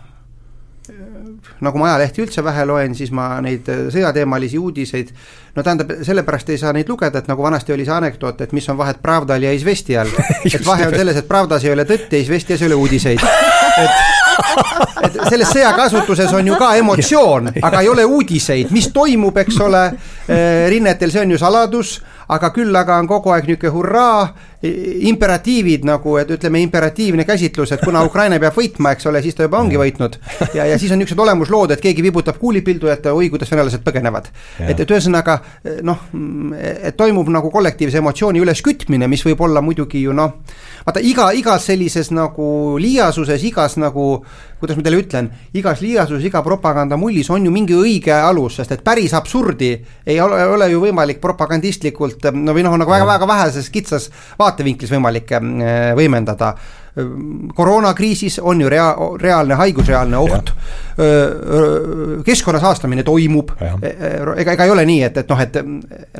nagu ma ajalehti üldse vähe loen, siis ma neid sõjateemalisi uudiseid, no tähendab, sellepärast ei saa neid lugeda, et nagu vanasti oli see anekdoot, et mis on vahet Pravdal ja Izvestijal. et vahe on selles, et Pravdas ei ole tõtt ja Izvestijas ei ole uudiseid. et, et selles sõjakasutuses on ju ka emotsioon, aga ei ole uudiseid, mis toimub, eks ole, eh, rinnetel, see on ju saladus aga küll aga on kogu aeg niisugune hurraa, imperatiivid nagu, et ütleme, imperatiivne käsitlus, et kuna Ukraina peab võitma, eks ole, siis ta juba ongi võitnud. ja, ja siis on niisugused olemuslood, et keegi vibutab kuulipildu, et oi, kuidas venelased põgenevad. et, et ühesõnaga noh, et toimub nagu kollektiivse emotsiooni üleskütmine, mis võib olla muidugi ju noh, vaata iga, igas sellises nagu liiasuses, igas nagu kuidas ma teile ütlen, igas liiasuses, iga propagandamullis on ju mingi õige alus, sest et päris absurdi ei ole, ole ju võimalik propagandistlikult no või noh, nagu väga-väga väheses kitsas vaatevinklis võimalik äh, võimendada koroonakriisis on ju rea-, reaalne haigus, reaalne oht. keskkonna saastamine toimub, ega, ega ei ole nii, et, et noh, et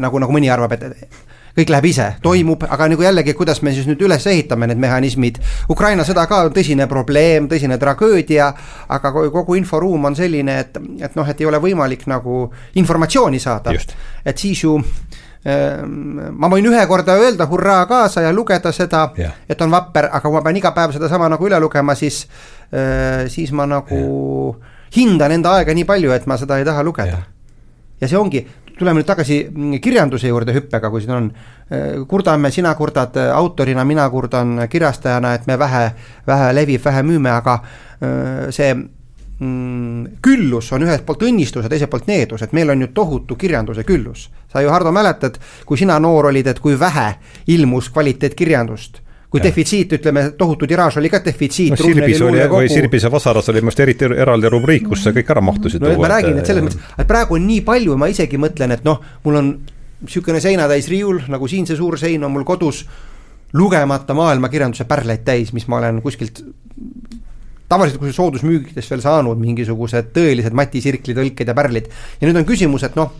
nagu, nagu mõni arvab, et kõik läheb ise, toimub, aga nagu jällegi, kuidas me siis nüüd üles ehitame need mehhanismid. Ukraina sõda ka on tõsine probleem, tõsine tragöödia, aga kogu inforuum on selline, et, et noh, et ei ole võimalik nagu informatsiooni saada. et siis ju ma võin ühe korda öelda hurraa kaasa ja lugeda seda yeah., et on vapper, aga kui ma pean iga päev sedasama nagu üle lugema, siis, eh, siis ma nagu yeah. hindan enda aega nii palju, et ma seda ei taha lugeda yeah ja see ongi, tuleme nüüd tagasi mm, kirjanduse juurde hüppega, kui siin on, kurdame, sina kurdad autorina, mina kurdan kirjastajana, et me vähe, vähe levib, vähe müüme, aga see küllus on ühelt poolt õnnistus ja teiselt poolt needus, et meil on ju tohutu kirjanduse küllus. sa ju, Hardo, mäletad, kui sina noor olid, et kui vähe ilmus kvaliteetkirjandust kui ja. defitsiit, ütleme, tohutu tiraaž oli ka defitsiit no,. Sirbis oli või Sirbis ja Vasaras oli minu arust eriti eraldi rubriik, kus see kõik ära mahtusid. no ma räägin, et selles mõttes, et praegu on nii palju, ma isegi mõtlen, et noh, mul on niisugune seinatäis riiul, nagu siin see suur sein on mul kodus, lugemata maailmakirjanduse pärleid täis, mis ma olen kuskilt tavaliselt kui soodusmüügidest veel saanud mingisugused tõelised Mati Sirkli tõlked ja pärlid. ja nüüd on küsimus, et noh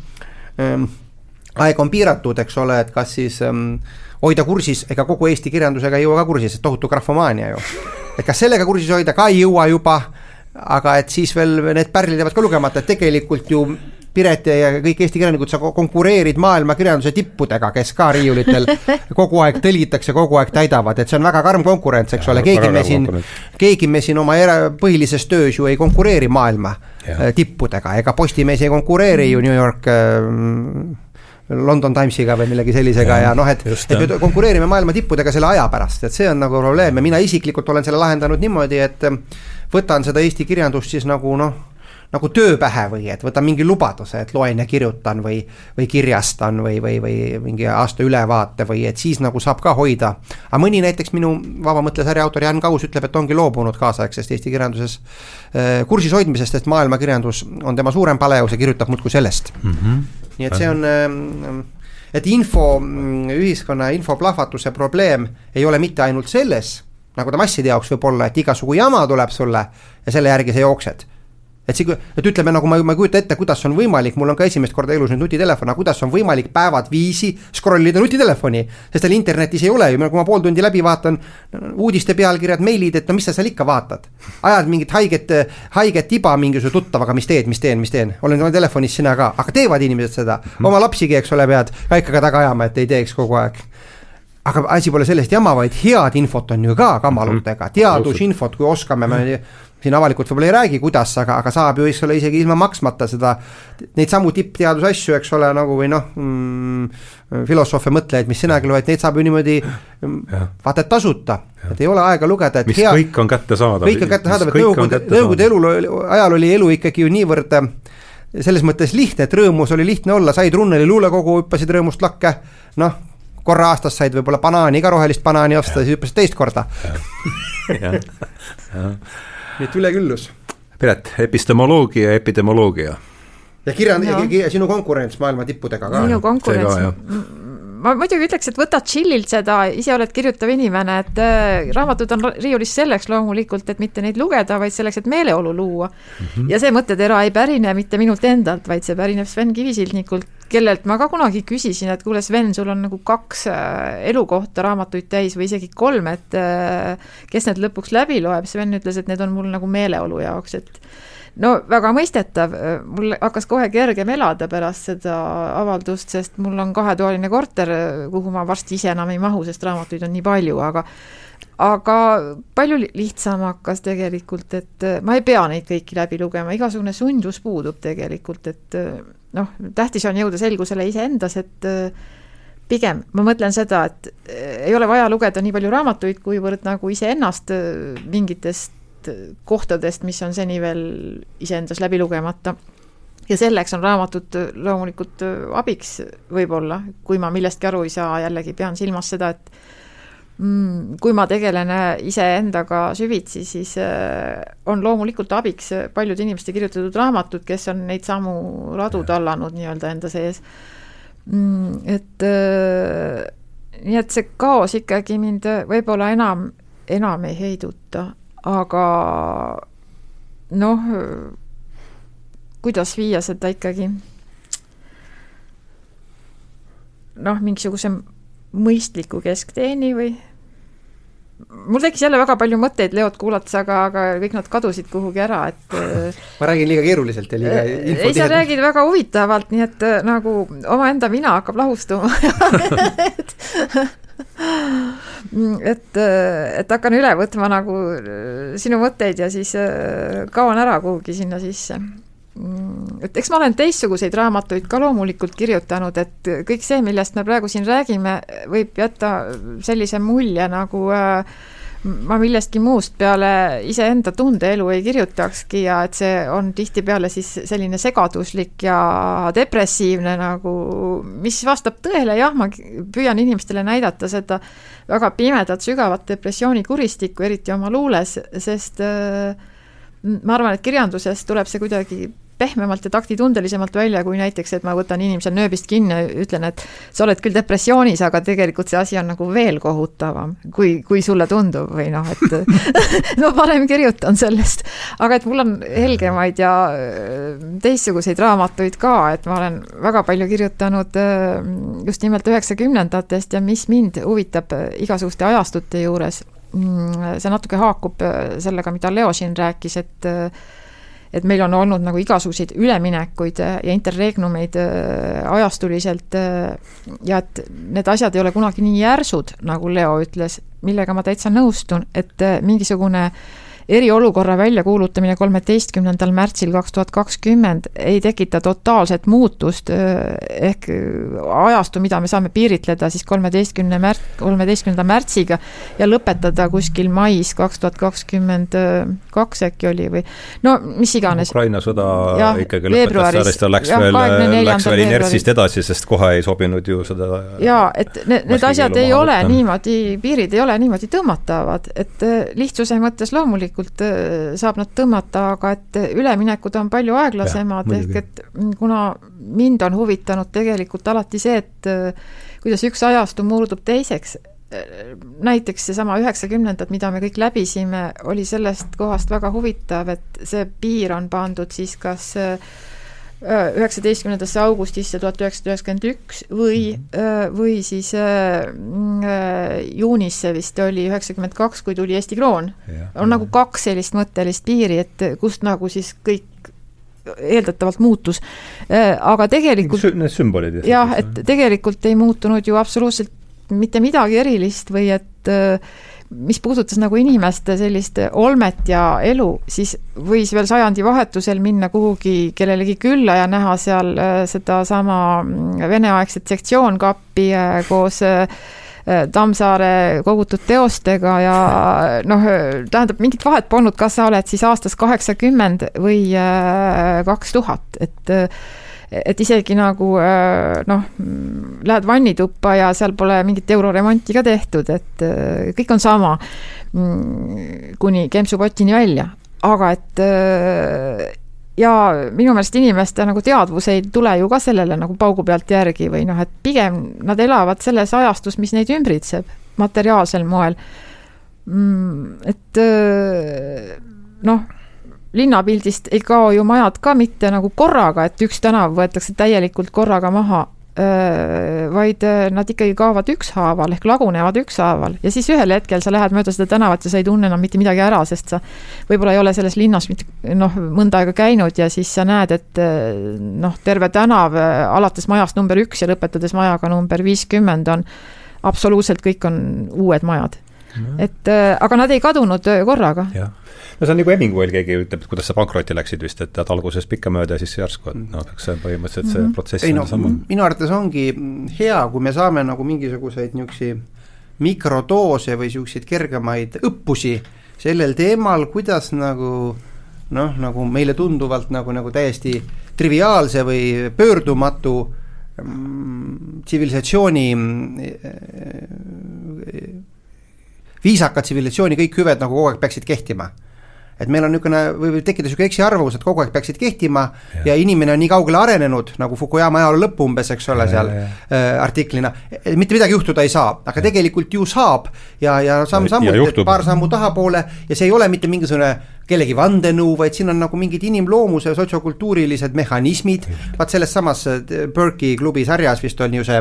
ähm,, aeg on piiratud, eks ole, et kas siis ähm, hoida kursis, ega kogu Eesti kirjandusega ei jõua ka kursis, et tohutu grafomaania ju. et kas sellega kursis hoida ka ei jõua juba, aga et siis veel need pärlid jäävad ka lugemata, et tegelikult ju Piret ja kõik Eesti kirjanikud, sa konkureerid maailma kirjanduse tippudega, kes ka riiulitel kogu aeg tõlgitakse, kogu aeg täidavad, et see on väga karm konkurents, eks ole, keegi me siin, keegi me siin oma era-, põhilises töös ju ei konkureeri maailma ja. Äh, tippudega, ega Postimees ei konkureeri ju New York äh, London Timesiga või millegi sellisega ja, ja noh, et, et me konkureerime maailma tippudega selle aja pärast, et see on nagu probleem. Ja mina isiklikult olen selle lahendanud niimoodi, et võtan seda Eesti kirjandust siis nagu noh nagu töö pähe või et võtan mingi lubaduse, et loen ja kirjutan või, või kirjastan või, või, või mingi aasta ülevaate või et siis nagu saab ka hoida. aga mõni näiteks minu vabamõttesarja autor Jan Kaus ütleb, et ongi loobunud kaasaegsest Eesti kirjanduses äh, kursis hoidmisest, sest maailmakirjandus on tema suurem paleus ja kirjutab muudkui sellest mm. -hmm. nii et see on ähm, et info, mm, ühiskonna infoplahvatuse probleem ei ole mitte ainult selles, nagu ta masside jaoks võib olla, et igasugu jama tuleb sulle ja selle järgi sa jooksed et see, et ütleme nagu ma, ma ei kujuta ette, kuidas on võimalik, mul on ka esimest korda elus nüüd nutitelefon, aga kuidas on võimalik päevad viisi scroll ida nutitelefoni. sest tal internetis ei ole ju, kui ma pool tundi läbi vaatan uudiste pealkirjad, meilid, et no mis sa seal ikka vaatad. ajad mingit haiget, haiget tiba mingisuguse tuttavaga, mis teed, mis teen, mis teen, olen oma telefonis sina ka, aga teevad inimesed seda, oma lapsigi, eks ole, pead ka ikka ka taga ajama, et ei teeks kogu aeg. Aga asi pole sellest jama, vaid head infot on ju ka kamalutega, teadusinfot, kui oskame me siin avalikult võib-olla ei räägi, kuidas, aga, aga saab ju, eks ole, isegi ilma maksmata seda, neid samu tippteaduse asju, eks ole, nagu või noh mm,, filosoofe, mõtlejaid, mis sinagi loed, neid saab ju niimoodi mm, vaata et tasuta, et ei ole aega lugeda, et mis hea, kõik on kättesaadav. kõik on kättesaadav, et nõukogude, nõukogude elu ajal oli elu ikkagi ju niivõrd selles mõttes lihtne, et rõõmus oli lihtne olla, said Runneli luulekogu, hüppasid rõõmust lakke, noh korra aastas said võib-olla banaani, ka rohelist banaani osta, siis hüppasid teist korda. nii et üleküllus. Piret, epistemoloogia ja epidemioloogia. ja kirjand- ja, ja sinu konkurents maailma tippudega ka. minu konkurents, ma muidugi ütleks, et võta chill'ilt seda, ise oled kirjutav inimene, et äh, raamatud on riiulis selleks loomulikult, et mitte neid lugeda, vaid selleks, et meeleolu luua mm. -hmm. ja see mõttetera ei pärine mitte minult endalt, vaid see pärineb Sven Kivisildnikult, kellelt ma ka kunagi küsisin, et kuule, Sven, sul on nagu kaks äh, elukohta raamatuid täis või isegi kolm, et äh, kes need lõpuks läbi loeb, Sven ütles, et need on mul nagu meeleolu jaoks, et no väga mõistetav, mul hakkas kohe kergem elada pärast seda avaldust, sest mul on kahetoaline korter, kuhu ma varsti ise enam ei mahu, sest raamatuid on nii palju, aga aga palju lihtsam hakkas tegelikult, et ma ei pea neid kõiki läbi lugema, igasugune sundus puudub tegelikult, et noh, tähtis on jõuda selgusele iseendas, et pigem ma mõtlen seda, et ei ole vaja lugeda nii palju raamatuid, kuivõrd nagu iseennast mingitest kohtadest, mis on seni veel iseendas läbi lugemata. ja selleks on raamatud loomulikult abiks võib-olla, kui ma millestki aru ei saa, jällegi pean silmas seda, et kui ma tegelen iseendaga süvitsi, siis äh, on loomulikult abiks paljude inimeste kirjutatud raamatud, kes on neid samu radu tallanud nii-öelda enda sees mm,. et äh, nii et see kaos ikkagi mind võib-olla enam, enam ei heiduta aga noh, kuidas viia seda ikkagi noh, mingisuguse mõistliku keskteeni või? Mul tekkis jälle väga palju mõtteid Leot kuulates, aga, aga kõik nad kadusid kuhugi ära, et ma räägin liiga keeruliselt ja liiga ei, sa räägid väga huvitavalt, nii et nagu omaenda mina hakkab lahustuma. Et et, et hakkan üle võtma nagu äh, sinu mõtteid ja siis äh, kaon ära kuhugi sinna sisse. Mm, et eks ma olen teistsuguseid raamatuid ka loomulikult kirjutanud, et kõik see, millest me praegu siin räägime, võib jätta sellise mulje nagu äh, ma millestki muust peale iseenda tundeelu ei kirjutakski ja et see on tihtipeale siis selline segaduslik ja depressiivne nagu, mis vastab tõele, jah, ma püüan inimestele näidata seda väga pimedat sügavat depressiooni kuristikku, eriti oma luules, sest äh, ma arvan, et kirjanduses tuleb see kuidagi pehmemalt ja taktitundelisemalt välja, kui näiteks, et ma võtan inimesel nööbist kinni ja ütlen, et sa oled küll depressioonis, aga tegelikult see asi on nagu veel kohutavam, kui, kui sulle tundub või noh, et ma parem kirjutan sellest. aga et mul on helgemaid ja äh, teistsuguseid raamatuid ka, et ma olen väga palju kirjutanud äh, just nimelt üheksakümnendatest ja mis mind huvitab äh, igasuguste ajastute juures, mm, see natuke haakub sellega, mida Leo siin rääkis, et et meil on olnud nagu igasuguseid üleminekuid ja interregnumeid äh, ajastuliselt äh, ja et need asjad ei ole kunagi nii järsud, nagu Leo ütles, millega ma täitsa nõustun, et äh, mingisugune äh, eriolukorra väljakuulutamine kolmeteistkümnendal märtsil kaks tuhat kakskümmend ei tekita totaalset muutust, ehk ajastu, mida me saame piiritleda siis kolmeteistkümne märts, kolmeteistkümnenda märtsiga ja lõpetada kuskil mais kaks tuhat kakskümmend kaks äkki oli või no mis iganes. Ukraina sõda ja, ikkagi lõpetas sellest, ta läks ja, veel, läks veel inertsist edasi, sest kohe ei sobinud ju seda jaa, et need, need asjad ei ole niimoodi, piirid ei ole niimoodi tõmmatavad, et lihtsuse mõttes loomulikult loomulikult äh, saab nad tõmmata, aga et üleminekud on palju aeglasemad, ehk et kuna mind on huvitanud tegelikult alati see, et äh, kuidas üks ajastu murdub teiseks, äh, näiteks seesama üheksakümnendad, mida me kõik läbisime, oli sellest kohast väga huvitav, et see piir on pandud siis kas äh, üheksateistkümnendasse augustisse tuhat üheksasada üheksakümmend üks või mm, -hmm. või siis äh, juunisse vist oli üheksakümmend kaks, kui tuli Eesti kroon. on nagu kaks sellist mõttelist piiri, et kust nagu siis kõik eeldatavalt muutus, aga tegelikult Need sümbolid. jah, et tegelikult ei muutunud ju absoluutselt mitte midagi erilist või et äh, mis puudutas nagu inimeste sellist olmet ja elu, siis võis veel sajandivahetusel minna kuhugi kellelegi külla ja näha seal äh, sedasama mm, veneaegset sektsioonkappi äh, koos äh, Tammsaare kogutud teostega ja noh, tähendab, mingit vahet polnud, kas sa oled siis aastast kaheksakümmend või kaks tuhat, et et isegi nagu äh, noh, lähed vannituppa ja seal pole mingit euroremonti ka tehtud, et äh, kõik on sama mm, kuni kempsupotini välja, aga et äh, ja minu meelest inimeste nagu teadvus ei tule ju ka sellele nagu paugu pealt järgi või noh, et pigem nad elavad selles ajastus, mis neid ümbritseb materiaalsel moel. Mm, et noh linnapildist ei kao ju majad ka mitte nagu korraga, et üks tänav võetakse täielikult korraga maha, vaid nad ikkagi kaovad ükshaaval ehk lagunevad ükshaaval ja siis ühel hetkel sa lähed mööda seda tänavat ja sa ei tunne enam mitte midagi ära, sest sa võib-olla ei ole selles linnas mitte noh, mõnda aega käinud ja siis sa näed, et noh, terve tänav alates majast number üks ja lõpetades majaga number viiskümmend on absoluutselt kõik on uued majad. Et aga nad ei kadunud korraga. jah no see on nagu Hemingway'l keegi ütleb, et kuidas sa pankrotti läksid vist, et tead alguses pikkamööda ja siis järsku, et noh, eks see põhimõtteliselt see mm -hmm. protsess ei, no, sama. minu arvates ongi hea, kui me saame nagu mingisuguseid niisuguseid mikrodoose või niisuguseid kergemaid õppusi sellel teemal, kuidas nagu noh, nagu meile tunduvalt nagu, nagu täiesti triviaalse või pöördumatu mm, tsivilisatsiooni viisaka tsivilisatsiooni kõik hüved nagu kogu aeg peaksid kehtima. et meil on niisugune, võib tekkida niisugune eksiarvamus, et kogu aeg peaksid kehtima ja, ja inimene on nii kaugele arenenud, nagu Fukuyama ajaloo lõpp umbes, eks ole, seal äh, artiklina, mitte midagi juhtuda ei saa, aga ja. tegelikult ju saab ja, ja samm-sammult, paar sammu tahapoole ja see ei ole mitte mingisugune kellegi vandenõu, vaid siin on nagu mingid inimloomuse sotsiokultuurilised mehhanismid, vaat selles samas äh, Berkey klubi sarjas vist on ju see,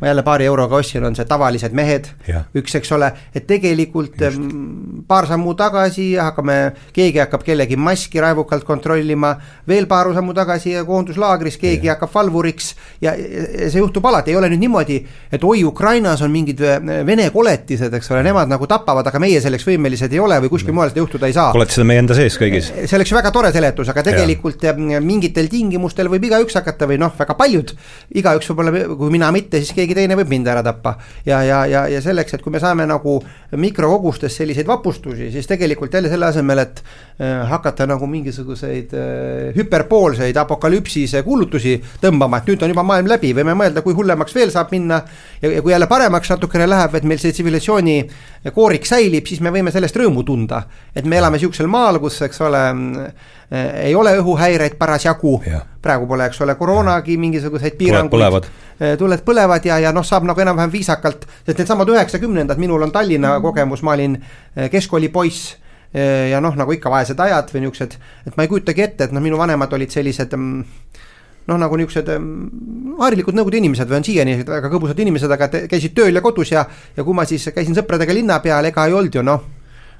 ma jälle paari euroga ostsin, on see Tavalised mehed, üks, eks ole, et tegelikult Just. Ähm, paar sammu tagasi hakkame, keegi hakkab kellegi maski raevukalt kontrollima, veel paar sammu tagasi koonduslaagris keegi ja. hakkab valvuriks ja, ja see juhtub alati, ei ole nüüd niimoodi, et oi, Ukrainas on mingid äh, vene koletised, eks ole, nemad nagu tapavad, aga meie selleks võimelised ei ole või kuskil mujal seda juhtuda ei saa. koletised on meie meie enda sees kõigis. see oleks väga tore seletus, aga tegelikult ja. mingitel tingimustel võib igaüks hakata või noh, väga paljud, igaüks võib-olla, kui mina mitte, siis keegi teine võib mind ära tappa. ja, ja, ja, ja selleks, et kui me saame nagu mikrokogustes selliseid vapustusi, siis tegelikult jälle selle asemel, et äh, hakata nagu mingisuguseid äh, hüperpoolseid apokalüpsise kuulutusi tõmbama, et nüüd on juba maailm läbi, võime mõelda, kui hullemaks veel saab minna. ja, ja kui jälle paremaks natukene läheb, et meil see tsivilisatsiooni koorik säilib, siis me võime sellest rõõmu tunda. et me elame sihukesel maal, kus, eks ole äh,, ei ole õhuhäireid parasjagu. praegu pole, eks ole, koroonagi mingisuguseid piiranguid. Äh, tuled põlevad ja, ja noh, saab nagu enam-vähem viisakalt, sest needsamad üheksakümnendad, minul on Tallinna kogemus, ma olin äh, keskkooli poiss ja noh, nagu ikka vaesed ajad või niisugused, et ma ei kujutagi ette, et noh, minu vanemad olid sellised mm, noh, nagu niisugused mm, harilikud nõukogude inimesed või on siiani väga kõbusad inimesed, aga käisid tööl ja kodus ja ja kui ma siis käisin sõpradega linna peal, ega ei olnud ju noh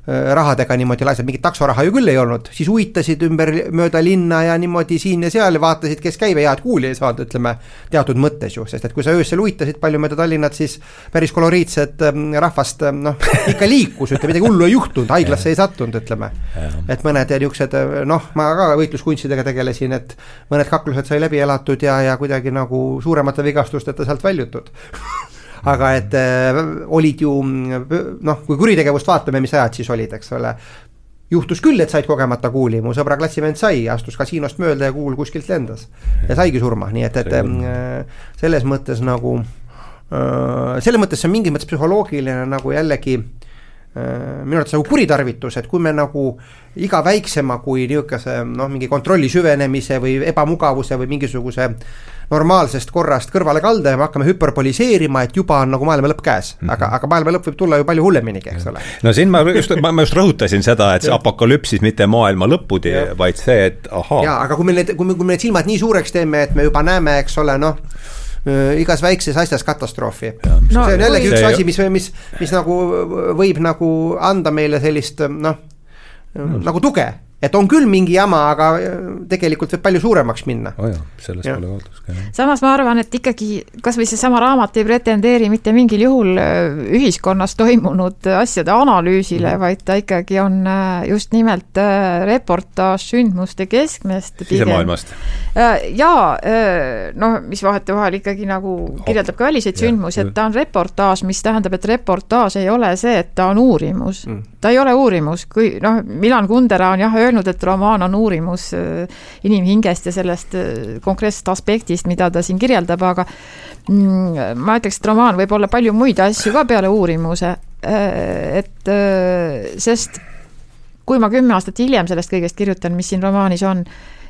rahadega niimoodi laisad, mingit taksoraha ju küll ei olnud, siis uitasid ümber mööda linna ja niimoodi siin ja seal ja vaatasid, kes käib ja head kuuli ei saanud, ütleme. teatud mõttes ju, sest et kui sa öösel uitasid palju mööda Tallinnat, siis päris koloriitset ähm, rahvast ähm, noh, ikka liikus, ütleme midagi hullu ei juhtunud, haiglasse ei sattunud, ütleme. et mõned niisugused äh, noh, ma ka võitluskunstidega tegelesin, et mõned kaklused sai läbi elatud ja, ja kuidagi nagu suuremate vigastusteta sealt väljutud aga et äh, olid ju noh, kui kuritegevust vaatame, mis ajad siis olid, eks ole. juhtus küll, et said kogemata kuuli, mu sõbra klassivend sai, astus kasiinost mööda ja kuul kuskilt lendas. ja saigi surma, nii et, et äh, selles mõttes nagu äh,, selles mõttes see on mingis mõttes psühholoogiline nagu jällegi äh, minu arvates nagu kuritarvitus, et kui me nagu iga väiksema kui niisuguse noh, mingi kontrolli süvenemise või ebamugavuse või mingisuguse äh, normaalsest korrast kõrvalekalde ja me hakkame hüperboliseerima, et juba on nagu maailma lõpp käes mm. -hmm. aga, aga maailma lõpp võib tulla ju palju hulleminigi, eks ole. no siin ma just, ma, ma just rõhutasin seda, et see apokalüpsis mitte maailma lõpuni, vaid see, et ahaa. jaa, aga kui me need, kui me, kui me need silmad nii suureks teeme, et me juba näeme, eks ole, noh igas väikses asjas katastroofi. No, see on jällegi üks asi, mis, mis, mis nagu võib nagu anda meile sellist noh, nagu tuge et on küll mingi jama, aga äh, tegelikult võib palju suuremaks minna oh. selles ja. pole kahtlust ka. samas ma arvan, et ikkagi kasvõi seesama raamat ei pretendeeri mitte mingil juhul äh, ühiskonnas toimunud asjade analüüsile mm., vaid ta ikkagi on äh, just nimelt reportaaž sündmuste keskmest. sisemaailmast. jaa, noh, mis vahetevahel ikkagi nagu kirjeldab ka väliseid sündmusi, et ta on reportaaž, mis tähendab, et reportaaž ei ole see, et ta on uurimus mm.. ta ei ole uurimus, kui noh, Milan Kundera on jah öelnud, et romaan on uurimus äh, inimhingest ja sellest äh, konkreetsest aspektist, mida ta siin kirjeldab, aga mm, ma ütleks, et romaan võib olla palju muid asju ka peale uurimuse, äh, et sest kui ma kümme aastat hiljem sellest kõigest kirjutan, mis siin romaanis on,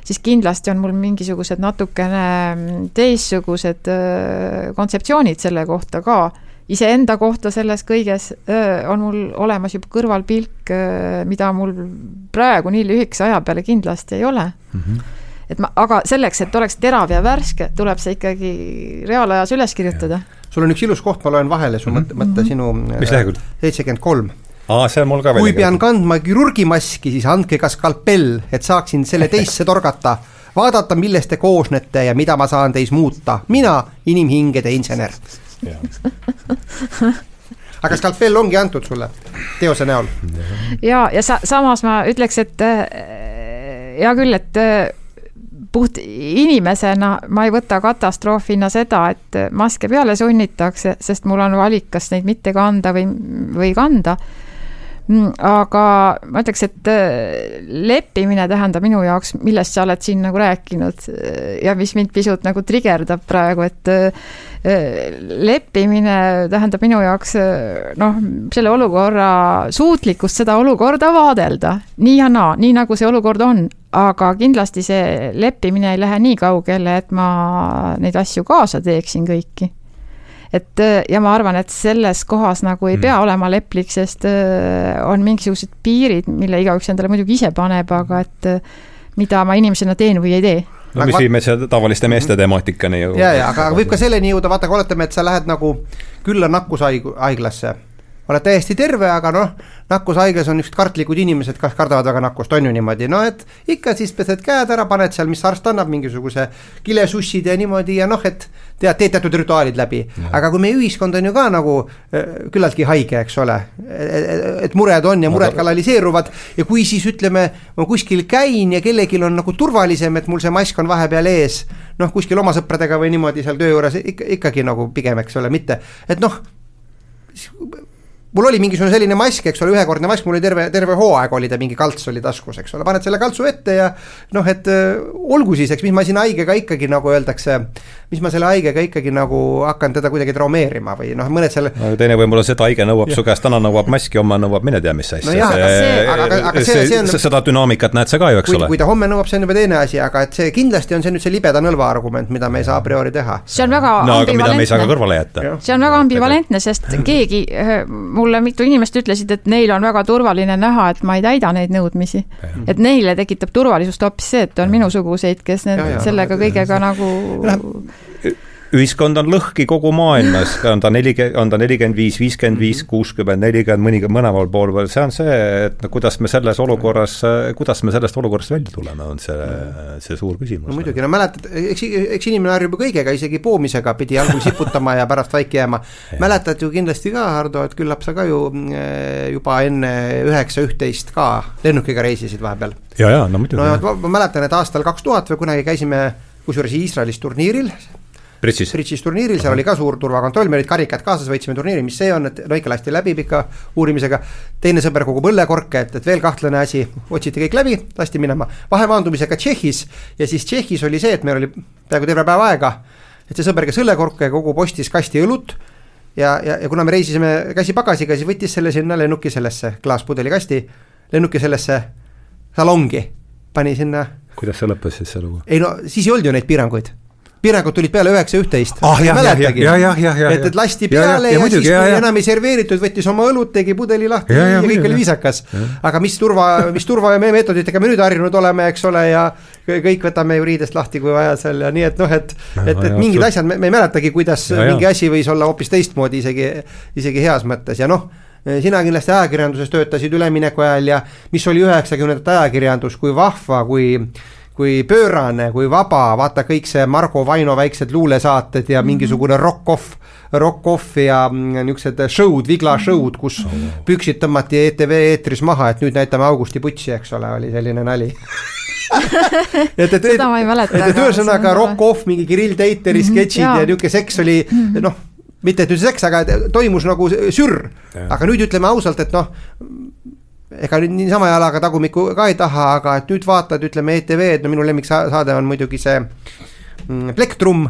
siis kindlasti on mul mingisugused natukene mm, teistsugused kontseptsioonid selle kohta ka iseenda kohta selles kõiges on mul olemas juba kõrvalpilk, mida mul praegu nii lühikese aja peale kindlasti ei ole mm. -hmm. et ma, aga selleks, et oleks terav ja värske, tuleb see ikkagi reaalajas üles kirjutada. sul on üks ilus koht, ma loen vahele su mõtte mm, -hmm. mõtte sinu mis lehekülg? seitsekümmend kolm aa, see on mul ka kui pean kandma kirurgimaski, siis andke ka skalpell, et saaksin selle teisse torgata vaadata, millest te koosnete ja mida ma saan teis muuta, mina, inimhingede insener aga skalpell ongi antud sulle teose näol. ja, ja sa, samas ma ütleks, et äh, hea küll, et äh, puht inimesena ma ei võta katastroofina seda, et maske peale sunnitakse, sest mul on valik, kas neid mitte kanda või, või kanda aga ma ütleks, et äh, leppimine tähendab minu jaoks, millest sa oled siin nagu rääkinud äh, ja mis mind pisut nagu trigerdab praegu, et äh, leppimine tähendab minu jaoks noh, selle olukorra suutlikkust seda olukorda vaadelda. Nii ja naa, nii nagu see olukord on, aga kindlasti see leppimine ei lähe nii kaugele, et ma neid asju kaasa teeksin kõiki et äh, ja ma arvan, et selles kohas nagu ei mm. pea olema leplik, sest äh, on mingisugused piirid, mille igaüks endale muidugi ise paneb, aga et äh, mida ma inimesena teen või ei tee no mis meid selle tavaliste meeste mhm. temaatikani ju. ja, ja aga võib ka selleni jõuda, vaata, oletame, et sa lähed nagu külla nakkushaiglasse oled täiesti terve, aga noh, nakkushaiges on niisugused kartlikud inimesed, kas kardavad väga nakkust, on ju niimoodi, no et ikka siis pesed käed ära, paned seal, mis arst annab, mingisuguse kilesussid ja niimoodi ja noh, et tead, teed teatud rituaalid läbi. aga kui meie ühiskond on ju ka nagu äh, küllaltki haige, eks ole, et mured on ja mured kanaliseeruvad ja kui siis ütleme, ma kuskil käin ja kellelgi on nagu turvalisem, et mul see mask on vahepeal ees, noh, kuskil oma sõpradega või niimoodi seal töö juures ikka, ikkagi nagu pigem, eks ole, mitte, et noh, mul oli mingisugune selline mask, eks ole, ühekordne mask, mul oli terve, terve hooaeg oli ta mingi kalts oli taskus, eks ole, paned selle kaltsu ette ja noh, et äh, olgu siis, eks mis ma siin haigega ikkagi nagu öeldakse, mis ma selle haigega ikkagi nagu hakkan teda kuidagi traumeerima või noh, mõned seal no teine võimalus, et haige nõuab su käest, täna nõuab maski, homme nõuab mine tea mis asja no. seda dünaamikat näed sa ka ju, eks kui, ole. kui ta homme nõuab, see on juba teine asi, aga et see kindlasti on see nüüd see libeda nõlva argument, mida me ei saa a priori teha. see on väga no aga mida me ei saa ka kõrvale jätta. see on väga ambivalentne, sest keegi mulle mitu inimest ütlesid, et neil on väga turvaline näha, et ma ei täida neid nõudmisi. et neile tekitab turvalisust hoopis see, et on minusuguseid, kes need, ja, ja, sellega kõigega nagu ühiskond on lõhki kogu maailmas, on ta nelikümmend, on ta nelikümmend viis, viiskümmend viis, mhm. kuuskümmend, nelikümmend, mõni, mõlemal pool veel, see on see, et no kuidas me selles olukorras, kuidas me sellest olukorrast välja tuleme, on see, see suur küsimus. no muidugi, no mäletad, eks, eks inimene harjub ju kõigega, isegi poomisega pidi algul siputama ja pärast vaiki jääma. mäletad ju kindlasti ka, Hardo, et küllap sa ka ju eh, juba enne üheksa, üht-teist ka lennukiga reisisid vahepeal. ja, ja no muidugi. no ma mäletan, et aastal kaks tuhat või kunagi käisime kusjuures Iisraelis turniiril, Bridžis. Bridžis turniiril, seal oli ka suur turvakontroll, meil olid karikad kaasas, võitsime turniiri, mis see on, et no ikka lasti läbi pika uurimisega. teine sõber kogub õllekorke, et, et veel kahtlane asi, otsiti kõik läbi, lasti minema. vahemaandumisega Tšehhis ja siis Tšehhis oli see, et meil oli peaaegu terve päev aega. et see sõber, kes õllekorke kogub, ostis kasti õlut ja, ja, ja kuna me reisisime käsipagasiga, siis võttis selle sinna lennuki sellesse klaaspudelikasti, lennuki sellesse salongi, pani sinna. kuidas see lõppes siis see lugu? ei no siis ei olnud ju neid piiranguid piirangud tulid peale üheksa, üht-teist. ah jah. et, et lasti peale ja, ja, ja, muidugi, siis, kui ja, enam ei serveeritud, võttis oma õlut, tegi pudeli lahti ja, ja, ja kõik oli viisakas. aga mis turva, mis turva ja meie meetoditega me nüüd harjunud oleme, eks ole, ja kõik võtame ju riidest lahti, kui vaja seal ja nii, et noh, et, et, et mingid asjad me, ei mäletagi, kuidas ja, mingi asi võis olla hoopis teistmoodi, isegi, isegi heas mõttes. Ja noh sina kindlasti ajakirjanduses töötasid ülemineku ajal ja mis oli üheksakümnendate ajakirjandus, kui vahva, kui kui pöörane, kui vaba, vaata kõik see Margo Vaino väiksed luulesaated ja mm -hmm. mingisugune rock-off, rock-off ja mm, niisugused show'd, vigla show'd, kus oh. püksid tõmmati ETV eetris maha, et nüüd näitame Augusti Putsi, eks ole, oli selline nali et, et, seda ma ei mäleta. et, et ühesõnaga rock-off, mingi Kirill Teiteri mhm, sketšid mm -hmm, ja niisugune seks oli mm -hmm. noh, mitte et nüüd seks, aga toimus nagu sürr. aga nüüd ütleme ausalt, et noh ega nüüd niisama jalaga tagumikku ka ei taha, aga et nüüd vaatad, ütleme ETV-d, no minu lemmiksaade on muidugi see mm, Plektrum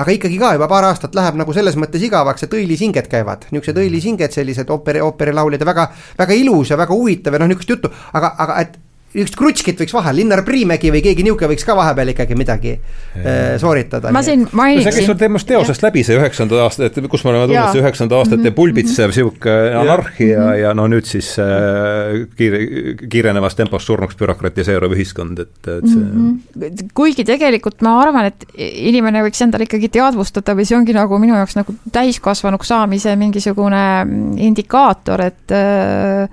aga ikkagi ka juba paar aastat läheb nagu selles mõttes igavaks, et õilisinged käivad, niisugused õilisinged, sellised ooperi, ooperilauljad ja väga, väga ilus ja väga huvitav ja noh, niisugust juttu, aga, aga et üks krutskit võiks vahel, Linnar Priimägi või keegi niisugune võiks ka vahepeal ikkagi midagi äh, sooritada. ma siin mainiksin. see käis sul teemast teosest läbi, see üheksanda aasta, et kus me oleme tulnud, see üheksanda aastate mm -hmm. pulbitsev sihuke anarhia ja, ja no nüüd siis äh, kiire, kiirenevas tempos surnuks bürokratiseeruv ühiskond, et, et see mm. -hmm. kuigi tegelikult ma arvan, et inimene võiks endale ikkagi teadvustada või see ongi nagu minu jaoks nagu täiskasvanuks saamise mingisugune indikaator, et äh,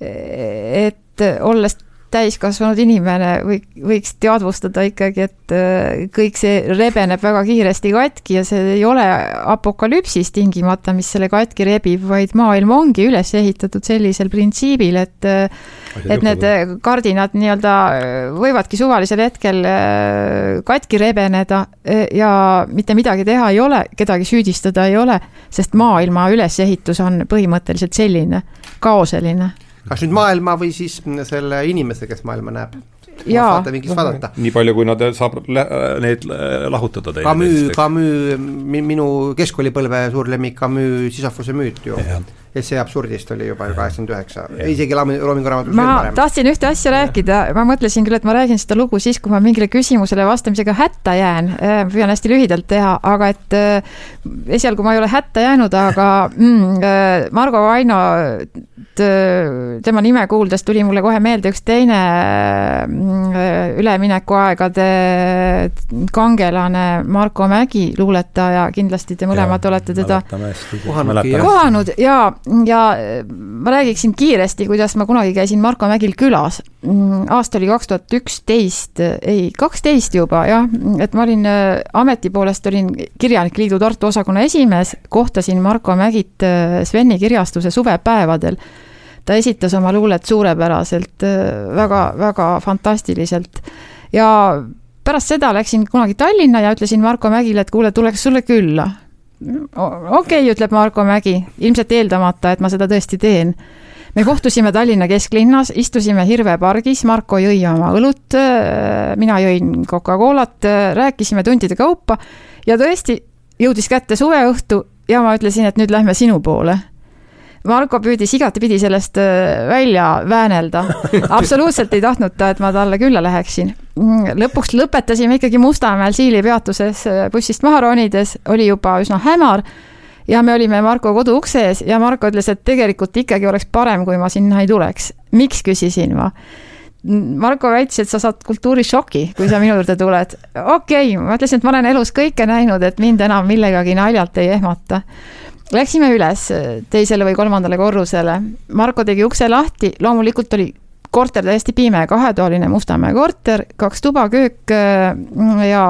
et olles täiskasvanud inimene või, võiks teadvustada ikkagi, et äh, kõik see rebeneb väga kiiresti katki ja see ei ole apokalüpsis tingimata, mis selle katki rebib, vaid maailm ongi üles ehitatud sellisel printsiibil, et äh, et need kardinad nii-öelda äh, võivadki suvalisel hetkel katki rebeneda ja mitte midagi teha ei ole, kedagi süüdistada ei ole, sest maailma ülesehitus on põhimõtteliselt selline, kaoseline kas nüüd maailma või siis selle inimese, kes maailma näeb? saate mingist vaadata. nii palju, kui nad saab neid lahutada teile. Camus, Camus, minu keskkoolipõlve suur lemmik Camus Sisyphose müüt ju esse absurdist oli juba ju kaheksakümmend üheksa, isegi Loomingu raamatus ma tahtsin ühte asja rääkida, ma mõtlesin küll, et ma räägin seda lugu siis, kui ma mingile küsimusele vastamisega hätta jään, äh, püüan hästi lühidalt teha, aga et äh, esialgu ma ei ole hätta jäänud, aga mm, äh, Margo Vaino, tema nime kuuldes tuli mulle kohe meelde üks teine mm, üleminekuaegade kangelane Marko Mägi, luuletaja, kindlasti te mõlemad ja, olete teda kohanud. Ja, ja ma räägiksin kiiresti, kuidas ma kunagi käisin Marko Mägil külas. Mm, aasta oli kaks tuhat üksteist, ei, kaksteist juba jah, et ma olin ameti poolest olin Kirjanike Liidu Tartu osakonna esimees, kohtasin Marko Mägit Sveni kirjastuse suvepäevadel ta esitas oma luulet suurepäraselt väga,, väga-väga fantastiliselt. ja pärast seda läksin kunagi Tallinna ja ütlesin Marko Mägile, et kuule, tuleks sulle külla. Okei okay,, ütleb Marko Mägi, ilmselt eeldamata, et ma seda tõesti teen. Me kohtusime Tallinna kesklinnas, istusime Hirve pargis, Marko jõi oma õlut, mina jõin Coca-Colat, rääkisime tundide kaupa ja tõesti jõudis kätte suveõhtu ja ma ütlesin, et nüüd lähme sinu poole Marko püüdis igatepidi sellest äh, välja väänelda. absoluutselt ei tahtnud ta, et ma talle külla läheksin. Mm, lõpuks lõpetasime ikkagi Mustamäel Siili peatuses äh, bussist maha ronides, oli juba üsna hämar ja me olime Marko kodu ukse ees ja Marko ütles, et tegelikult ikkagi oleks parem, kui ma sinna ei tuleks. miks, küsisin ma. Marko väitis, et sa saad kultuurishoki, kui sa minu juurde tuled. okei okay,, ma ütlesin, et ma olen elus kõike näinud, et mind enam millegagi naljalt ei ehmata Läksime üles teisele või kolmandale korrusele, Marko tegi ukse lahti, loomulikult oli korter täiesti pime, kahetoaline Mustamäe korter, kaks tuba, köök mm, ja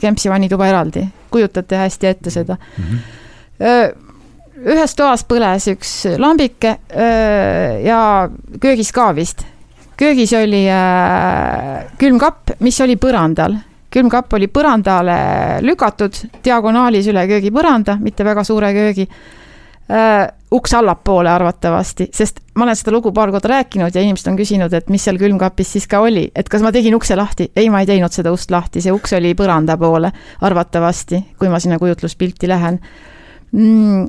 kempsi vannituba eraldi. kujutate hästi ette seda mm? -hmm. ühes toas põles üks lambike ja köögis ka vist. köögis oli külmkapp, mis oli põrandal külmkapp oli põrandale lükatud diagonaalis üle köögipõranda, mitte väga suure köögi äh,. uks allapoole arvatavasti, sest ma olen seda lugu paar korda rääkinud ja inimesed on küsinud, et mis seal külmkapis siis ka oli, et kas ma tegin ukse lahti. ei, ma ei teinud seda ust lahti, see uks oli põranda poole arvatavasti, kui ma sinna kujutluspilti lähen mm,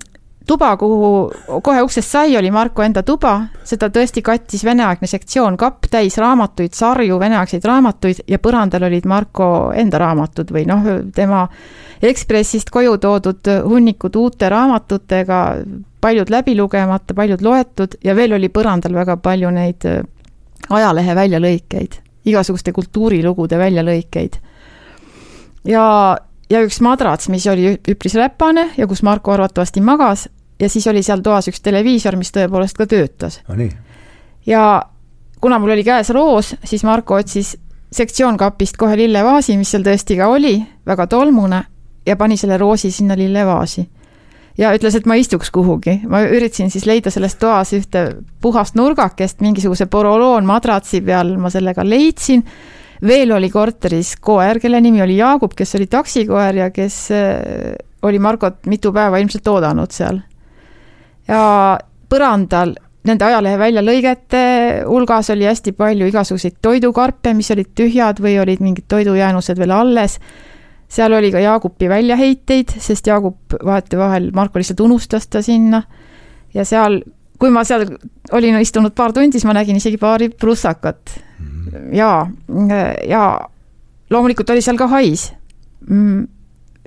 tuba, kuhu kohe uksest sai, oli Marko enda tuba, seda tõesti kattis veneaegne sektsioon, kapp täis raamatuid, sarju veneaegseid raamatuid ja põrandal olid Marko enda raamatud või noh, tema Ekspressist koju toodud hunnikud uute raamatutega, paljud läbi lugemata, paljud loetud ja veel oli põrandal väga palju neid äh, ajalehe väljalõikeid, igasuguste kultuurilugude väljalõikeid. ja ja üks madrats, mis oli üpris räpane ja kus Marko arvatavasti magas ja siis oli seal toas üks televiisor, mis tõepoolest ka töötas no,. ja kuna mul oli käes roos, siis Marko otsis sektsioonkapist kohe lillevaasi, mis seal tõesti ka oli, väga tolmune, ja pani selle roosi sinna lillevaasi. ja ütles, et ma istuks kuhugi, ma üritasin siis leida selles toas ühte puhast nurgakest mingisuguse poroloon madratsi peal, ma selle ka leidsin, veel oli korteris koer, kelle nimi oli Jaagup, kes oli taksikoer ja kes äh, oli Margot mitu päeva ilmselt oodanud seal ja põrandal nende ajalehe väljalõigete hulgas oli hästi palju igasuguseid toidukarpe, mis olid tühjad või olid mingid toidujäänused veel alles. seal oli ka Jaagupi väljaheiteid, sest Jaagup vahetevahel, Marko lihtsalt unustas ta sinna. ja seal, kui ma seal olin istunud paar tundi, siis ma nägin isegi paari prussakat. Mhm. ja, ja loomulikult oli seal ka hais mm,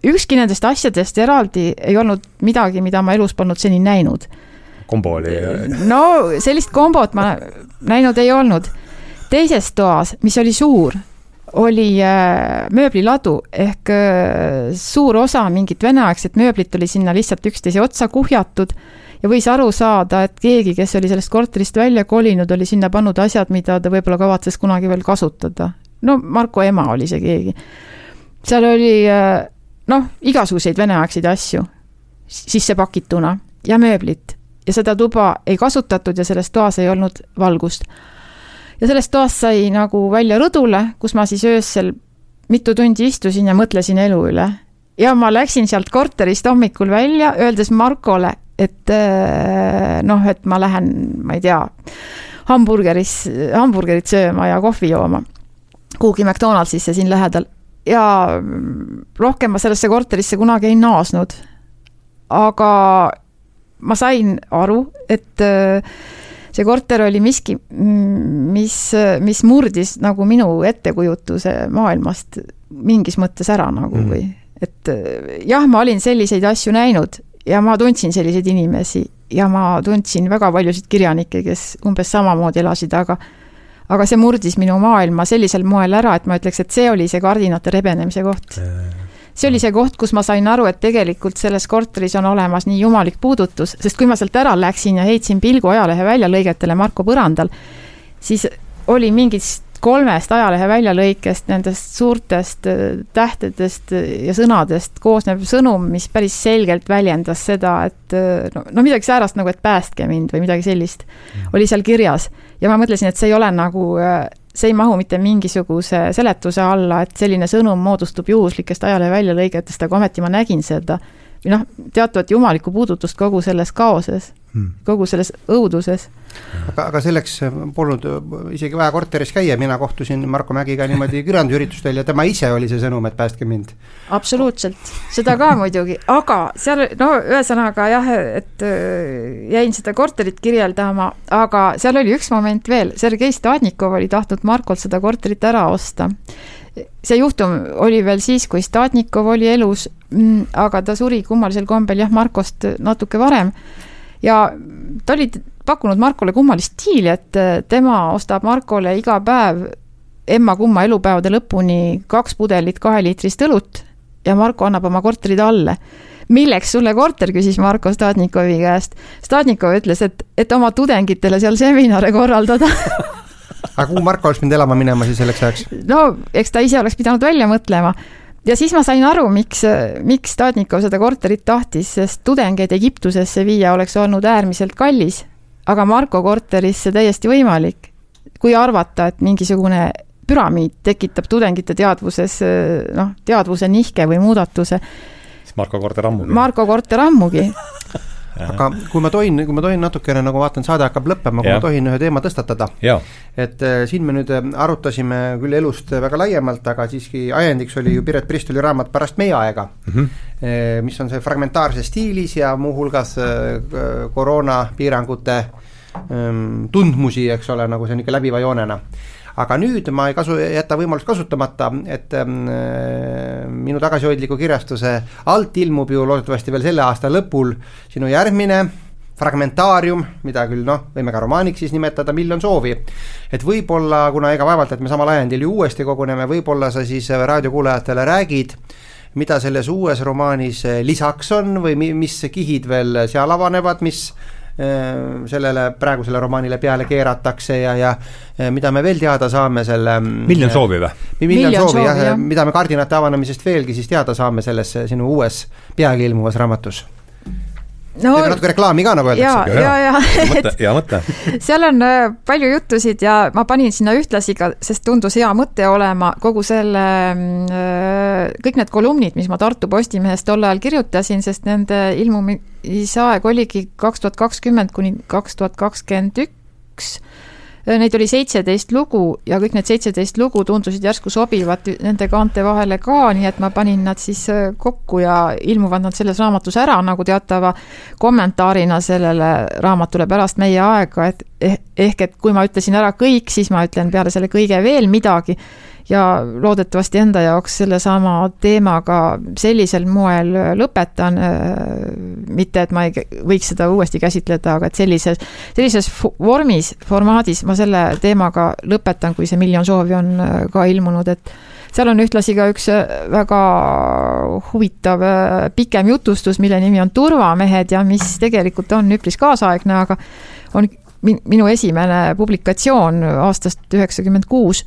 ükski nendest asjadest eraldi ei olnud midagi, mida ma elus polnud seni näinud. kombo oli? no sellist kombot ma näinud ei olnud. teises toas, mis oli suur, oli äh, mööbliladu ehk äh, suur osa mingit veneaegset mööblit oli sinna lihtsalt üksteise otsa kuhjatud ja võis aru saada, et keegi, kes oli sellest korterist välja kolinud, oli sinna pannud asjad, mida ta võib-olla kavatses kunagi veel kasutada. no Marko ema oli see keegi. seal oli äh, noh, igasuguseid veneaegseid asju sisse pakituna ja mööblit ja seda tuba ei kasutatud ja selles toas ei olnud valgust. ja sellest toast sai nagu välja rõdule, kus ma siis öösel mitu tundi istusin ja mõtlesin elu üle. ja ma läksin sealt korterist hommikul välja, öeldes Markole, et äh, noh, et ma lähen, ma ei tea, hamburgeris, hamburgerit sööma ja kohvi jooma kuhugi McDonaldsisse siin lähedal ja rohkem ma sellesse korterisse kunagi ei naasnud. aga ma sain aru, et äh, see korter oli miski, mis, mis murdis nagu minu ettekujutuse maailmast mingis mõttes ära nagu mm. või, et äh, jah, ma olin selliseid asju näinud ja ma tundsin selliseid inimesi ja ma tundsin väga paljusid kirjanikke, kes umbes samamoodi elasid, aga aga see murdis minu maailma sellisel moel ära, et ma ütleks, et see oli see kardinate rebenemise koht. see oli see koht, kus ma sain aru, et tegelikult selles korteris on olemas nii jumalik puudutus, sest kui ma sealt ära läksin ja heitsin pilgu ajalehe väljalõigetele Marko põrandal, siis oli mingist kolmest ajalehe väljalõikest, nendest suurtest äh, tähtedest ja sõnadest koosnev sõnum, mis päris selgelt väljendas seda, et äh, no, no midagi säärast nagu, et päästke mind või midagi sellist, mm. oli seal kirjas. ja ma mõtlesin, et see ei ole nagu, äh, see ei mahu mitte mingisuguse seletuse alla, et selline sõnum moodustub juhuslikest ajalehe väljalõigetest, aga ometi ma nägin seda. Noh, teatavat jumalikku puudutust kogu selles kaoses hmm., kogu selles õuduses. Aga, aga selleks polnud isegi vaja korteris käia, mina kohtusin Marko Mägiga niimoodi kirjandusüritustel ja tema ise oli see sõnum, et päästke mind. absoluutselt, seda ka muidugi, aga seal, no ühesõnaga jah, et äh, jäin seda korterit kirjeldama, aga seal oli üks moment veel, Sergei Stadnikov oli tahtnud Markolt seda korterit ära osta see juhtum oli veel siis, kui Stadnikov oli elus, mm, aga ta suri kummalisel kombel jah, Markost natuke varem ja ta oli pakkunud Markole kummalist diili, et äh, tema ostab Markole iga päev emma-kumma elupäevade lõpuni kaks pudelit kaheliitrist õlut ja Marko annab oma korteri talle. milleks sulle korter, küsis Marko Stadnikovi käest. Stadnikov ütles, et, et oma tudengitele seal seminare korraldada aga kuhu Marko oleks pidanud elama minema siis selleks ajaks? no eks ta ise oleks pidanud välja mõtlema ja siis ma sain aru, miks, miks Stadnikov seda korterit tahtis, sest tudengeid Egiptusesse viia oleks olnud äärmiselt kallis, aga Marko korteris see täiesti võimalik. kui arvata, et mingisugune püramiid tekitab tudengite teadvuses noh, teadvuse nihke või muudatuse. siis Marko korter ammugi. Marko korter ammugi aga kui ma tohin, kui ma tohin natukene nagu vaatan, saade hakkab lõppema, kui ja. ma tohin ühe teema tõstatada. et äh, siin me nüüd äh, arutasime küll elust väga laiemalt, aga siiski ajendiks oli ju Piret Pristoli raamat Pärast meie aega mm, -hmm. mis on see fragmentaarses stiilis ja muuhulgas äh, koroonapiirangute ähm, tundmusi, eks ole, nagu see on ikka läbiva joonena aga nüüd ma ei kasu, jäta võimalust kasutamata, et ähm, minu tagasihoidliku kirjastuse alt ilmub ju loodetavasti veel selle aasta lõpul sinu järgmine fragmentaarium, mida küll noh, võime ka romaaniks siis nimetada, Miljon soovi. et võib-olla, kuna ega vaevalt, et me samal ajendil ju uuesti koguneme, võib-olla sa siis raadiokuulajatele räägid, mida selles uues romaanis lisaks on või mis kihid veel seal avanevad, mis Äh, sellele praegusele romaanile peale keeratakse ja, ja äh, mida me veel teada saame selle mm, Miljon äh, soovi või? miljon soovi, jah ja., mida me kardinate avanemisest veelgi siis teada saame selles sinu uues peagi ilmuvas raamatus no, teeme natuke reklaami ka, nagu öeldakse. ja, ja, ja, hea mõte. seal on palju jutusid ja ma panin sinna ühtlasi ka, sest tundus hea mõte olema, kogu selle, mm, kõik need kolumnid, mis ma Tartu Postimehes tol ajal kirjutasin, sest nende ilmumisaeg oligi kaks tuhat kakskümmend kuni kaks tuhat kakskümmend üks. Neid oli seitseteist lugu ja kõik need seitseteist lugu tundusid järsku sobivat nende kaante vahele ka, nii et ma panin nad siis äh, kokku ja ilmuvad nad selles raamatus ära nagu teatava kommentaarina sellele raamatule pärast meie aega, et eh, ehk et kui ma ütlesin ära kõik, siis ma ütlen peale selle kõige veel midagi ja loodetavasti enda jaoks sellesama teemaga sellisel moel lõpetan, mitte et ma ei võiks seda uuesti käsitleda, aga et sellises, sellises vormis, formaadis ma selle teemaga lõpetan, kui see Miljon soovi on ka ilmunud, et seal on ühtlasi ka üks väga huvitav pikem jutustus, mille nimi on Turvamehed ja mis tegelikult on üpris kaasaegne, aga on minu esimene publikatsioon aastast üheksakümmend kuus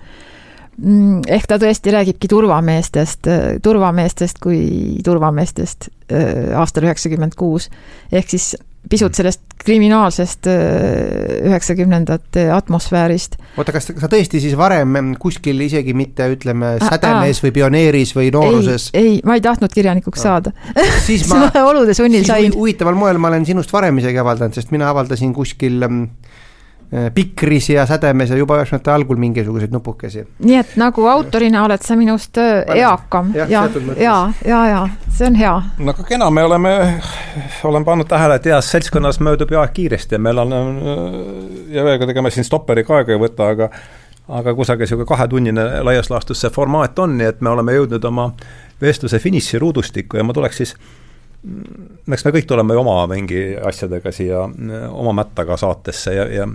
ehk ta tõesti räägibki turvameestest, turvameestest kui turvameestest äh, aastal üheksakümmend kuus. ehk siis pisut mm. sellest kriminaalsest äh, üheksakümnendate atmosfäärist. oota, kas sa tõesti siis varem kuskil isegi mitte ütleme sädemees või pioneeris või nooruses? ei, ei, ma ei tahtnud kirjanikuks saada. siis ma olude sunnil sain. huvitaval moel ma olen sinust varem isegi avaldanud, sest mina avaldasin kuskil mm, Pikris ja Sädemes ja juba üheksakümnendate algul mingisuguseid nupukesi. nii et nagu autorina oled sa minust äh, eakam ja, ja, ja, ja, ja see on hea. no aga kena, me oleme, olen pannud tähele, et heas seltskonnas möödub ju aeg kiiresti ja meil on ja ega ega me siin stopperi ka aega ei võta, aga aga kusagil niisugune kahetunnine laias laastus see formaat on, nii et me oleme jõudnud oma vestluse finiširuudustikku ja ma tuleks siis eks me kõik tuleme ju oma mingi asjadega siia oma mättaga saatesse ja, ja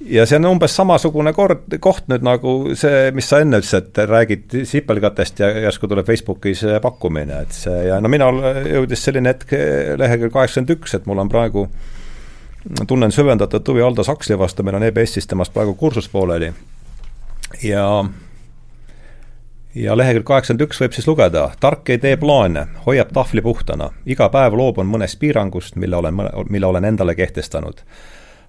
ja see on umbes samasugune kord, koht nüüd nagu see, mis sa enne ütlesid, et räägid sipelgatest ja järsku tuleb Facebookis pakkumine, et see ja no minul jõudis selline hetk lehekülg kaheksakümmend üks, et mul on praegu, tunnen süvendatud huvi Aldo Saksli vastu, meil on EBS-is temast praegu kursus pooleli ja ja lehekülg kaheksakümmend üks võib siis lugeda, tark ei tee plaane, hoiab tahvli puhtana, iga päev loobun mõnest piirangust, mille olen, mille olen endale kehtestanud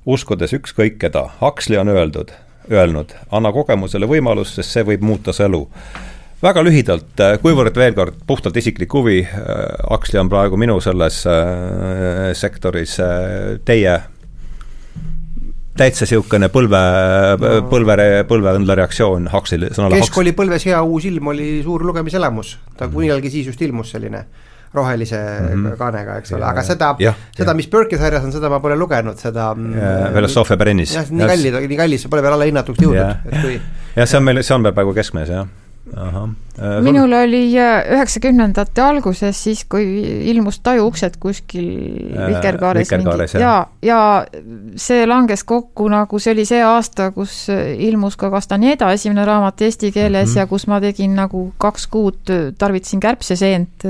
uskudes ükskõik keda. Huxley on öeldud, öelnud, anna kogemusele võimalus, sest see võib muuta su elu. väga lühidalt, äh, kuivõrd veel kord puhtalt isiklik huvi, äh, Huxley on praegu minu selles äh, sektoris, teie täitsa niisugune põlve no., põlve, põlveõndla reaktsioon Huxley sõnale keskkoolipõlves hea uus ilm oli suur lugemiselamus, ta millalgi siis just ilmus selline rohelise mm -hmm. kaanega, eks ole, aga seda, seda, mis Burke'i sarjas on, seda ma pole lugenud, seda Philosophia mm, Perennis. jah, nii kallid, nii kallis, pole veel allahinnatuks jõudnud, et kui jah, see on meil, see on meil praegu keskmes, jah minul oli äh, üheksakümnendate alguses, siis kui ilmus Taju uksed kuskil äh, Vikerkaares mingi ja, ja see langes kokku nagu see oli see aasta, kus ilmus ka Castaneda esimene raamat eesti keeles mm -hmm. ja kus ma tegin nagu kaks kuud, tarvitasin kärbseseent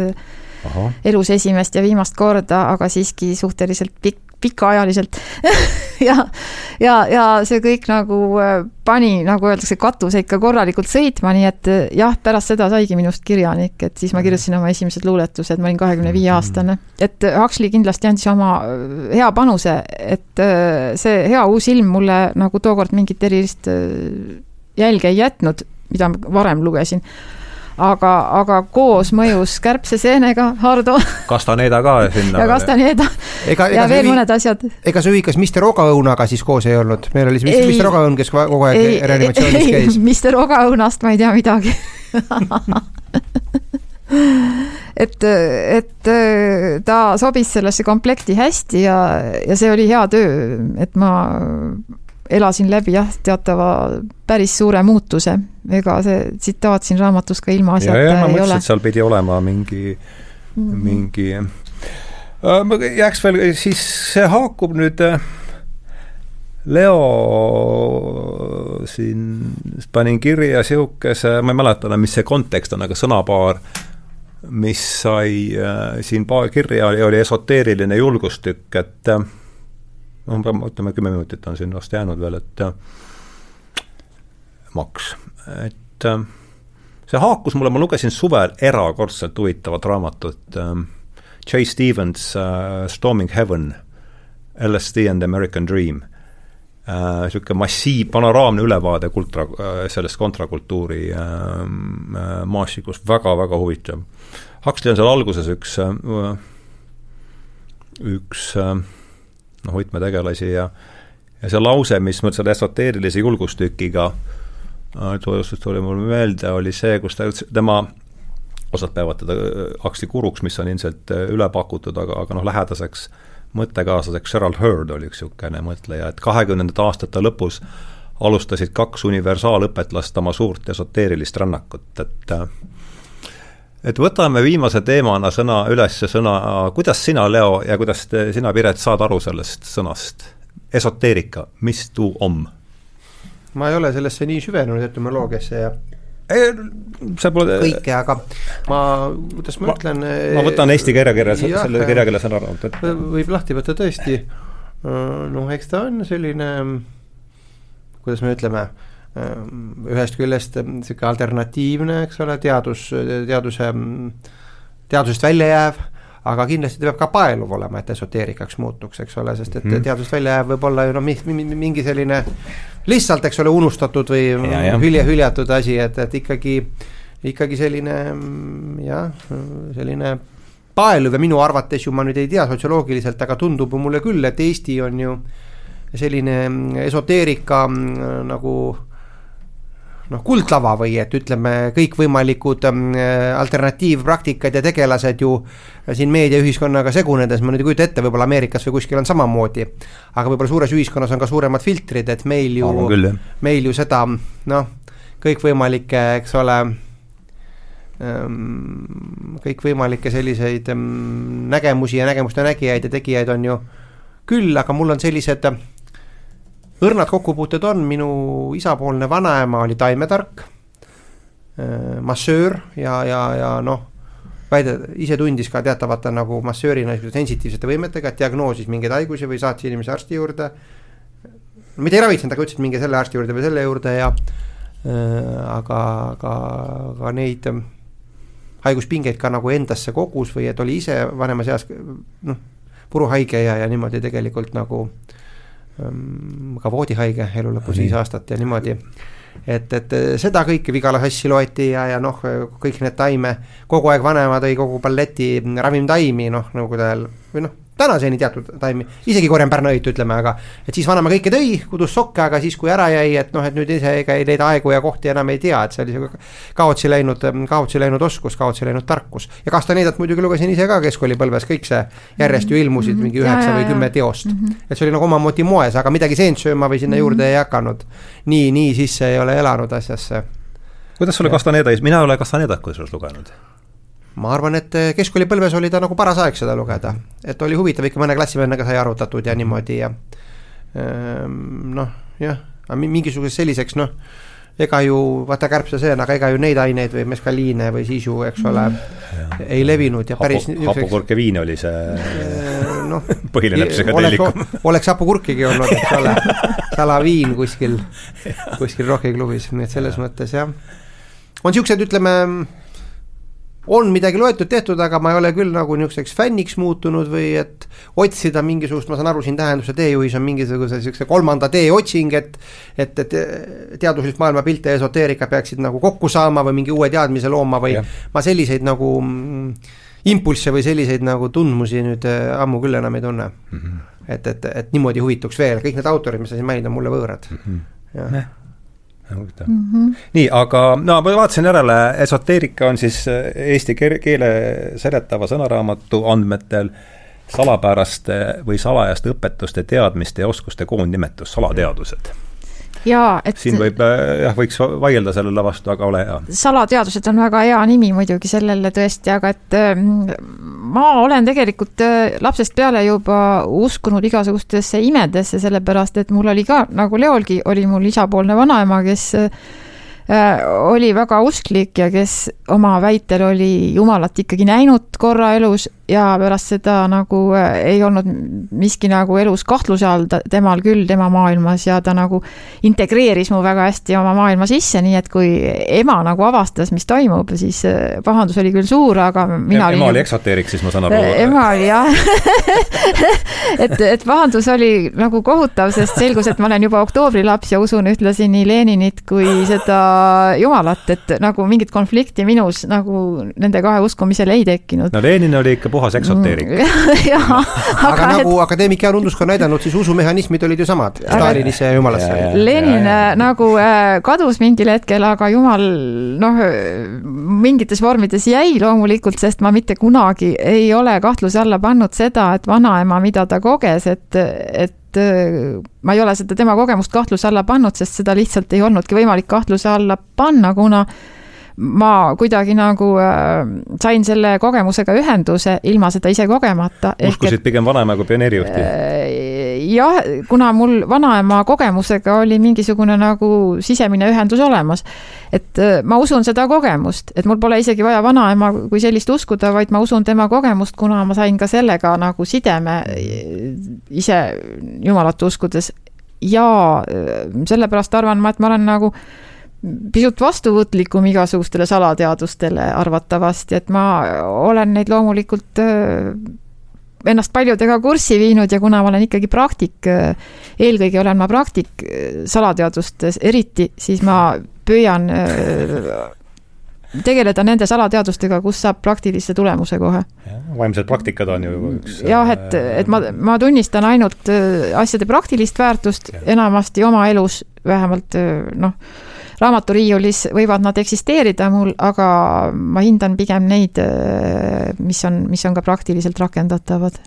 Aha. elus esimest ja viimast korda, aga siiski suhteliselt pikk, pikaajaliselt ja, ja, ja see kõik nagu äh, pani, nagu öeldakse, katuse ikka korralikult sõitma, nii et äh, jah, pärast seda saigi minust kirjanik, et siis ma kirjutasin oma esimesed luuletused, ma olin kahekümne viie aastane. et äh, Huxley kindlasti andis oma hea panuse, et see hea uus ilm mulle nagu tookord mingit erilist jälge ei jätnud, mida ma varem lugesin aga, aga koosmõjus kärbseseenega, Hardo. Castaneda ka sinna. ja Castaneda ega, ega ja veel ühi... mõned asjad. ega see ühikas Mister Ogaõunaga siis koos ei olnud, meil oli siis Mister Ogaõun, kes kogu aeg ei, reanimatsioonis käis. Mister Ogaõunast ma ei tea midagi et, et ta sobis sellesse komplekti hästi ja, ja see oli hea töö, et ma elasin läbi jah, teatava päris suure muutuse. ega see tsitaat siin raamatus ka ilmaasjata ei ole. ma mõtlesin, et seal pidi olema mingi mm, -hmm. mingi äh,. jääks veel, siis see haakub nüüd äh, Leo siin, panin kirja niisuguse, ma ei mäleta enam, mis see kontekst on, aga sõnapaar, mis sai äh, siin paar kirja, oli esoteeriline julgustükk, et noh, ütleme kümme minutit on siin vast jäänud veel, et äh, maks, et äh, see haakus mulle, ma lugesin suvel erakordselt huvitavat raamatut äh,, J. Stevens uh, Storming Heaven, LSD and American Dream niisugune massiiv, panoraamne ülevaade kultra sellest kontrakultuuri uh, maastikust, väga-väga huvitav. Huxley on seal alguses üks, üks noh, võtmetegelasi ja ja see lause, mis ma selle esoteerilise julgustükiga äh, tuli mul meelde, oli see, kus ta ütles, tema, osad peavad teda äh, Aksli kuruks, mis on ilmselt äh, üle pakutud, aga, aga noh, lähedaseks mõttekaaslaseks Gerald Heard oli üks niisugune mõtleja, et kahekümnendate aastate lõpus alustasid kaks universaalõpetlast oma suurt esoteerilist rännakut, et et võtame viimase teemana sõna üles sõna, kuidas sina, Leo, ja kuidas te, sina, Piret, saad aru sellest sõnast? esoteerika, mis tuu om? ma ei ole sellesse nii süvenenud etümoloogiasse ja see pole kõike, aga ma, kuidas ma, ma ütlen ma võtan eesti kirjakirja, selle kirjakirja sõna raamat ette. võib lahti võtta tõesti, noh, eks ta on selline, kuidas me ütleme, Ehm, ühest küljest niisugune ehm, alternatiivne, eks ole, teadus, teaduse, teadusest välja jääv, aga kindlasti ta peab ka paeluv olema, et esoteerikaks muutuks, eks ole, sest et mm. teadusest välja jääv võib olla ju noh, mingi selline lihtsalt, eks ole, unustatud või ja, hülje, hüljatud asi, et, et ikkagi, ikkagi selline jah, selline paeluv ja minu arvates ju ma nüüd ei tea sotsioloogiliselt, aga tundub mulle küll, et Eesti on ju selline esoteerika nagu noh, kuldlava või et ütleme, kõikvõimalikud ähm, alternatiivpraktikad ja tegelased ju siin meediaühiskonnaga segunedes, ma nüüd ei kujuta ette, võib-olla Ameerikas või kuskil on samamoodi. aga võib-olla suures ühiskonnas on ka suuremad filtrid, et meil ju, meil ju seda noh, kõikvõimalikke, eks ole ähm,, kõikvõimalikke selliseid ähm, nägemusi ja nägemuste nägijaid ja tegijaid on ju küll, aga mul on sellised õrnad kokkupuuted on, minu isapoolne vanaema oli taimetark, massöör ja, ja, ja noh, väide, ise tundis ka teatavate nagu massöörina sensitiivsete võimetega, et diagnoosis mingeid haigusi või saatis inimese arsti juurde. mitte ei ravitsenud, aga ütles, et minge selle arsti juurde või selle juurde ja äh, aga, aga, aga neid äh, haiguspingeid ka nagu endasse kogus või et oli ise vanemas eas noh, puruhaige ja, ja niimoodi tegelikult nagu ähm, ka voodihaige elu lõpus viis aastat ja niimoodi. Et, et seda kõike Vigala sassi loeti ja, ja noh, kõik need taime, kogu aeg vanaema tõi kogu palleti ravimtaimi, noh, nõukogude ajal või noh, tänaseni teatud taimi, isegi korjan Pärnu õitu, ütleme, aga et siis vanaema kõike tõi, kudus sokke, aga siis, kui ära jäi, et noh, et nüüd ise ega ei neid aegu ja kohti enam ei tea, et see oli sihuke kaotsi läinud, kaotsi läinud oskus, kaotsi läinud tarkus. ja Castanedat muidugi lugesin ise ka keskkoolipõlves, kõik see järjest ju ilmusid mhm. mingi üheksa või kümme teost mm. -hmm. et see oli nagu omamoodi moes, aga midagi seent sööma või sinna juurde ei hakanud. nii, nii sisse ei ole elanud asjasse. kuidas sulle Castaneda, mina ei ole Castanedat kusjuures lugenud ma arvan, et eh, keskkoolipõlves oli ta nagu paras aeg seda lugeda, et oli huvitav ikka mõne klassivennaga sai arutatud ja niimoodi ja ehm, noh, jah, mingisuguseks selliseks noh, ega ju vaata kärbseseen, aga ega ju neid aineid või meskaliine või sisu, eks ole, mm. ei levinud ja päris Hapu, hapukurke viin oli see eh, noh, põhiline psühhedeelikum. oleks hapukurkigi olnud, eks ole, salaviin kuskil, kuskil rohkeklubis, nii et selles mõttes jah. on siuksed, ütleme on midagi loetud, tehtud, aga ma ei ole küll nagu niisuguseks fänniks muutunud või et otsida mingisugust, ma saan aru, siin tähenduse teejuhis on mingisuguse niisuguse kolmanda tee otsing, et et, et teaduslik maailmapilt ja esoteerika peaksid nagu kokku saama või mingi uue teadmise looma või ja. ma selliseid nagu mm, impulsse või selliseid nagu tundmusi nüüd äh, ammu küll enam ei tunne mm. -hmm. et, et, et niimoodi huvituks veel, kõik need autorid, mis sa siin mainid, on mulle võõrad mm. -hmm. Huvitav mm. -hmm. nii, aga no ma vaatasin järele, esoteerika on siis äh, eesti keele seletava sõnaraamatu andmetel salapäraste või salajaste õpetuste, teadmiste ja oskuste koondnimetus, salateadused jaa, et siin võib äh, jah, võiks vaielda sellele vastu, aga ole hea. salateadused on väga hea nimi muidugi sellele tõesti, aga et ähm, ma olen tegelikult äh, lapsest peale juba uskunud igasugustesse imedesse, sellepärast et mul oli ka, nagu Leolgi, oli mul isapoolne vanaema, kes äh, oli väga usklik ja kes oma väitel oli Jumalat ikkagi näinud korra elus ja pärast seda nagu äh, ei olnud miski nagu elus kahtluse all temal küll, tema maailmas ja ta nagu integreeris mu väga hästi oma maailma sisse, nii et kui ema nagu avastas, mis toimub, siis äh, pahandus oli küll suur, aga mina ema olin oli eksoteerik siis, ma saan aru? Äh, ema oli jah et, et pahandus oli nagu kohutav, sest selgus, et ma olen juba oktoobri-laps ja usun ühtlasi nii Leninit kui seda Jumalat, et nagu mingit konflikti minus nagu nende kahe uskumisel ei tekkinud. no Lenin oli ikka puhas eksoteerik. Jah, aga, aga nagu et... akadeemik Jaan Undusk on näidanud, siis usumehhanismid olid ju samad, Stalinisse ja jumalasse. Lenin äh, nagu äh, kadus mingil hetkel, aga jumal noh, mingites vormides jäi loomulikult, sest ma mitte kunagi ei ole kahtluse alla pannud seda, et vanaema, mida ta koges, et, et äh, ma ei ole seda tema kogemust kahtluse alla pannud, sest seda lihtsalt ei olnudki võimalik kahtluse alla panna, kuna ma kuidagi nagu äh, sain selle kogemusega ühenduse ilma seda ise kogemata. uskusid et, pigem vanaema kui pioneerijuhti äh,? jah, kuna mul vanaema kogemusega oli mingisugune nagu sisemine ühendus olemas, et äh, ma usun seda kogemust, et mul pole isegi vaja vanaema kui sellist uskuda, vaid ma usun tema kogemust, kuna ma sain ka sellega nagu sideme äh, ise Jumalat uskudes ja äh, sellepärast arvan ma, et ma olen nagu pisut vastuvõtlikum igasugustele salateadustele arvatavasti, et ma olen neid loomulikult äh, ennast paljudega kurssi viinud ja kuna ma olen ikkagi praktik, äh, eelkõige olen ma praktik äh, salateadustes eriti, siis ma püüan tegeleda nende salateadustega, kus saab praktilise tulemuse kohe. vaimsed praktikad on ju üks jah, et, et ma, ma tunnistan ainult asjade praktilist väärtust ja. enamasti oma elus, vähemalt noh raamaturiiulis võivad nad eksisteerida mul, aga ma hindan pigem neid, mis on, mis on ka praktiliselt rakendatavad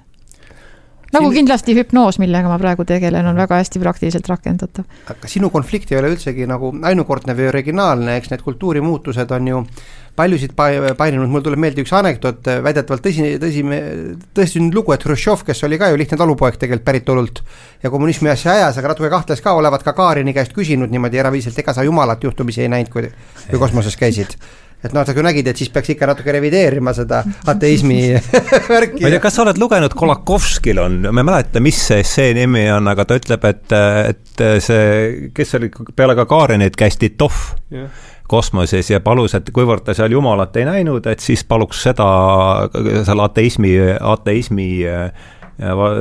nagu Siin... kindlasti hüpnoos, millega ma praegu tegelen, on väga hästi praktiliselt rakendatav. aga sinu konflikt ei ole üldsegi nagu ainukordne või originaalne, eks need kultuurimuutused on ju paljusid paininud, mul tuleb meelde üks anekdoot, väidetavalt tõsi, tõsi, tõsinud lugu, et Hruštšov, kes oli ka ju lihtne talupoeg tegelikult päritolult ja kommunismi asja ajas, aga natuke kahtles ka, olevat Gagarini käest küsinud niimoodi eraviisiliselt, ega sa jumalat juhtumisi ei näinud, kui, kui kosmoses käisid et noh, sa küll nägid, et siis peaks ikka natuke revideerima seda ateismi värki. ma ei tea, kas sa oled lugenud, Kolakovskil on, ma ei mäleta, mis see essee nimi on, aga ta ütleb, et, et see, kes oli peale Gagarinit, käis Titov yeah. kosmoses ja palus, et kuivõrd ta seal Jumalat ei näinud, et siis paluks seda, selle ateismi, ateismi äh,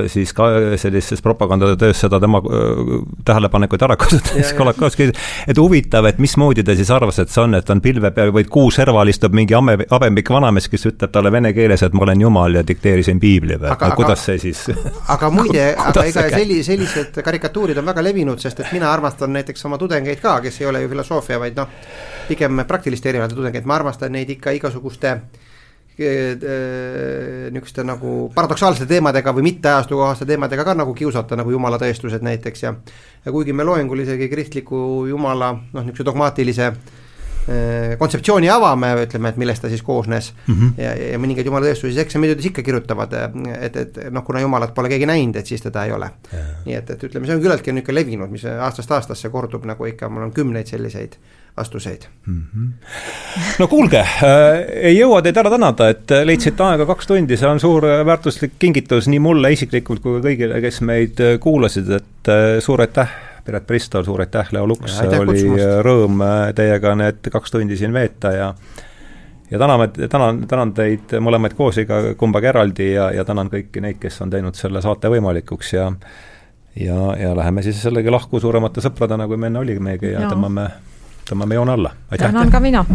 siis ka sellises propagandatöös seda tema tähelepanekuid ära kasutades Kolakowski, et huvitav, et mismoodi ta siis arvas, et see on, et on pilve peal või kuu serval istub mingi ame, habemik vanamees, kes ütleb talle vene keeles, et ma olen jumal ja dikteerisin piibli või, aga kuidas see siis aga muide, aga ega selli-, sellised karikatuurid on väga levinud, sest et mina armastan näiteks oma tudengeid ka, kes ei ole ju filosoofia, vaid noh, pigem praktiliste erialade tudengeid, ma armastan neid ikka igasuguste äh, niisuguste nagu paradoksaalsete teemadega või mitte ajastukohaste teemadega ka nagu kiusata, nagu jumala tõestused näiteks ja ja kuigi me loengul isegi kristliku jumala noh, niisuguse dogmaatilise kontseptsiooni avame, ütleme, et millest ta siis koosnes mm -hmm. ja, ja mõningaid jumala tõestusi, siis eksamitöödes ikka kirjutavad, et, et noh, kuna jumalat pole keegi näinud, et siis teda ei ole. nii et, et ütleme, see on küllaltki niisugune levinud, mis aastast aastasse kordub nagu ikka, mul on kümneid selliseid vastuseid mm. -hmm. no kuulge äh,, ei jõua teid ära tänada, et leidsite aega kaks tundi, see on suur väärtuslik kingitus nii mulle isiklikult kui ka kõigile, kes meid kuulasid, et äh, suur aitäh, Piret Pristol, suur aitäh, Leo Luks, oli rõõm äh, teiega need kaks tundi siin veeta ja ja täname, tänan, tänan teid mõlemaid koos, iga kumbagi eraldi ja, ja tänan kõiki neid, kes on teinud selle saate võimalikuks ja ja, ja läheme siis sellega lahku suuremate sõpradena, kui me enne olimegi ja tõmbame tõmbame joone alla, aitäh! tänan ka mina!